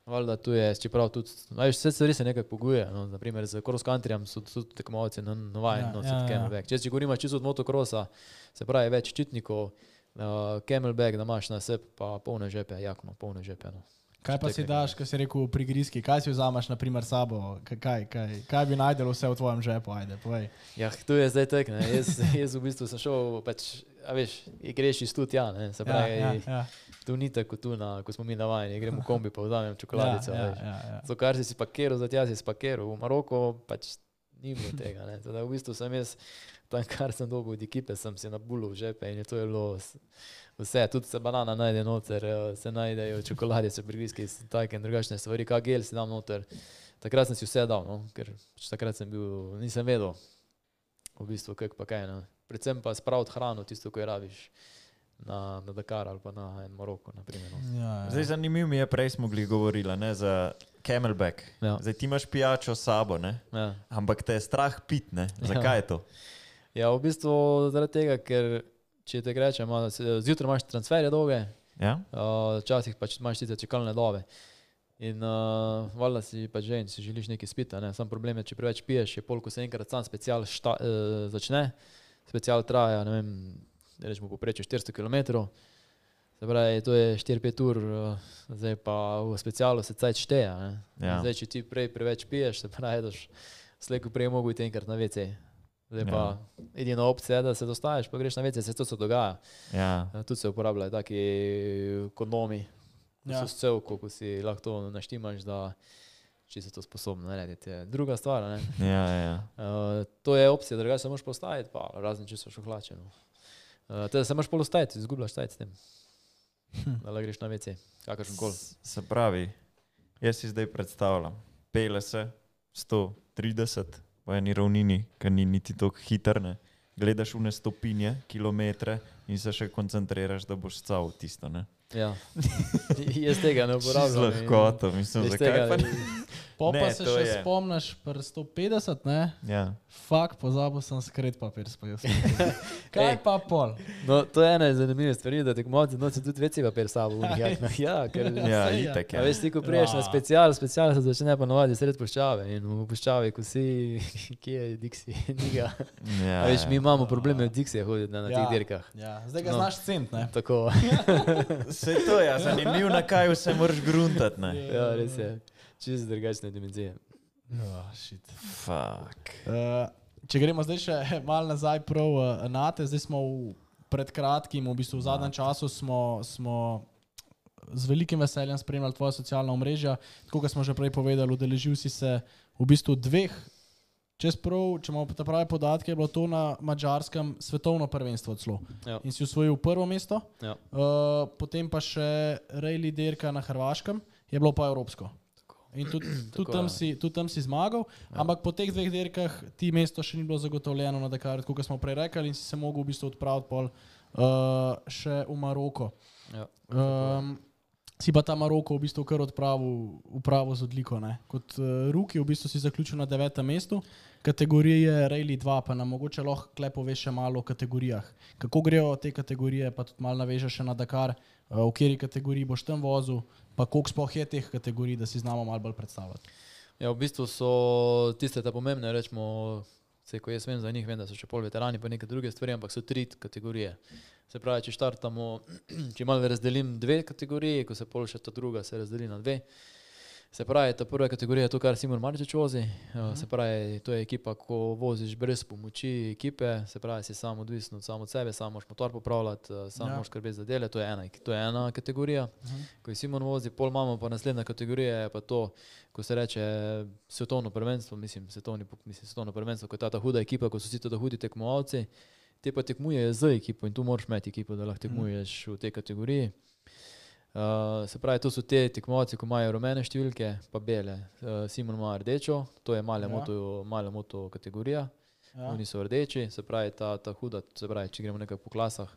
Valjda tu je, čeprav tudi, veš, vse stvari se nekako poguje. No, naprimer, z cross countryjem so tudi tekmovalci na- navajeni Ja, nositi ja, ja. camelback. Če si govorimo čisto od motokrosa, se pravi več ščitnikov, Uh, camelback, da imaš na sebi pa polne žepe, jakno, polne žepe. No. Kaj pa si daš, ko si rekel pri griski, kaj si vzameš, na primer, sabo, kaj, kaj, kaj bi najdel vse v tvojem žepu, ajde, povej. Ja, tu je zdaj tek, ne. Jaz, jaz v bistvu sem šel, pač, a veš, greš iz tu tja, ne. Se Ja, pravi, ja, ja. tu ni tako, tu na, ko smo mi navajeni, gremo v kombi, pa vzamem čokoladico. Ja, ja, veš. ja, ja. To, kar si si pakiral, za tja si spakiral, v Maroku pač ni bilo tega. Ne. Teda, v bistvu sem jaz, tam kar sem dobil od ekipe, sem si nabulil v žepe in je to je bilo vse. Tudi se banana najde noter, eh, se najdejo čokoladice, prigriski, take in drugačne stvari, kak gel si dam noter. Takrat sem si vse dal, no, ker pač takrat sem bil, nisem vedel, v bistvu, kako pa kaj. No. Predvsem pa spraviti hrano, tisto, ko jo rabiš na, na Dakar ali pa na en Maroko. Naprimer, no. Ja, ja. Zdaj, zanimivo mi je, prej smo bili govorili ne, za camelback. Ja. Zdaj ti imaš pijačo s sabo, ne? Ja. ampak te je strah pit. Ne? Zakaj je to? Ja, v bistvu zaradi tega, ker če te rečem, zjutraj imaš transferje dolge, Ja? uh, včasih pač imaš sicer čakalne dobe. In uh, valjda si pač že in si želiš nekaj spiti. Ne? Sam problem je, če preveč piješ, je pol, ko se enkrat sam special šta, uh, začne. Special traja, ne vem, rečemo poprečju 400 km. Se pravi, to je 4-5 ur, uh, zdaj pa v specialu se cajt šteje. Ja. Zdaj, če ti prej preveč piješ, se pravi, da slejko prej mogo iti enkrat na WC. Zdaj pa Ja. edina opcija je, da se dostajaš, pa greš na WC, se to se dogaja. Ja. Eh, Tudi se uporabljajo taki kondomi, Ja. so cevko, ko si lahko to naštimaš, da če si to sposoben narediti. Je Druga stvar, ne? Ja, ja. Uh, to je opcija, drugače se moraš postaviti, pa razen če so še hlačeni. Uh, teda se moraš polostaviti, izgubljaš stajati s tem. Da le greš na WC, kakršen koli. S- Se pravi, jaz si zdaj predstavljam, pele se 130 v eni ravnini, ki ni niti tako hitrne. Gledaš v ne stopinje, kilometre in se še koncentriraš, da boš cav tisto. Ne? Ja. Jaz tega ne Z uporabljam. in- lahkoto, mislim, zakaj tega pa ne. Po pa Ne, se to še je. spomniš, pri 150, ne? Ja. Fak, pozabil sem skret papir spojil. Kaj Ej. pa pol? No, to je ena iz zanimivih stvari, da tekmovalci nosijo tudi večji papir s sabo. v njih jaknah. Ja, ker Ja, saj ja. itak A je. veš, ti ko priješ na Ja. special, special se začne pa navadi sred puščave in v puščavi, ko si, kje je Dixi, njega. Ja, A veš, mi ja. imamo probleme od Dixija hoditi na, na Ja. teh dirkah. Ja, zdaj ga No. znaš cent, ne? Tako, Se to je, zanimivo, na kaj vse moraš gruntati. ne. ja, res je. Čist drugačne dimenzije. Oh, shit. Fuck. Uh, če gremo zdaj še malo nazaj prav uh, na te, zdaj smo v, pred kratkim, v bistvu v zadnjem času smo, smo z velikim veseljem spremljali tvoje socialna omrežja. Tako kot smo že prej povedali, udeležil si se v bistvu dveh. Čez prav, če imamo te prave podatke, je bilo to na mačarskem svetovno prvenstvo celo. Ja. In si osvojil prvo mesto, Ja. uh, potem pa še Rejli Derka na Hrvaškem, je bilo pa evropsko. In tudi, tudi, tam ja. si, tudi tam si zmagal, ja. ampak po teh dveh dirkah ti mesto še ni bilo zagotovljeno na Dakar, kot smo prej rekli, in si se mogel v bistvu odpraviti pol, uh, še v Maroko. Ja. Um, si pa ta Maroko v bistvu kar odpravil, odpravil z odliko. Ne? Kot uh, Ruki v bistvu si zaključil na devetem mestu, kategorije Rally 2, pa nam mogoče lahko kle poveš še malo o kategorijah. Kako grejo te kategorije, pa tudi malo navežeš še na Dakar, uh, v kateri kategoriji boš tam vozil, pa koliko sploh je teh kategorij, da si znamo malo bolj predstavljati. Ja, v bistvu so tiste ta pomembne, rečemo, vse ko jaz vem za njih, vem, da so še pol veterani, pa neke druge stvari, ampak so tri kategorije. Se pravi, če štartamo, če malo razdelim dve kategoriji, ko se pol še ta druga se razdeli na dve. Se pravi, ta prva kategorija je to, kar Simon Marčič vozi. Uh, se pravi, to je ekipa, ko voziš brez pomoči ekipe, se pravi, si sam odvisen od samo sebe, sam moraš motor popravljati, uh, sam Ja. moraš skrbeti za dele, to je ena, to je ena kategorija. Ko je Simon vozi, pol imamo pa naslednja kategorija, je pa to, ko se reče svetovno prvenstvo, mislim, svetovni, mislim, svetovno prvenstvo, ko je ta, ta huda ekipa, ko so vsi to hudi tekmovalci, te pa tekmujejo z ekipo in tu moraš imeti ekipo, da lahko tekmuješ v tej kategoriji. Uh, se pravi, to so te tekmovalci, ko imajo rumene številke, pa bele. Uh, Simon ima rdečo, to je male, Ja. moto, male moto kategorija. Ja. Oni so rdeči, se pravi, ta, ta huda, se pravi, če gremo nekaj po klasah.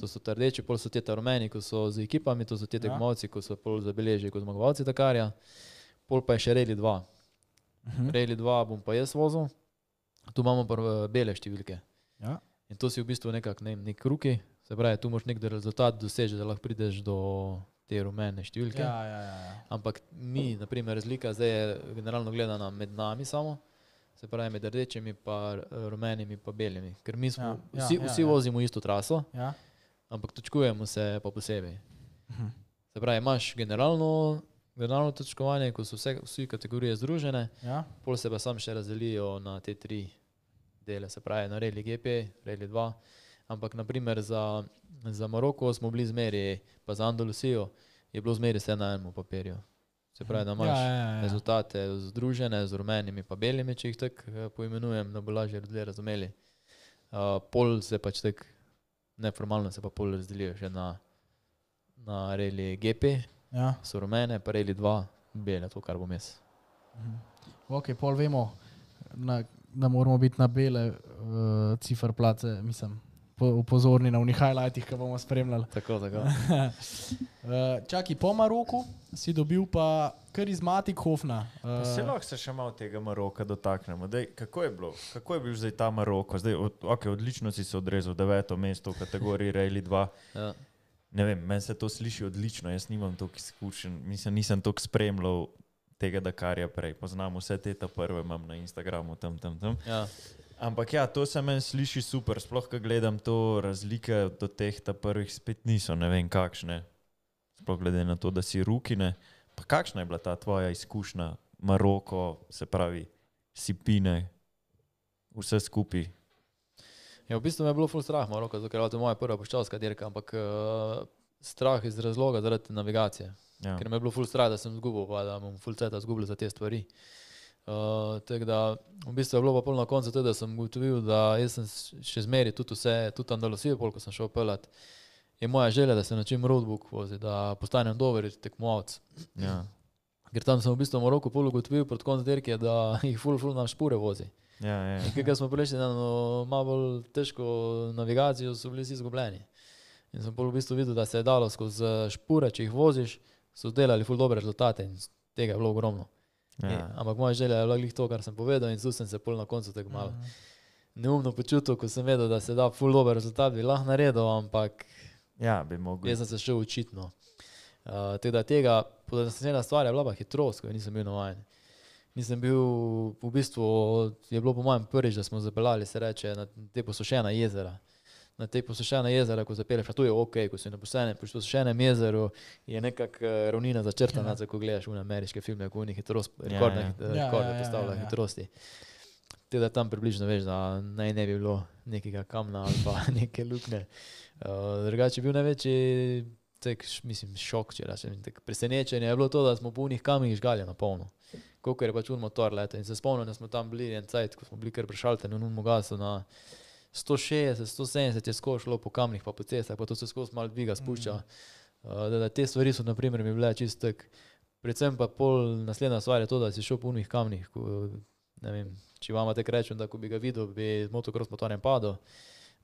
To so ta rdeči, pol so te ta rumeni, ko so z ekipami, to so te Ja. tekmovalci, ko so pol zabeležili kot zmagovalci Dakarja. Pol pa je še Reli 2. Mhm. Reli 2 bom pa jaz vozil, tu imamo pa eh, bele številke. Ja. In to si v bistvu nekak, ne, nek ruki, se pravi, tu moraš nek rezultat doseči, da lahko prideš do te rumene številke. Ja, ja, ja, ja. Ampak mi, naprimer, razlika zdaj je generalno gledana med nami samo, se pravi med rdečimi, pa eh, rumenimi, pa belimi. Ker mi smo, Ja, ja, ja, vsi, ja, ja, vsi ja. ja. vozimo isto traso, ja. ampak točkujemo se pa posebej. Se pravi, imaš generalno, generalno točkovanje, ko so vse, vsi kategorije združene, Ja? pol se pa sam še razdelijo na te tri dele, se pravi na Reli GP, Reli 2. Ampak naprimer za, za Maroko smo bili zmeri, pa za Andalusijo je bilo zmeri vse na enem papirju. Se pravi, da imaš ja, ja, ja. rezultate združene z rumenimi pa belimi, če jih tako eh, poimenujem, da bo lažje ljudje razumeli. Uh, pol se pač tako neformalno se pa pol razdelijo še na, na reli GP, ja. so rumene, pa reli 2, bele, to kar bom jaz. Ok, pol vemo, na, da moramo biti na bele uh, ciferplace, mislim, po, pozorni na unih highlightih, ki bomo spremljali. Tako, tako. Uh, čaki, po Maroku si dobil pa karizmatik Hofna. Pa Se Uh, lahko se še malo tega Maroka dotaknemo. Dej, kako je bilo? Kako je bil zdaj ta Maroko? Zdaj, od, okay, odlično si se odrezal, deveto mesto v kategoriji Rally 2. Ja. Ne vem, meni se to sliši odlično, jaz nimam toliko izkušenj, mislim, nisem toliko spremljal tega, da kar je prej. Poznam vse te ta prve, imam na Instagramu tam, tam, tam. Ja. Ampak ja, to se meni sliši super, sploh ko gledam to, razlike do teh prvih spet niso, ne vem kakšne. Sploh glede na to, da si rukine. Pa kakšna je bila ta tvoja izkušnja, Maroko, se pravi, Sipine, vse skupaj? Ja, v bistvu me je bilo ful strah, Maroko, zato ker je to moja prva poščalska dirka, ampak uh, strah iz razloga zaradi navigacije. Ja. ker me je bilo ful strah, da sem izgubil, pa da bom ful ceta izgubil za te stvari. Uh, tako da, v bistvu je bilo pa pol na koncu to, da sem ugotovil, da jaz sem še zmeri tudi vse, tudi Andalusijo, pol, ko sem šel pelat, je moja želja, da se naučim roadbook voziti, da postanem dober tekmovalec. Ja. Ker tam sem v bistvu v Maroku pol ugotovil pred koncem dirke, da jih ful ful na špure vozi. Ja, ja. In ker smo prišli na eno malo bolj težko navigacijo, so bili vsi izgubljeni. In sem pol v bistvu videl, da se je dalo skozi špure, če jih voziš, so delali ful dobre rezultate in tega je bilo ogromno. Ja. ja. Ampak moja želja je bila glih to, kar sem povedal in tu sem se pol na koncu tako malo neumno počutil, ko sem vedel, da se da ful dober rezultat, bi lahko naredil, ampak ja bi mogel. jaz sem se šel učitno. Uh, tega, tega podnaslednja stvar je bila pa hitrost, ko nisem bil navaden. Nisem bil, v bistvu je bilo po mojem prvič, da smo zapeljali, se reče, na te posušena jezera. Na te posušena jezera, ko zapeleš, a to je ok, ko si na posušenem, jezeru, je nekako eh, ravnina začrtana, ja. ko gledaš v ameriške filme, ko oni hitrost, Ja, rekordne, ja. hit- Ja, rekorde ja, ja, postavljajo ja, ja. hitrosti. Teda tam približno veš, da naj ne bi bilo nekega kamna ali pa neke luknje. Uh, drugače je bil največji tak, š- mislim, šok, če rečem, tak presenečenje je bilo to, da smo po unih kamnih žgali na polno. Koliko je pač un motor leta in se spomnim, da smo tam bili en cajt, ko smo bili kar prešalteni un gasu na 160, 170 je skozi šlo po kamnih pa po cestah, pa to se skozi malo dviga, spušča. Uh, da, da te stvari so naprimer mi bile čist tak. Predvsem pa pol naslednja stvar je to, da si šel po unih kamnih, ko, ne vem, če vam tako rečem, da ko bi ga videl, bi z motocross motorjem padel,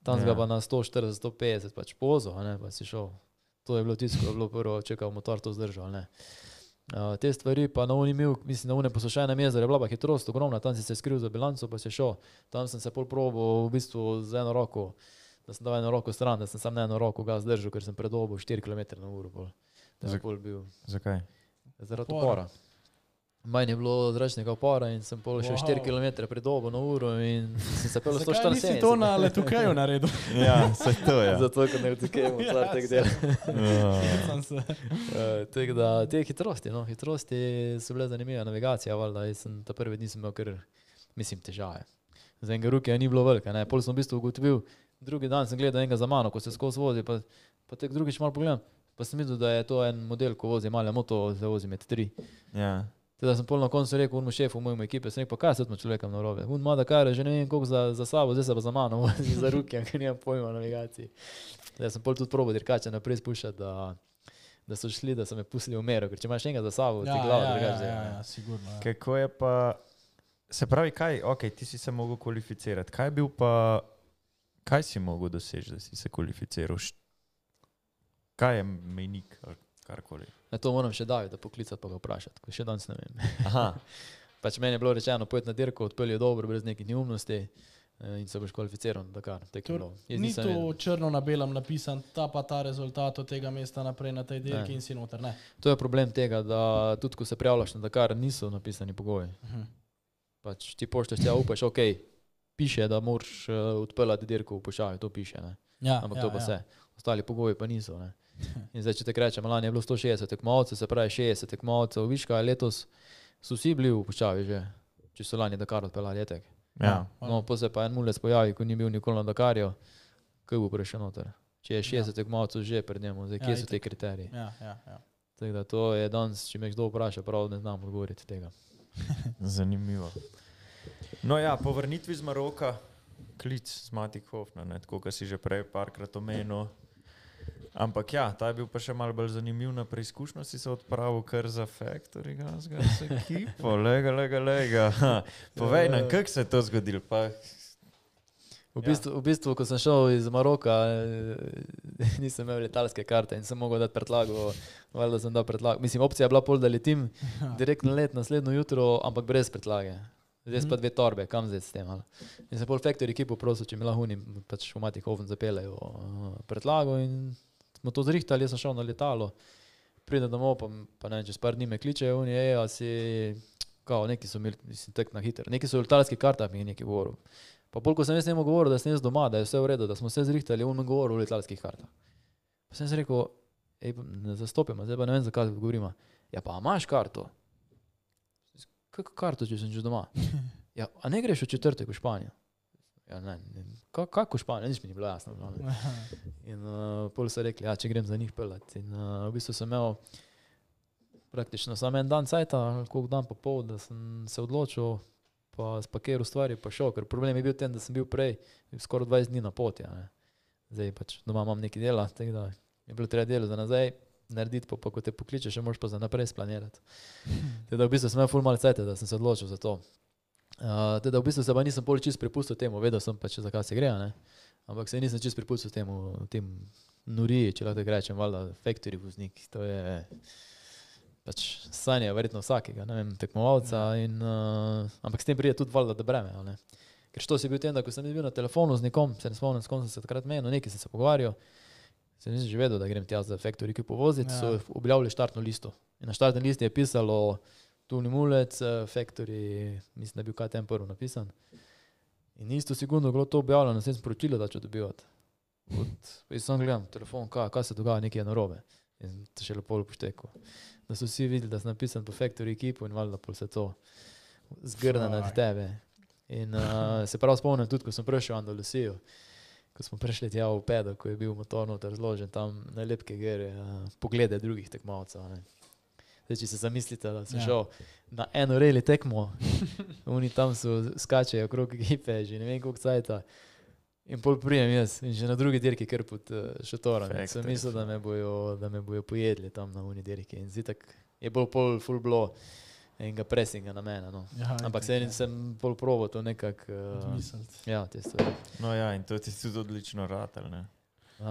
tam Ja. ga pa na 140, 150 pač pozo, ne, pa si šel. To je bilo tisto, ko je bilo prvo, čekal motor to zdržal. ne. Uh, te stvari pa na uni mil, mislim, na uni poslušajnem jezeru je bila pa hitrost ogromna, tam si se skril za bilanco, pa si šel. Tam sem se pol probo v bistvu z eno roko, da sem dal eno roko stran, da sem sam na eno roko ga zdržal, ker sem predobil 4 km na uro. Pol. Da Zak- pol bil Zakaj? zaradi Upora. Manj je bilo zračnega upora in sem pol še Wow. 4 km predobil na uro in sem se pel Zakaj nisi 140. to na letukaju naredil? Ja, se to je. Zato, ker ne razumemo, Ja, tek del. Ja. Se- Eh, Tako da te hitrosti, no, hitrosti so bile zanimive, navigacija, valjda, jaz sem ta prvi dni sem imel kar, mislim, težave. Za enega ruke ni bilo velika, ne, pol sem v bistvu ugotovil, drugi dan sem gledal enega za mano, ko se skozi vozi, pa, pa tek drugič malo pogledam, pa sem videl, da je to en model, ko vozi male moto, zdaj vozi med tri. Ja. Teda sem pol na koncu rekel, unmu šefu, mojemu ekipe, sem rekel, pa kaj se odmo človekom na robe. Un ima da kar, že ne vem koliko za, za sabo, zdaj se pa za mano za ruke, ker nimam pojma o navigaciji. Zdaj sem pol tudi probo dirkače naprej spuščati, da, da so šli, da so me pustili v mero, ker če imaš enega za sabo, ti Ja, glava ja, drugače. ja, Ja, ja, sigurno. Ja. Kako je pa, se pravi, kaj, ok, ti si se mogel kvalificirati, kaj je bil pa, kaj si mogel doseči, da si se kvalificiral? Kaj je mejnik ali karkoli? Ja, to moram še Davida poklicati pa ga vprašati, ko še danes ne vem. Aha, Pač meni je bilo rečeno, pojdi na dirko, odpelje dobro, brez nekih neumnosti eh, in se boš kvalificiral na Dakar. Bilo. Jaz Ni to vedel. črno na belem napisan, ta pa ta rezultat od tega mesta naprej na tej dirki Ne. in si noter. Ne. To je problem tega, da tudi ko se prijavljaš na Dakar, niso napisani pogoji. Mhm. Pač ti poštaš, ja upaš, ok, piše, da moraš uh, odpeljati dirko v pošavi, to piše. Ne? Ja, Ampak ja, to pa ja. vse. ostali pogoji pa niso. Ne. In zdaj, če te rečem, lani je bilo 160 tekmovcev, se pravi 60 tekmovcev, viš kaj, letos so vsi bili v puščavi že, če so lani Dakar odpeljali letek. Ja. No, pa se pa en mulec pojavi, ko ni bil nikoli na Dakarju, kaj bo prišel noter. Če je 60 tekmovcev že pred njim, zdaj kje Ja, so te kriteriji. Ja, ja, ja. Tako da to je danes, če me kdo vpraša, prav ne znam odgovoriti tega. Zanimivo. No, ja, po vrnitvi z Maroka, klic z Mati Hofna, ne, tako kot si že prej parkrat omenil. Ampak ja, ta je bil pa še malo bolj zanimiv na preizkušnjo, si se odpravil kar za Factory, gazga, z ekipo, lega, lega, lega. Povej nam, kako se je to zgodilo, pa V Ja. bistvu, v bistvu, ko sem šel iz Maroka, eh, nisem imel letalske karte in sem mogel dati predlago. Valjda sem dal predlago. Mislim, opcija je bila pol, da letim direktno let naslednjo jutro, ampak brez predlage. Zdaj pa dve torbe, kam zdaj s tem. ali? In sem pol Factory ekipo prosil, če mi lahko unim, pač v Matih Oven zapeljejo uh, predlago in smo to zrihtali, jaz sem šel na letalo. Pridem domov, pa, pa ne čez par dni me kličejo, oni je, a si, kao, neki so imeli, mislim, tek na hitro, neki so v letalskih kartah mi je nekaj govoril. Pa pol, ko sem jaz njemu govoril, da sem jaz doma, da je vse v redu, da smo se zrihtali, on mi govoril o letalskih kartah. Pa sem si rekel, ej, ne zastopim, zdaj pa ne vem, zakaj govorimo. Ja, pa imaš karto? Kako karto, če sem že doma? Ja, a ne greš v četrtek v Španijo? Ja, ne, ne. Ka, kako Španijo, nič mi ni bilo jasno. v glavnem. In uh, pol so rekli, ja, če grem za njih pelati. In uh, v bistvu sem imel praktično samo en dan cajta, koliko dan pa pol, da sem se odločil, pa spakiral stvari, pa šel, ker problem je bil ten, da sem bil prej skoraj 20 dni na poti. a ne. Zdaj pač doma imam nekaj dela, tako da je bilo treba delo za nazaj narediti, pa, pa ko te pokličeš, še moraš pa za naprej splanirati. Teda v bistvu sem imel ful malo cajta, da sem se odločil za to. Uh, teda v bistvu se pa nisem pol čist prepustil temu, vedel sem pač, zakaj se gre, ne. ampak se nisem čist prepustil temu, tem noriji, če lahko rečem, valjda factory voznik, to je pač sanje verjetno vsakega, ne vem, tekmovalca, in, uh, ampak s tem pride tudi valjda do breme, ne. Ker što si bil ten, da ko sem bil na telefonu z nekom, se ne spomnim, s kom sem se takrat menil, nekaj sem se pogovarjal, sem nisem že vedel, da grem tja za factory, ki povoziti, Ja. ja. so objavili štartno listo. In na štartni listi je pisalo Tuni Mulec, eh, Factory, mislim, da je bil kaj tem prvo napisan. In isto sekundo je bilo to objavljeno, sem sporočilo, da če dobivati. Jaz sem gledal telefon, kaj, kaj se dogaja, nekaj je narobe. In to še lepo upošteko. Da so vsi videli, da sem napisan po Factory ekipu in valjda pol se to zgrne nad tebe. In uh, se prav spomnim tudi, ko sem prišel v Andalusijo, ko smo prišli tja v Pedo, ko je bil motor noter razložen, tam najlepke gere, uh, poglede drugih tekmovcev. Zdaj, če se zamislite, da sem Ja. šel na eno reli tekmo, oni tam so skačejo okrog ekipe, že ne vem koliko cajta. In pol prijem jaz in že na drugi dirki kar pod uh, šatorom. In Sem mislil, da me, bojo, da me bojo pojedli tam na uni dirki. In zitak je bolj pol full blow enega pressinga na mene. No. Ja, Ampak se ja. sem pol probo to nekako. Uh, Odmisliti. ja, te stvari. no ja, in to ti tudi odlično ratelj, ne. Uh,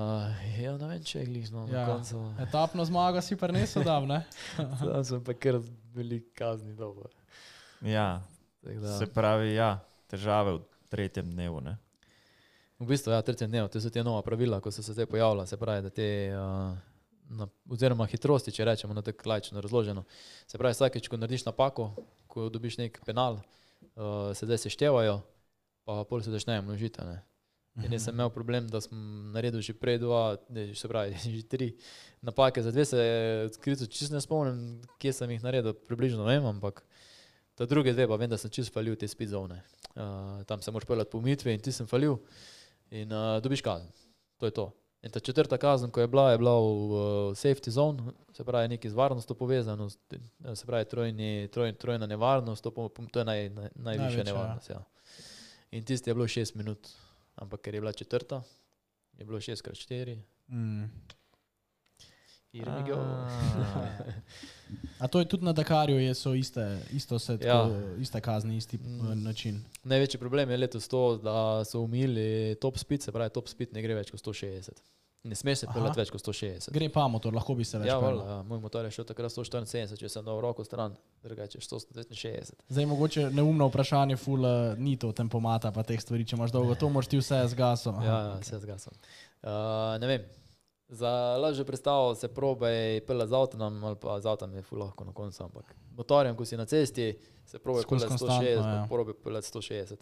ja, ne vem, če je glih no, Ja. na koncu. Etapno zmago si prenesel, da ne? Tam sem pa kar veliko kazni dober. Ja, da- se pravi, ja, težave v tretjem dnevu, ne. V bistvu, ja, tretji dnev, to so te nova pravila, ko so se zdaj pojavila, se pravi, da te, uh, na, oziroma hitrosti, če rečemo na tako lajčno razloženo. Se pravi, vsakeč, ko narediš napako, ko dobiš nek penal, uh, se zdaj seštevajo, pa pol se začnejo množiti. ne. In jaz sem imel problem, da sem naredil že prej dva, ne, se pravi, že tri napake, za dve se odkrito čisto ne spomnim, kje sem jih naredil, približno ne vem, ampak ta druge dve pa vem, da sem čisto falil te speed zone. Uh, tam se moraš peljati po umitvi in ti sem falil in uh, dobiš kazen. To je to. In ta četrta kazen, ko je bila, je bila v uh, safety zone, se pravi nekaj z varnostjo povezano, s- se pravi trojni, troj, trojna nevarnost, to, to je naj, naj, najvišja ja. nevarnost. Ja. In tisti je bilo 6 minut, ampak ker je bila četrta, je bilo 6 krat 4. Mm. Ah. A to je tudi na Dakarju, je, so iste, isto se, tako, Ja. iste kazni, isti Mm. mm. način. Največji problem je letos to, da so umili top speed, se pravi top speed ne gre več kot 160. Ne smeš se Aha. peljati več kot 160. Gre pa motor, lahko bi se več Ja, valjda, ja, moj motor je šel takrat 174, če sem dal roko stran, drugače 169. Zdaj mogoče neumno vprašanje, ful, uh, ni to tempomata, pa teh stvari, če imaš dolgo, to moraš ti vse z gasom. Ja, ja, vse zgasom. Uh, ne vem. Za lažjo predstavo se probaj peljati z avtom ali pa z avtom je ful lahko na koncu, ampak motorjem, ko si na cesti, se peljati konstantno, 160, ja. probaj peljati 160.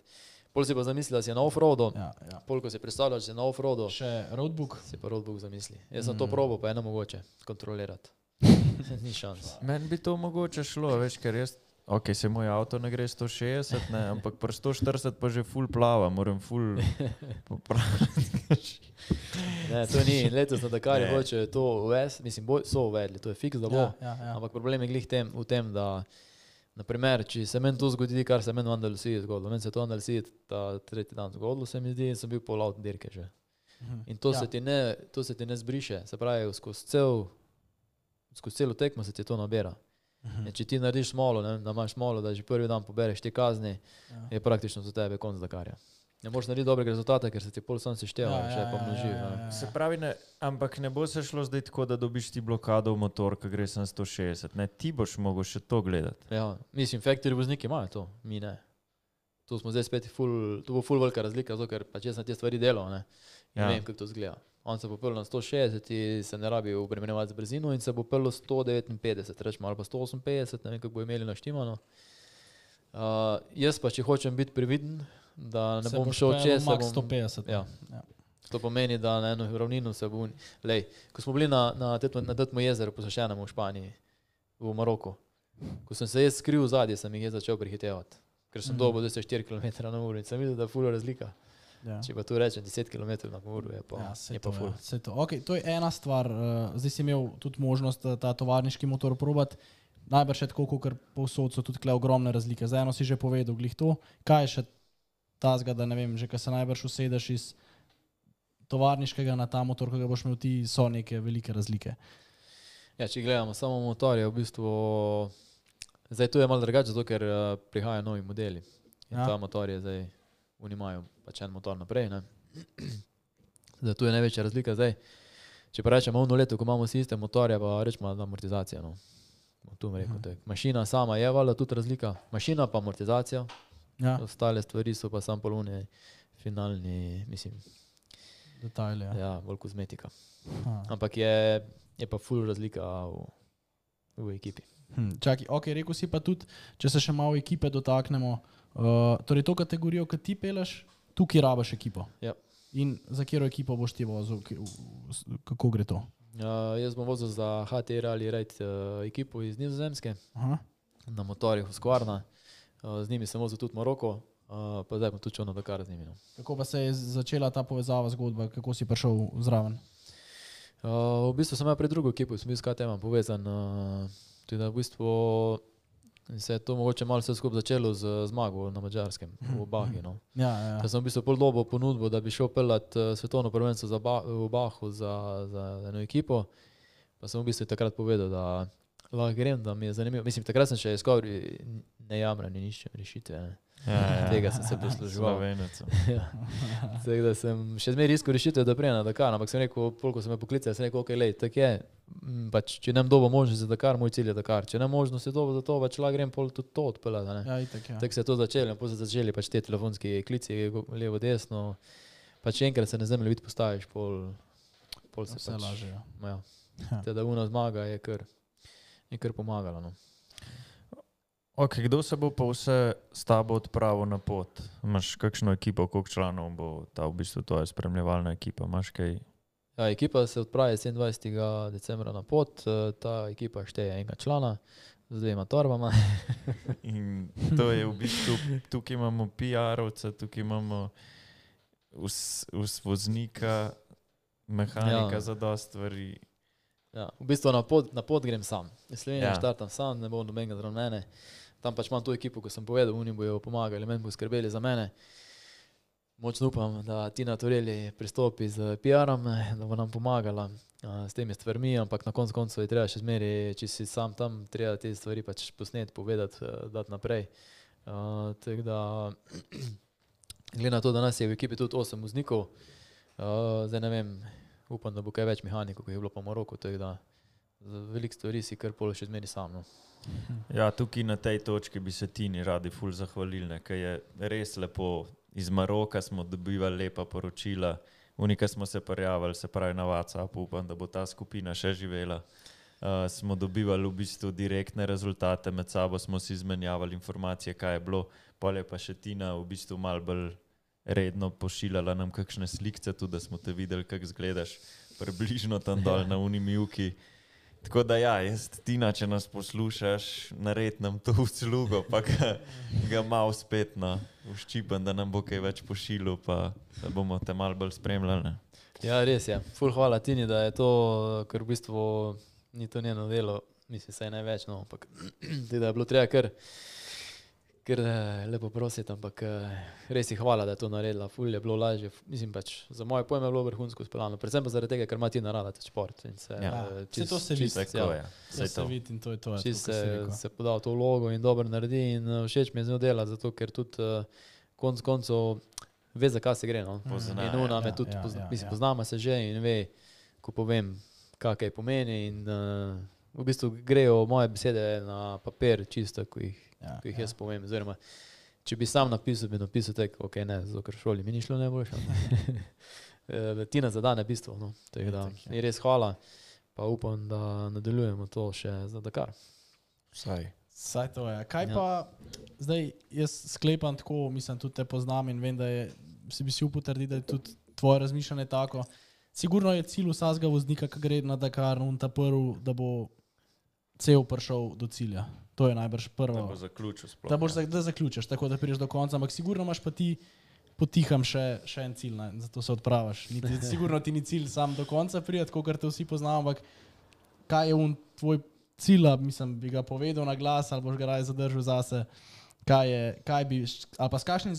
Pol si pa zamislil, da si na offroadu, Ja, ja. pol ko si predstavljal, da si na offroadu, Še roadbook. si pa roadbook zamisli. Jaz sem to probo, pa je eno mogoče kontrolirati. Ni šans. Meni bi to mogoče šlo, veš, ker jaz. Ok, se moj avto ne gre 160, ne, ampak pri 140 pa že full plava, moram full popraviti. Ne, to ni, letos na Dakarju Ne. hoče to uvesti, mislim, boj, so uvedli, to je fiks, da bo. Ja, ja, ja. Ampak problem je glih tem, v tem, da naprimer, če se meni to zgodi, kar se meni v Andalusiji zgodilo, meni se to v Andalusiji ta tretji dan zgodilo, se mi zdi, in sem bil pol avto dirke že. In to, ja. se ne, to se ti ne zbriše, se pravi, skozi, cel, skozi celo tekmo se ti to nabira. In če ti narediš smolo, ne, da imaš smolo, da že prvi dan pobereš te kazni, Ja. je praktično za tebe konc Dakarja. Ne moreš narediti dobrega rezultata, ker se ti pol sam sešteva, Ja, ja, še ja, pa ja, množi. ja, Ja, ja. Se pravi, ne, ampak ne bo se šlo zdaj tako, da dobiš ti blokado v motor, ki gre sem 160. Ne, ti boš mogel še to gledati. ja, mislim, factory vozniki imajo to, mi ne. Tu smo zdaj spet, ful, tu bo ful velika razlika, zato ker pač jaz na te stvari delam, ne. In Ja. ja. vem, kako to zgleda. On se bo pel na 160, in se ne rabi obremenjevati z brzino in se bo pel 159, rečemo, ali pa 158, ne vem, kako bo imeli naštimano. Uh, jaz pa, če hočem biti previden, da ne Se bom šel čez, bom, 150. Ja. Ja. To pomeni, da na eno ravnino se bo. Lej, ko smo bili na, na, Tetmo, na Tetmo jezeru, posvečenem v Španiji, v Maroku, ko sem se jaz skril zadnji, sem jih začel prehitevati. Ker sem mm. dobil 4 km na uro in sem videl, da je fulo razlika. Ja. Če pa tu rečem 10 km na uro, je pa, Ja, je pa to, ful. ja, to. Okay, to je ena stvar. Uh, zdaj si imel tudi možnost eh, ta tovarniški motor probati. Najbrž je tako, kot povsod so tudi ogromne razlike. Za eno si že povedal, glih to. Kaj je še tazga, da ne vem, že kaj se najbrž usedeš iz tovarniškega na ta motor, ki ga boš imel ti, so neke velike razlike. Ja, če gledamo samo motorje, v bistvu. Zdaj tu je malo drugače, zato ker uh, prihajajo novi modeli. In Ja. ta motor je zdaj, oni imajo pač en motor naprej. Ne? Zdaj tu je največja razlika. Zdaj, če pa rečemo eno leto, ko imamo vsi iste motorje, pa rečemo, amortizacija. No. Tu rekel, uh -huh. Mašina sama je valjda tudi razlika, mašina pa amortizacija, Ja, ostale stvari so pa samo polune, finalni, mislim, detajle. Ja. ja, bolj kozmetika. Ja. Ampak je, je pa full razlika v, v ekipi. Hm, čakaj, ok, rekel si pa tudi, če se še malo ekipe dotaknemo. Uh, torej, to kategorijo, ki ti peleš, tukaj rabaš ekipo. Ja. In za katero ekipo boš ti vozil, v- v- kako gre to? Uh, jaz bom vozil za HT Rally Raid uh, ekipo iz Nizozemske Aha. na motorjih Husqvarna. Uh, z njimi sem vozil tudi Maroko, uh, pa zdaj bom tudi na Dakar z njimi. No. Kako pa se je začela ta povezava, zgodba, kako si prišel zraven? Uh, v bistvu sem imel pred drugo ekipo, sem bil s KTM povezan. Uh, tudi v bistvu se je to mogoče malo vse skupaj začelo z zmago na Mačarskem, v Bahi. No. Ja, ja. Da sem v bistvu pol dobo ponudbo, da bi šel pelat svetovno prvenstvo za ba v Bahu za, za eno ekipo. Pa sem v bistvu takrat povedal, da lahko grem, da mi je zanimivo. Mislim, takrat sem še iskal, re- ne jamram, ni nič rešitve. Ne. Ja, Tega sem se posluževal. Ja. Tako da sem še zmeraj iskal rešitev, da prijem na Dakar, ampak sem rekel, koliko sem me poklical, sem rekel, ok, lej, tako je. Pač, če ne bom dobil možnosti za Dakar, moj cilj je Dakar. Če ne možnosti dobil za to, pač lahko grem pol tudi to odpeljati. ja, itak, ja. Tako se je to začelo, potem so začeli pač te telefonski klici, levo, desno. Pač enkrat se na zemlji vid postaviš, pol, pol se Vse pač, laže. Ja. Ja. Ja. Teda una zmaga je kar, je kar pomagala. No. Okay, kdo se bo pa vse s tabo odpravil na pot? Imaš kakšno ekipo, koliko članov bo ta v bistvu tvoja spremljevalna ekipa? Imaš kaj? Ja, ekipa se odpravi 27. decembra na pot, eh, ta ekipa šteje enega člana z dvema torbama. In to je v bistvu, tukaj imamo PR-ovce, tukaj imamo vs, vs voznika, mehanika Ja. za dost stvari. Ja, v bistvu na pot, na pot grem sam. Iz Slovenije Ja. štartam sam, ne bom nobenega zraven mene. Tam pač imam to ekipo, ko sem povedal, oni bojo pomagali, meni bojo skrbeli za mene. Močno upam, da Tina Torelli pristopi z PR-om, da bo nam pomagala a, s temi stvarmi, ampak na koncu koncev je treba še zmeri, če si sam tam, treba te stvari pač posneti, povedati, eh, dati naprej. Uh, tako da, glede na to, da nas je v ekipi tudi 8 voznikov, uh, zdaj ne vem, upam, da bo kaj več mehanikov, kot je bilo po za veliko stvari si kar pol še zmeri sam. No. Ja, tukaj na tej točki bi se Tini radi ful zahvalili, ker je res lepo. Iz Maroka smo dobivali lepa poročila, unika smo se prijavili, se pravi na WhatsApp, upam, da bo ta skupina še živela. Uh, smo dobivali v bistvu direktne rezultate, med sabo smo si izmenjavali informacije, kaj je bilo, pol je pa še Tina v bistvu mal bolj redno pošiljala nam kakšne slike, tudi da smo te videli, kako izgledaš, približno tam dol na Unimilki. Tako da, ja, jaz, Tina, če nas poslušaš, naredi nam to uslugo, pa ga, ga malo spet na uščipen, da nam bo kaj več pošiljal, pa da bomo te malo bolj spremljali. Ja, res je. Ful hvala Tini, da je to, ker v bistvu ni to njeno delo, mislim, saj največ, no, ampak da je bilo treba kar, kar eh, lepo prositi, ampak eh, res ji hvala, da je to naredila. Ful je bilo lažje, mislim pač, za moje pojme je bilo vrhunsko speljano, predvsem pa zaradi tega, ker ima Tina rada ta šport. in Se, Ja. eh, Saj to se vidi. čist- Tako ja. je. To Saj se to. vidi in to je to. ja, Čist si se, se poda v to vlogo in dobro naredi in všeč mi je z njo dela, zato ker tudi uh, konc koncev ve, zakaj se gre. No. Pozna, in ona ja, me ja, tudi, ja, pozna, ja, mislim, ja. poznamo se že in ve, ko povem, kaj pomeni. In, uh, v bistvu grejo moje besede na papir, čisto, ko jih, Ja, ko jih ja. jaz povem. Oziroma, če bi sam napisal, bi napisal tako, ok, ne, zato ker šoli mi ni šlo najboljše. Eh, Tina zadane bistvo. No. Tako da, Itak, ja. je res hvala, pa upam, da nadaljujemo to še za Dakar. Vsaj. Saj to je. Kaj Ja. ja. pa zdaj jaz sklepam tako, mislim, tudi te poznam in vem, da je, si bi si upal trditi, da je tudi tvoje razmišljanje tako. Sigurno je cilj vsakega voznika, ki gre na Dakar, un ta prvi, da bo cel prišel do cilja. To je najbrž Da prvo. bo zaključil sploh. Da, boš, ja. za- da zaključiš, tako da prideš do konca, ampak sigurno imaš pa ti potiham še, še en cilj, ne? zato se odpraviš. Niti, sigurno ti ni cilj sam do konca prijeti, kot te vsi poznamo, ampak kaj je un tvoj cilj, mislim, bi ga povedal na glas ali boš ga raje zadržal zase. Kaj je, kaj bi, ali pa s kakšnim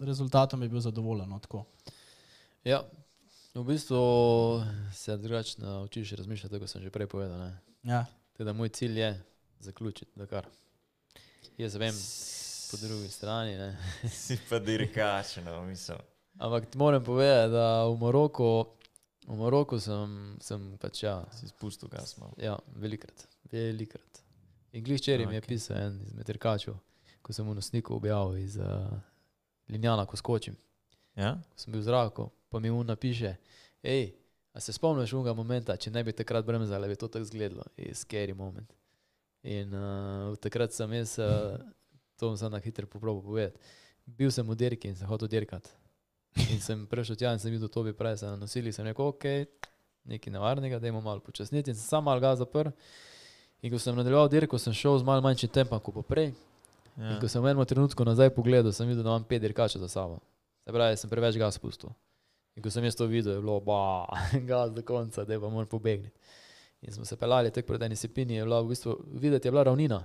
rezultatom bi bil zadovoljen? No, tako? Ja, v bistvu se drugače naučiš razmišljati, kot sem že prej povedal. Ne. ja. Teda moj cilj je zaključiti Dakar. Jaz vem, po drugi strani. Ne. Si pa dirkač, no, mislim. Ampak ti moram povedati, da v Maroku, v Maroku sem, sem pač ja, Si spustil gas malo. ja velikrat, velikrat. In glih včeraj mi je pisal en izmed dirkačev, ko sem v nosniku objavil iz uh, Linjana, ko skočim. Ja? ko sem bil v zraku, pa mi mu napiše, hej, a se spomniš unega momenta, če ne bi takrat bremzali, bi to tako izgledalo, je scary moment. In uh, takrat sem jaz, uh, to bom samo na hitro poprobil povedati, bil sem v dirki in sem hotel dirkati. In sem prišel tja in sem videl to bi prej, sem nosili, sem rekel, ok, nekaj nevarnega, dajmo malo počasniti in sem sam malo ga zaprl. In ko sem nadaljeval dirko, sem šel z malo manjšim tempom kot poprej. Ja. In ko sem v enem trenutku nazaj pogledal, sem videl, da imam pet dirkačev za sabo. Se pravi, sem preveč gas spustil. In ko sem jaz to videl, je bilo, ba, gas do konca, da pa moram pobegniti. In smo se pelali tek proti eni sepini, je bila v bistvu, videti je bila ravnina,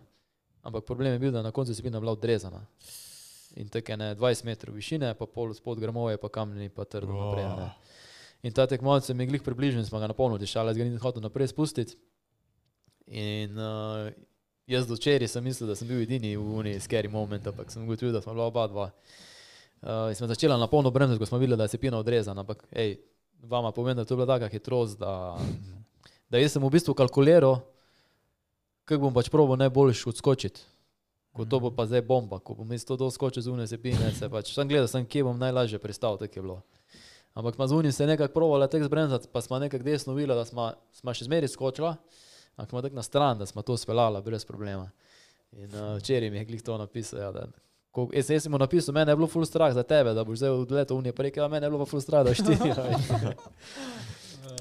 ampak problem je bil, da na koncu sepina je bila odrezana. In tako je ne 20 metrov višine, pa pol spod grmovje, pa kamni, pa trdo naprej. ne. In ta tekmovalec se mi je glih približal in smo ga na polno dišali, jaz ga nisem hotel naprej spustiti. In uh, jaz do včeraj sem mislil, da sem bil edini v uni scary moment, ampak sem ugotovil, da smo bila oba dva. Uh, in smo začeli na polno bremzati, ko smo videli, da je sepina odrezana, ampak hej, vama povem, da to je bila taka hitrost, da, da jaz sem v bistvu kalkuliral, kako bom pač probo najboljš odskočiti. Ko to bo pa zdaj bomba, ko bom jaz to doskočil z une sepine, se pač sem gledal, sem, kje bom najlažje pristal, tako je bilo. Ampak ima z unim se nekako provala tek zbremzati, pa smo nekako desno videli, da smo, smo še zmeri skočila, ampak smo tako na stran, da smo to speljala brez problema. In uh, včeraj mi je glih to napisal, ja, da ko, jaz, jaz sem mu napisal, mene je bilo full strah za tebe, da boš zdaj odletel unije, pa rekel, ja, mene je bilo pa full strah, da boš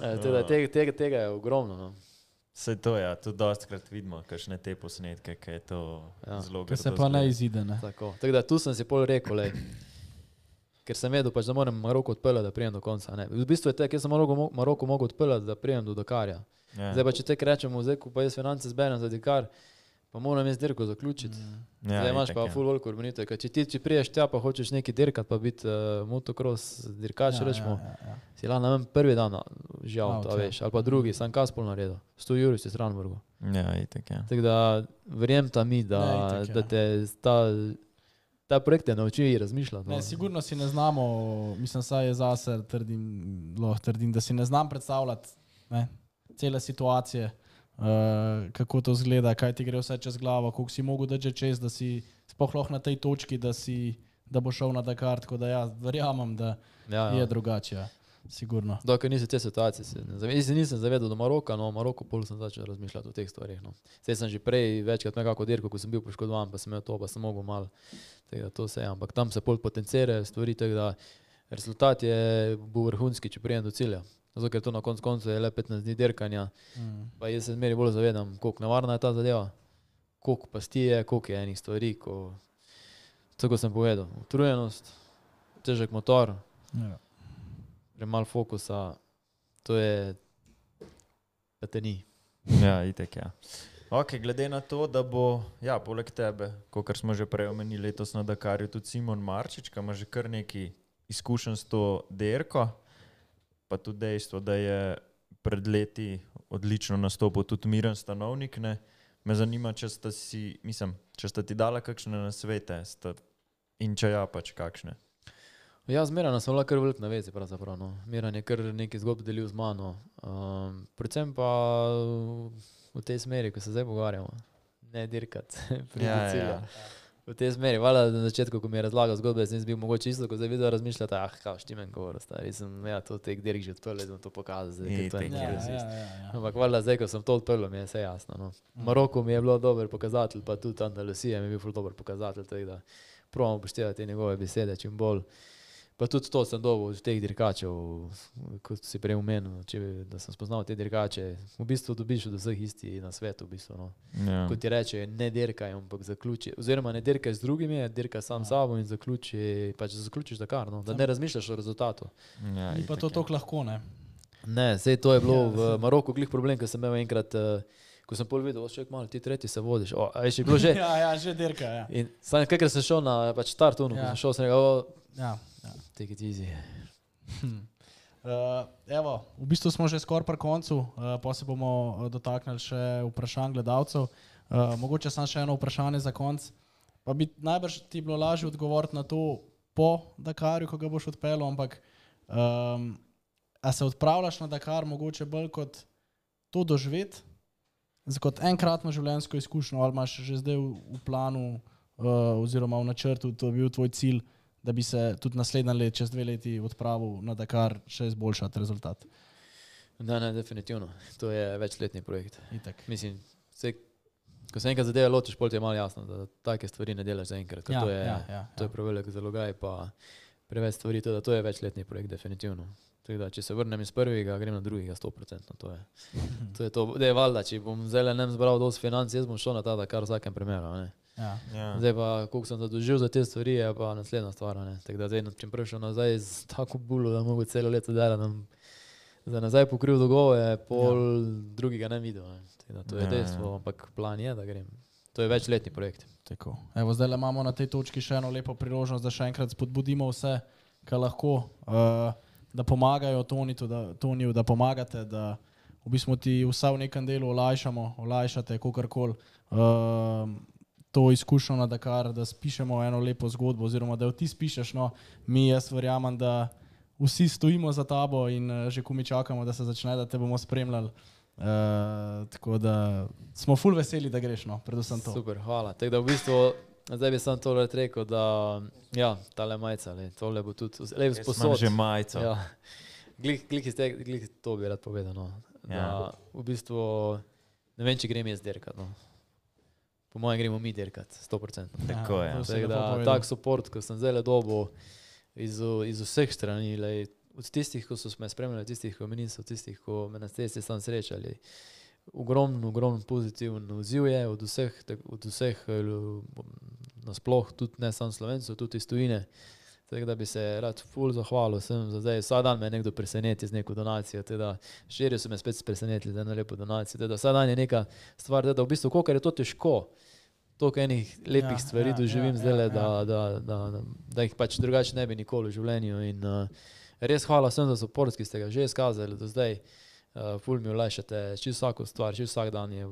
Eh, teda, tega, tega, tega je ogromno. No. Vse to je, ja, tudi dostkrat vidimo, kakšne te posnetke, ki je to Ja. ja. zelo Ker se grdo pa ne izide. Ne? Tako, tako da tu sem si pol rekel, lej, ker sem vedel, pač, da moram Maroko odpeljati, da prijem do konca. Ne. V bistvu je tako, jaz sem Maroko, Maroko mogel odpeljati, da prijem do Dakarja. Ja. Zdaj pa če tek rečemo, zdaj ko pa jaz finance zberem za Dakar, pa moram jaz dirko zaključiti. Mm. ja, Zdaj imaš itak, pa ja. full veliko urbanitev, če ti če priješ tja, pa hočeš neki dirkat, pa biti uh, motocross dirkač, ja, rečemo, ja, ja. ja. si lahko na prvi dan, žal, Out, to ja. veš, ali pa drugi, sam Kaspol naredil, 100 jurov si Strasburgu. Ja, itak, ja. Tako da verjemta mi, da, Ne, ja, itak, ja. da te ta, ta projekt te nauči razmišljati. Ne, No. sigurno si ne znamo, mislim, saj je zase, trdim, lahko trdim, da si ne znam predstavljati ne, cele situacije, uh, kako to zgleda, kaj ti gre vse čez glavo, koliko si mogel držati čez, da si sploh lahko na tej točki, da, si, da bo šel na Dakar. Tako da ja, verjamem, da ja, je ja. drugače. Ja. Sigurno. Dokler nisi te situacije, se ne zavedam. Jaz se nisem zavedal do Maroka, no v Maroku pol sem začel razmišljati o teh stvarih. No. Saj sem že prej večkrat nekako dirkal, ko sem bil poškodovan, pa sem imel to, pa sem mogel malo tega to se, ampak tam se pol potencirajo stvari, tako da rezultat je bil vrhunski, če prijem do cilja. Zato, ker to na koncu konca je le 15 dni dirkanja. Mm. Pa jaz se zmeri bolj zavedam, koliko nevarna je ta zadeva, koliko pasti je, koliko je enih stvari. Ko... Tako sem povedal. Utrujenost, težek motor, Ja. premalo fokusa, to je, da te ni. Ja, itek, ja. Okay, glede na to, da bo, ja, poleg tebe, kot smo že prej omenili, letos na Dakarju tudi Simon Marčič, ki ima že kar nekaj izkušenj s to derko, pa tudi dejstvo, da je pred leti odlično nastopil tudi Miren Stanovnik. Ne? Me zanima, če sta, si, mislim, če sta ti dala kakšne nasvete sta, in če ja, pač kakšne. Ja, zmeraj sem bila kar velik na vezi, pravzaprav. No. Miran je kar nekaj zgodb delil z mano. Um, predvsem pa v tej smeri, ko se zdaj pogovarjamo. Ne dirkati, priti Ja, ja, ja. V tej smeri, valjda na začetku, ko mi je razlagal zgodbe, sem bil mogoče isto, ko zdaj vidim razmišljati, ah, kao, štimen govor, stari, sem, ja, to tek dirk že odprl, da bom to pokazal, zdaj, ker to je Itek, Ja, nekaj ja, resist. ja, ja. Ampak valjda zdaj, ko sem to odprl, mi je vse jasno. No. Maroko mi je bilo dober pokazatelj, pa tudi Andalusija mi je bil ful dober pokazatelj, tako da probamo upoštevati te njegove besede čim bolj. Pa tudi to sem dobil od teh dirkačev, kot si prej omenil, če, da sem spoznal te dirkače. V bistvu dobiš od vseh isti na svetu. V bistvu, no. Ja. Kot ti reče, ne dirkaj, ampak zaključi. Oziroma ne dirkaj z drugimi, dirkaj sam s sabo in zaključi, pač zaključiš Dakar, no. da ne razmišljaš o rezultatu. Ja, Ni pa to ja. tako lahko, ne? Ne, sej to je bilo Ja. v Maroku glih problem, ko sem imel enkrat, eh, ko sem pol videl, še malo, ti tretji se vodiš. O, a je še bilo že? Ja, ja, že dirka, ja. In sam, ker sem šel na pač start, unu, Ja. ja. sem šel, sem rekel, "O, ja, ja. Take it easy. Uh, evo, v bistvu smo že skoraj pri koncu, uh, pa se bomo uh, dotaknili še vprašanj gledalcev. Uh, mogoče samo še eno vprašanje za konec. Pa bi najbrž ti bilo lažje odgovoriti na to po Dakarju, ko ga boš odpeljal, ampak um, a se odpravljaš na Dakar mogoče bolj kot to doživeti, kot enkratno življenjsko izkušnjo, ali imaš že zdaj v, v planu uh, oziroma v načrtu, to je bil tvoj cilj, da bi se tudi naslednje leto, čez dve leti, odpravil na Dakar, še izboljšati rezultat. Ne, ne, definitivno. To je večletni projekt. Itak. Mislim, se, ko se enkrat zadeve lotiš, pol ti je malo jasno, da take stvari ne delaš zaenkrat. Ja, to je, ja, ja, to je prevelik zalogaj, pa preveč stvari, tako da to je večletni projekt, definitivno. Tako Da, če se vrnem iz prvega, grem na drugega, 100%. To je to. Je to. Dej, valjda, če bom zdaj ne zbral dovolj financ, jaz bom šel na ta, da kar v vsakem primeru. Ne. Ja. Ja. Zdaj pa, koliko sem zadolžil za te stvari, je pa naslednja stvar. ne. Tako da, zdaj, če prišel nazaj z tako bulo, da mogo celo leto bom za nazaj pokril dolgove, pol ja. drugega ne videl. Ne. Tako Da, to je Ja, ja, dejstvo, ja. ampak plan je, da grem. To je večletni projekt. Tako. Evo, zdaj imamo na tej točki še eno lepo priložnost, da še enkrat spodbudimo vse, kar lahko, uh, da pomagajo Tonitu, da, Toniju, da pomagate, da v bistvu ti vsaj v nekem delu olajšamo, olajšate kakorkoli uh, to izkušnjo na Dakar, da spišemo eno lepo zgodbo, oziroma da jo ti spišeš. No, mi, jaz verjamem, da vsi stojimo za tabo in uh, že ko mi čakamo, da se začne, da te bomo spremljali. Uh, tako da smo full veseli, da greš, no, predvsem to. Super, hvala. Tako da v bistvu, zdaj bi sam tole rekel, da ja, tale majica, le, tole bo tudi lep sposod. že majico. Ja. Glih, glih, iz tega- glih to bi rad povedal. No. Da, Ja. V bistvu ne vem, če grem jaz dirkat. No. Po mojem gremo mi dirkat, 100%. Tako je. Ja, Tako da, tak support, ko sem zdaj le dobil iz, iz vseh strani, lej, od tistih, ki so me spremljali, tistih, ki me niso, tistih, ki me na cesti sam srečali. Ogromno, ogromno pozitiven odziv je od vseh, tak, od vseh eh, nasploh, tudi ne samo slovencev, tudi iz tujine. Tako da bi se rad ful zahvalil vsem za zdaj. Vsak dan me nekdo preseneti z neko donacijo. Teda, širi so me spet presenetili z eno lepo donacijo. Teda, vsak dan je neka stvar, teda, v bistvu, koliko je to težko. Toliko enih lepih Ja, stvari ja, doživim ja, zdaj, ja, ja, da, ja. da, da, da, da jih pač drugače ne bi nikoli v življenju. In, uh, res hvala vsem za podporo, ki ste ga že izkazali do zdaj. Uh, ful mi olajšate, čisto vsako stvar, čisto vsak dan je.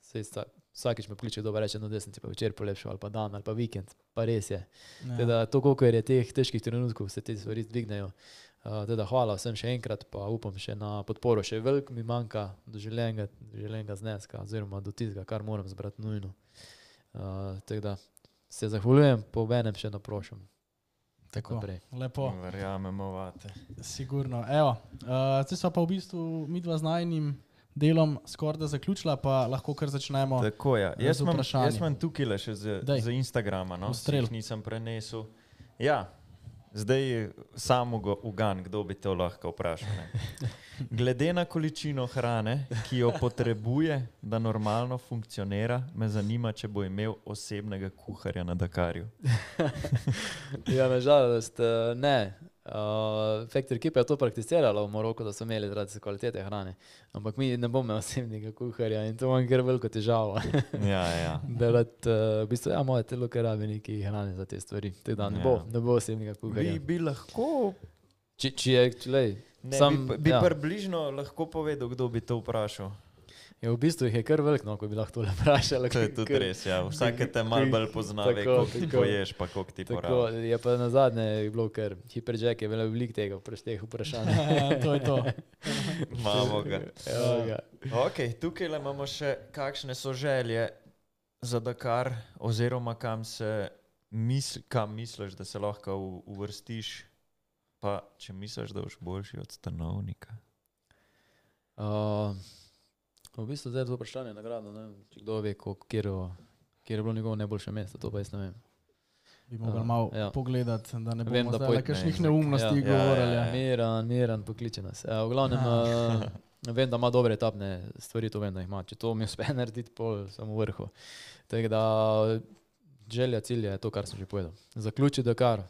saj sta- Vsakič me kliče, da reče, no, ti pa večer polepšal, ali pa dan, ali pa vikend, pa res je. Ja. Teda, to, koliko je teh težkih trenutkov, se te stvari dvignejo. Uh, teda, hvala vsem še enkrat, pa upam še na podporo. Še veliko mi manjka do želenega, do želenega zneska, oziroma do tistega, kar moram zbrati nujno. Uh, tako da se zahvaljujem, pa obenem še naprošam. Tako, naprej. lepo, Verjamemo vate. sigurno. Evo, uh, zdaj smo pa v bistvu mi dva z najnim delom skoraj da zaključila, pa lahko kar začnemo. Tako je. z Jaz imam, vprašanji. jaz imam tukaj le še z, Daj. z Instagrama, no, jih nisem prenesel. Ja, Zdaj samo ugan, kdo bi to lahko vprašal. Ne? Glede na količino hrane, ki jo potrebuje, da normalno funkcionira, me zanima, če bo imel osebnega kuharja na Dakarju. ja, nažalost, eh, ne. Uh, Factor ekipa je to prakticirala v Moroku, da so imeli zaradi kvalitete hrane. Ampak mi ne bomo osebnega kuharja in to imam kar veliko težavo. ja, ja. Delat, uh, v bistvu, ja, moje telo, ker rabi neki hrane za te stvari. Da, ne, ja. bo, ne bo osebnega kuharja. Bi, bi lahko. Če, če je, če lej, ne, sam, bi, bi ja. približno lahko povedal, kdo bi to vprašal. Je v bistvu jih je kar velik, no, ko bi lahko le vprašal. To je tudi kar, res, ja. Vsake te malo bolj pozna, koliko ti poješ, pa koliko ti porabiš. Je pa na zadnje bilo kar hiperjack, je bilo veliko tega teh vprašanj. to je to. Imamo ga. ga. Okay, tukaj imamo še kakšne so želje za Dakar, oziroma kam, se misl, kam misliš, da se lahko uvrstiš, pa če misliš, da boš boljši od stanovnika. Uh, V bistvu zdaj je to vprašanje nagrado, ne? če kdo ve, kje je bilo njegovo najboljše mesto, to pa jaz ne vem. Bi mogli malo ja. pogledati, da ne bomo zdaj kakšnih neumnosti ja, govorili. Ja, ja. Miran, miran, pokliče nas. Ja, v glavnem, uh, vem, da ima dobre etapne stvari, to vem, da jih ima. Če to mi uspe narediti, pol samo vrhu. Tako da želja, cilj je to, kar sem že povedal. Zaključiti Dakar,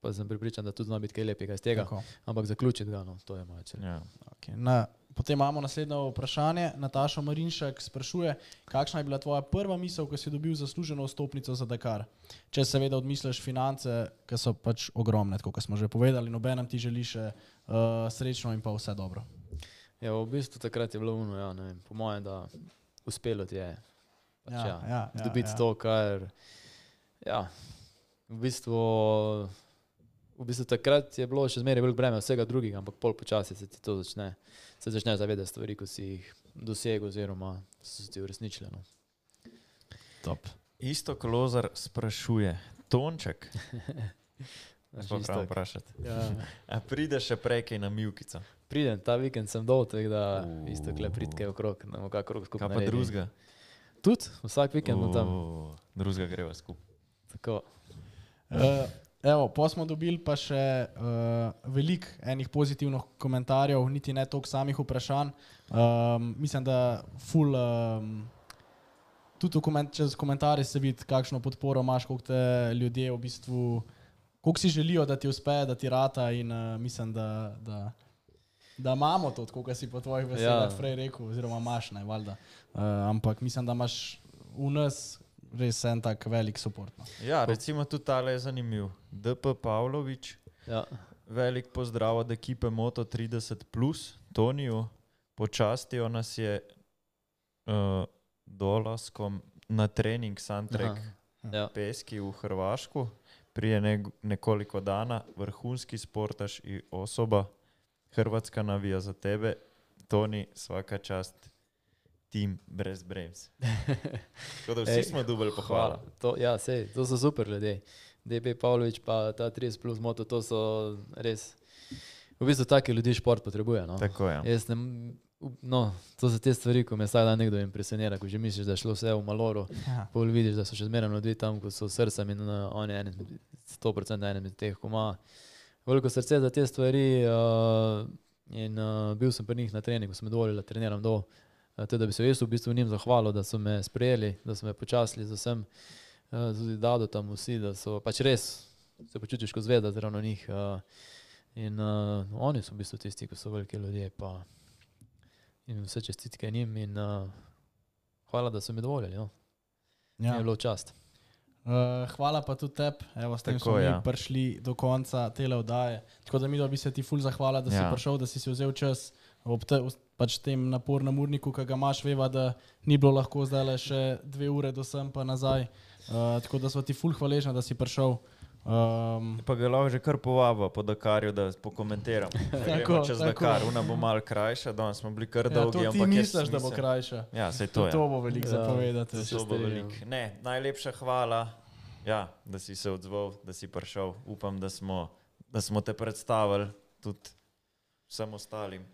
pa sem pripričan, da tudi zna biti kaj lepega iz tega. Tako. Ampak zaključiti ga, no, to je moja cilj. Ja. Okay. Na, potem imamo naslednje vprašanje. Nataša Marinšek sprašuje, kakšna je bila tvoja prva misel, ko si dobil zasluženo stopnico za Dakar? Če seveda odmisliš finance, ki so pač ogromne, kot smo že povedali, nobenem ti želi še uh, srečno in pa vse dobro. Ja, v bistvu takrat je bilo uno, ja, po mojem, da uspelo ti je. Pač, ja, ja, ja, ja, dobiti ja. to, kar. Ja, v bistvu v bistvu takrat je bilo še zmeraj veliko breme vsega drugega, ampak pol počasi se ti to začne, se začne zavedati stvari, ko si jih dosegel oziroma so se ti uresničile. No. Top. Isto kolozar sprašuje, Tonček. Sploh prav vprašati. Ja. Prideš še prej kaj na Milkico? Pridem, ta vikend sem dol, tako da uh. isto kle pridke okrog, na kakor skupaj. Kaj pa drugega? Tudi, vsak vikend uh. tam. Drugega greva skupaj. Tako. Uh, Evo, pa smo dobili pa še uh, veliko enih pozitivnih komentarjev, niti ne toliko samih vprašanj. Um, mislim, da ful, um, tudi koment, čez komentarje se vidi, kakšno podporo imaš, koliko te ljudje v bistvu, koliko si želijo, da ti uspe, da ti rata in uh, mislim, da, da, da imamo to, kot si po tvojih besedah ja. rekel, oziroma imaš, ne, valjda. Uh, ampak mislim, da imaš v nas res en tak velik support. No. Ja, recimo tudi tale je zanimiv. DP Pavlović, ja. velik pozdrav od ekipe Moto 30, Toniju, počastijo nas je uh, dolaskom na trening Santrek ja. Peski v Hrvašku. Prije ne, nekoliko dana, vrhunski sportaš in osoba, Hrvatska navija za tebe, Toni, svaka čast tim brez brems. Vsi Ej, smo dubli pohvala. To, ja, sej, to so super ljudje. DB Pavlović pa ta 30 plus moto, to so res. V bistvu taki ljudi šport potrebuje. No. Tako je. Ja. No, to so te stvari, ko me vsak dan nekdo impresionira, ko že misliš, da je šlo vse v maloru. Ja. Pol vidiš, da so še zmeraj ljudi tam, ko so srcem in uh, oni je 100% eden od teh, ko ima veliko srce za te stvari. Uh, in uh, bil sem pri njih na treningu, sem dovolil, da treniram dol. Eh, Teda, da bi se jaz v bistvu njim zahvalil, da so me sprejeli, da so me počasili z vsem, eh, tudi da do tam vsi, da so pač res se počutiš kot zvezda zraven njih. Eh, in uh, oni so v bistvu tisti, ki so veliki ljudje. Pa, in vse čestitke njim in uh, hvala, da so mi dovolili. No. Ja. Je bilo čast. Uh, hvala pa tudi tebi, da ste ja. prišli do konca te oddaje. Tako da mi bi se ti ful zahvala, da ja. si prišel, da si si vzel čas ob te, pač tem napornem urniku, ki ga imaš, veva, da ni bilo lahko zdaj le še dve ure do sem pa nazaj. Uh, tako da smo ti ful hvaležni, da si prišel. Um, pa ga lahko že kar povabo po Dakarju, da pokomentiram. tako, čez tako. Dakar, una bo mal krajša, danes smo bili kar ja, dolgi. Ti misliš, da bo krajša? Ja, se to je. To bo veliko ja, zapovedati. To bo veliko. Ne, najlepša hvala, ja, da si se odzval, da si prišel. Upam, da smo, da smo te predstavili tudi vsem ostalim.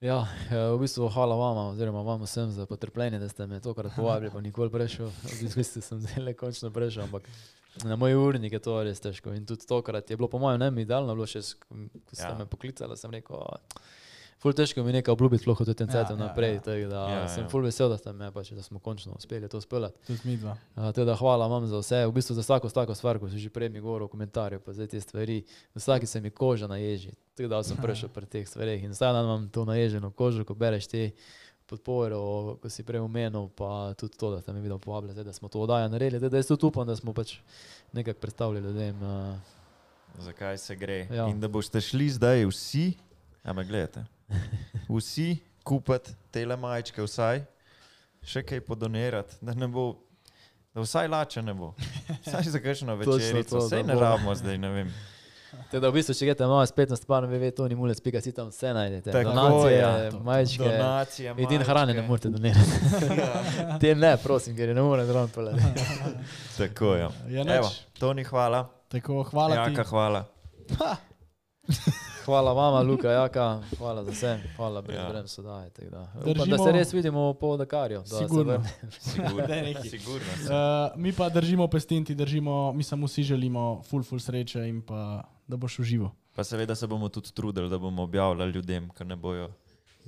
Ja, eh, v bistvu hvala vama, oziroma vam vsem za potrpljenje, da ste me tokrat povabili, pa nikoli prišel. V bistvu sem zdaj končno prišel, ampak na moj urnik je to res težko. In tudi tokrat je bilo, po mojem, ne idealno, bilo še, ko ste Ja. me poklicali, sem rekel, "A, ful težko mi nekaj obljubiti, sploh od tem Ja, cajtom ja, naprej, ja. tako da Ja, sem ja. ful vesel, da ste me pač, da smo končno uspeli to speljati. Uh, teda hvala vam za vse, v bistvu za vsako tako stvar, ko si že prej mi govoril v komentarju, pa zdaj te stvari, vsaki se mi koža naježi, tako da sem prišel pri teh stvareh in dan imam to naježeno kožo, ko bereš te podporo, ko si prej omenil, pa tudi to, da ste me videl povabili, zdaj, da smo to oddajo naredili, zdaj, da jaz tudi upam, da smo pač nekako predstavili ljudem. Uh, Zakaj se gre? Ja. In da boste šli zdaj vsi, ampak gledajte, vsi kupiti tele majčke, vsaj še kaj podonirati, da ne bo. Da vsaj lače ne bo. Vsaj za kakšno večerico. to, Vse da ne rabimo zdaj, ne vem. teda v bistvu, če greste malo spet na stvar, ve, to ni mulec, pika si tam vse najdete. Tako, Donacije, ja. majčke. Donacije, Edin hrane ne morete donirati. Te ne, prosim, ker je ne morem zraven pelati. Tako je. Ja, Evo, nič. Toni, hvala. Tako, hvala Jaka, ti. hvala. Hvala vama, Luka, Jaka, hvala za vse, hvala brez Ja. brem sodaje. tako da. Upam, Držimo- da se res vidimo po Dakarju. da Sigurno. Sigurno. Nekaj. Sigurno. Uh, mi pa držimo pesti in ti držimo, mi samo vsi želimo full, full sreče in pa da boš užival. Pa seveda se bomo tudi trudili, da bomo objavljali ljudem, ki ne bojo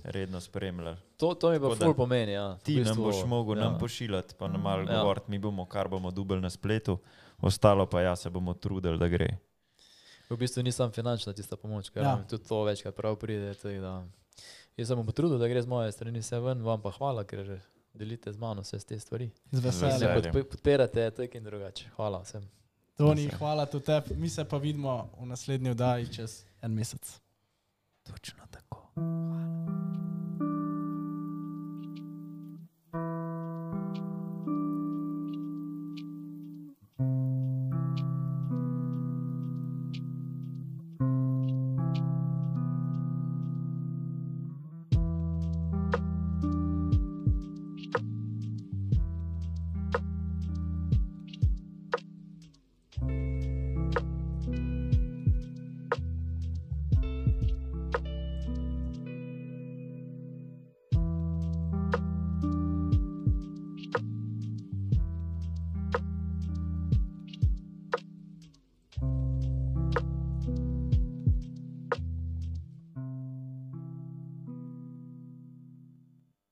redno spremljali. To, to mi pa ful pomeni. Ja. Ti V nam bistvu, boš mogel ja. nam pošiljati, pa nam malo Ja. govoriti, mi bomo, kar bomo dubali na spletu, ostalo pa ja se bomo trudili, da gre. V bistvu ni samo finančna tista pomoč, ker Ja. tudi to večkrat prav pride. tako Da, jaz sem potrudil, da gre z moje strani vse ven, vam pa hvala, ker delite z mano vse te stvari. Z veseljem. podp- podpirate, tako in drugače. Hvala vsem. Toni, hvala tudi tebi. Mi se pa vidimo v naslednji oddaji čez en mesec. Točno tako. Hvala.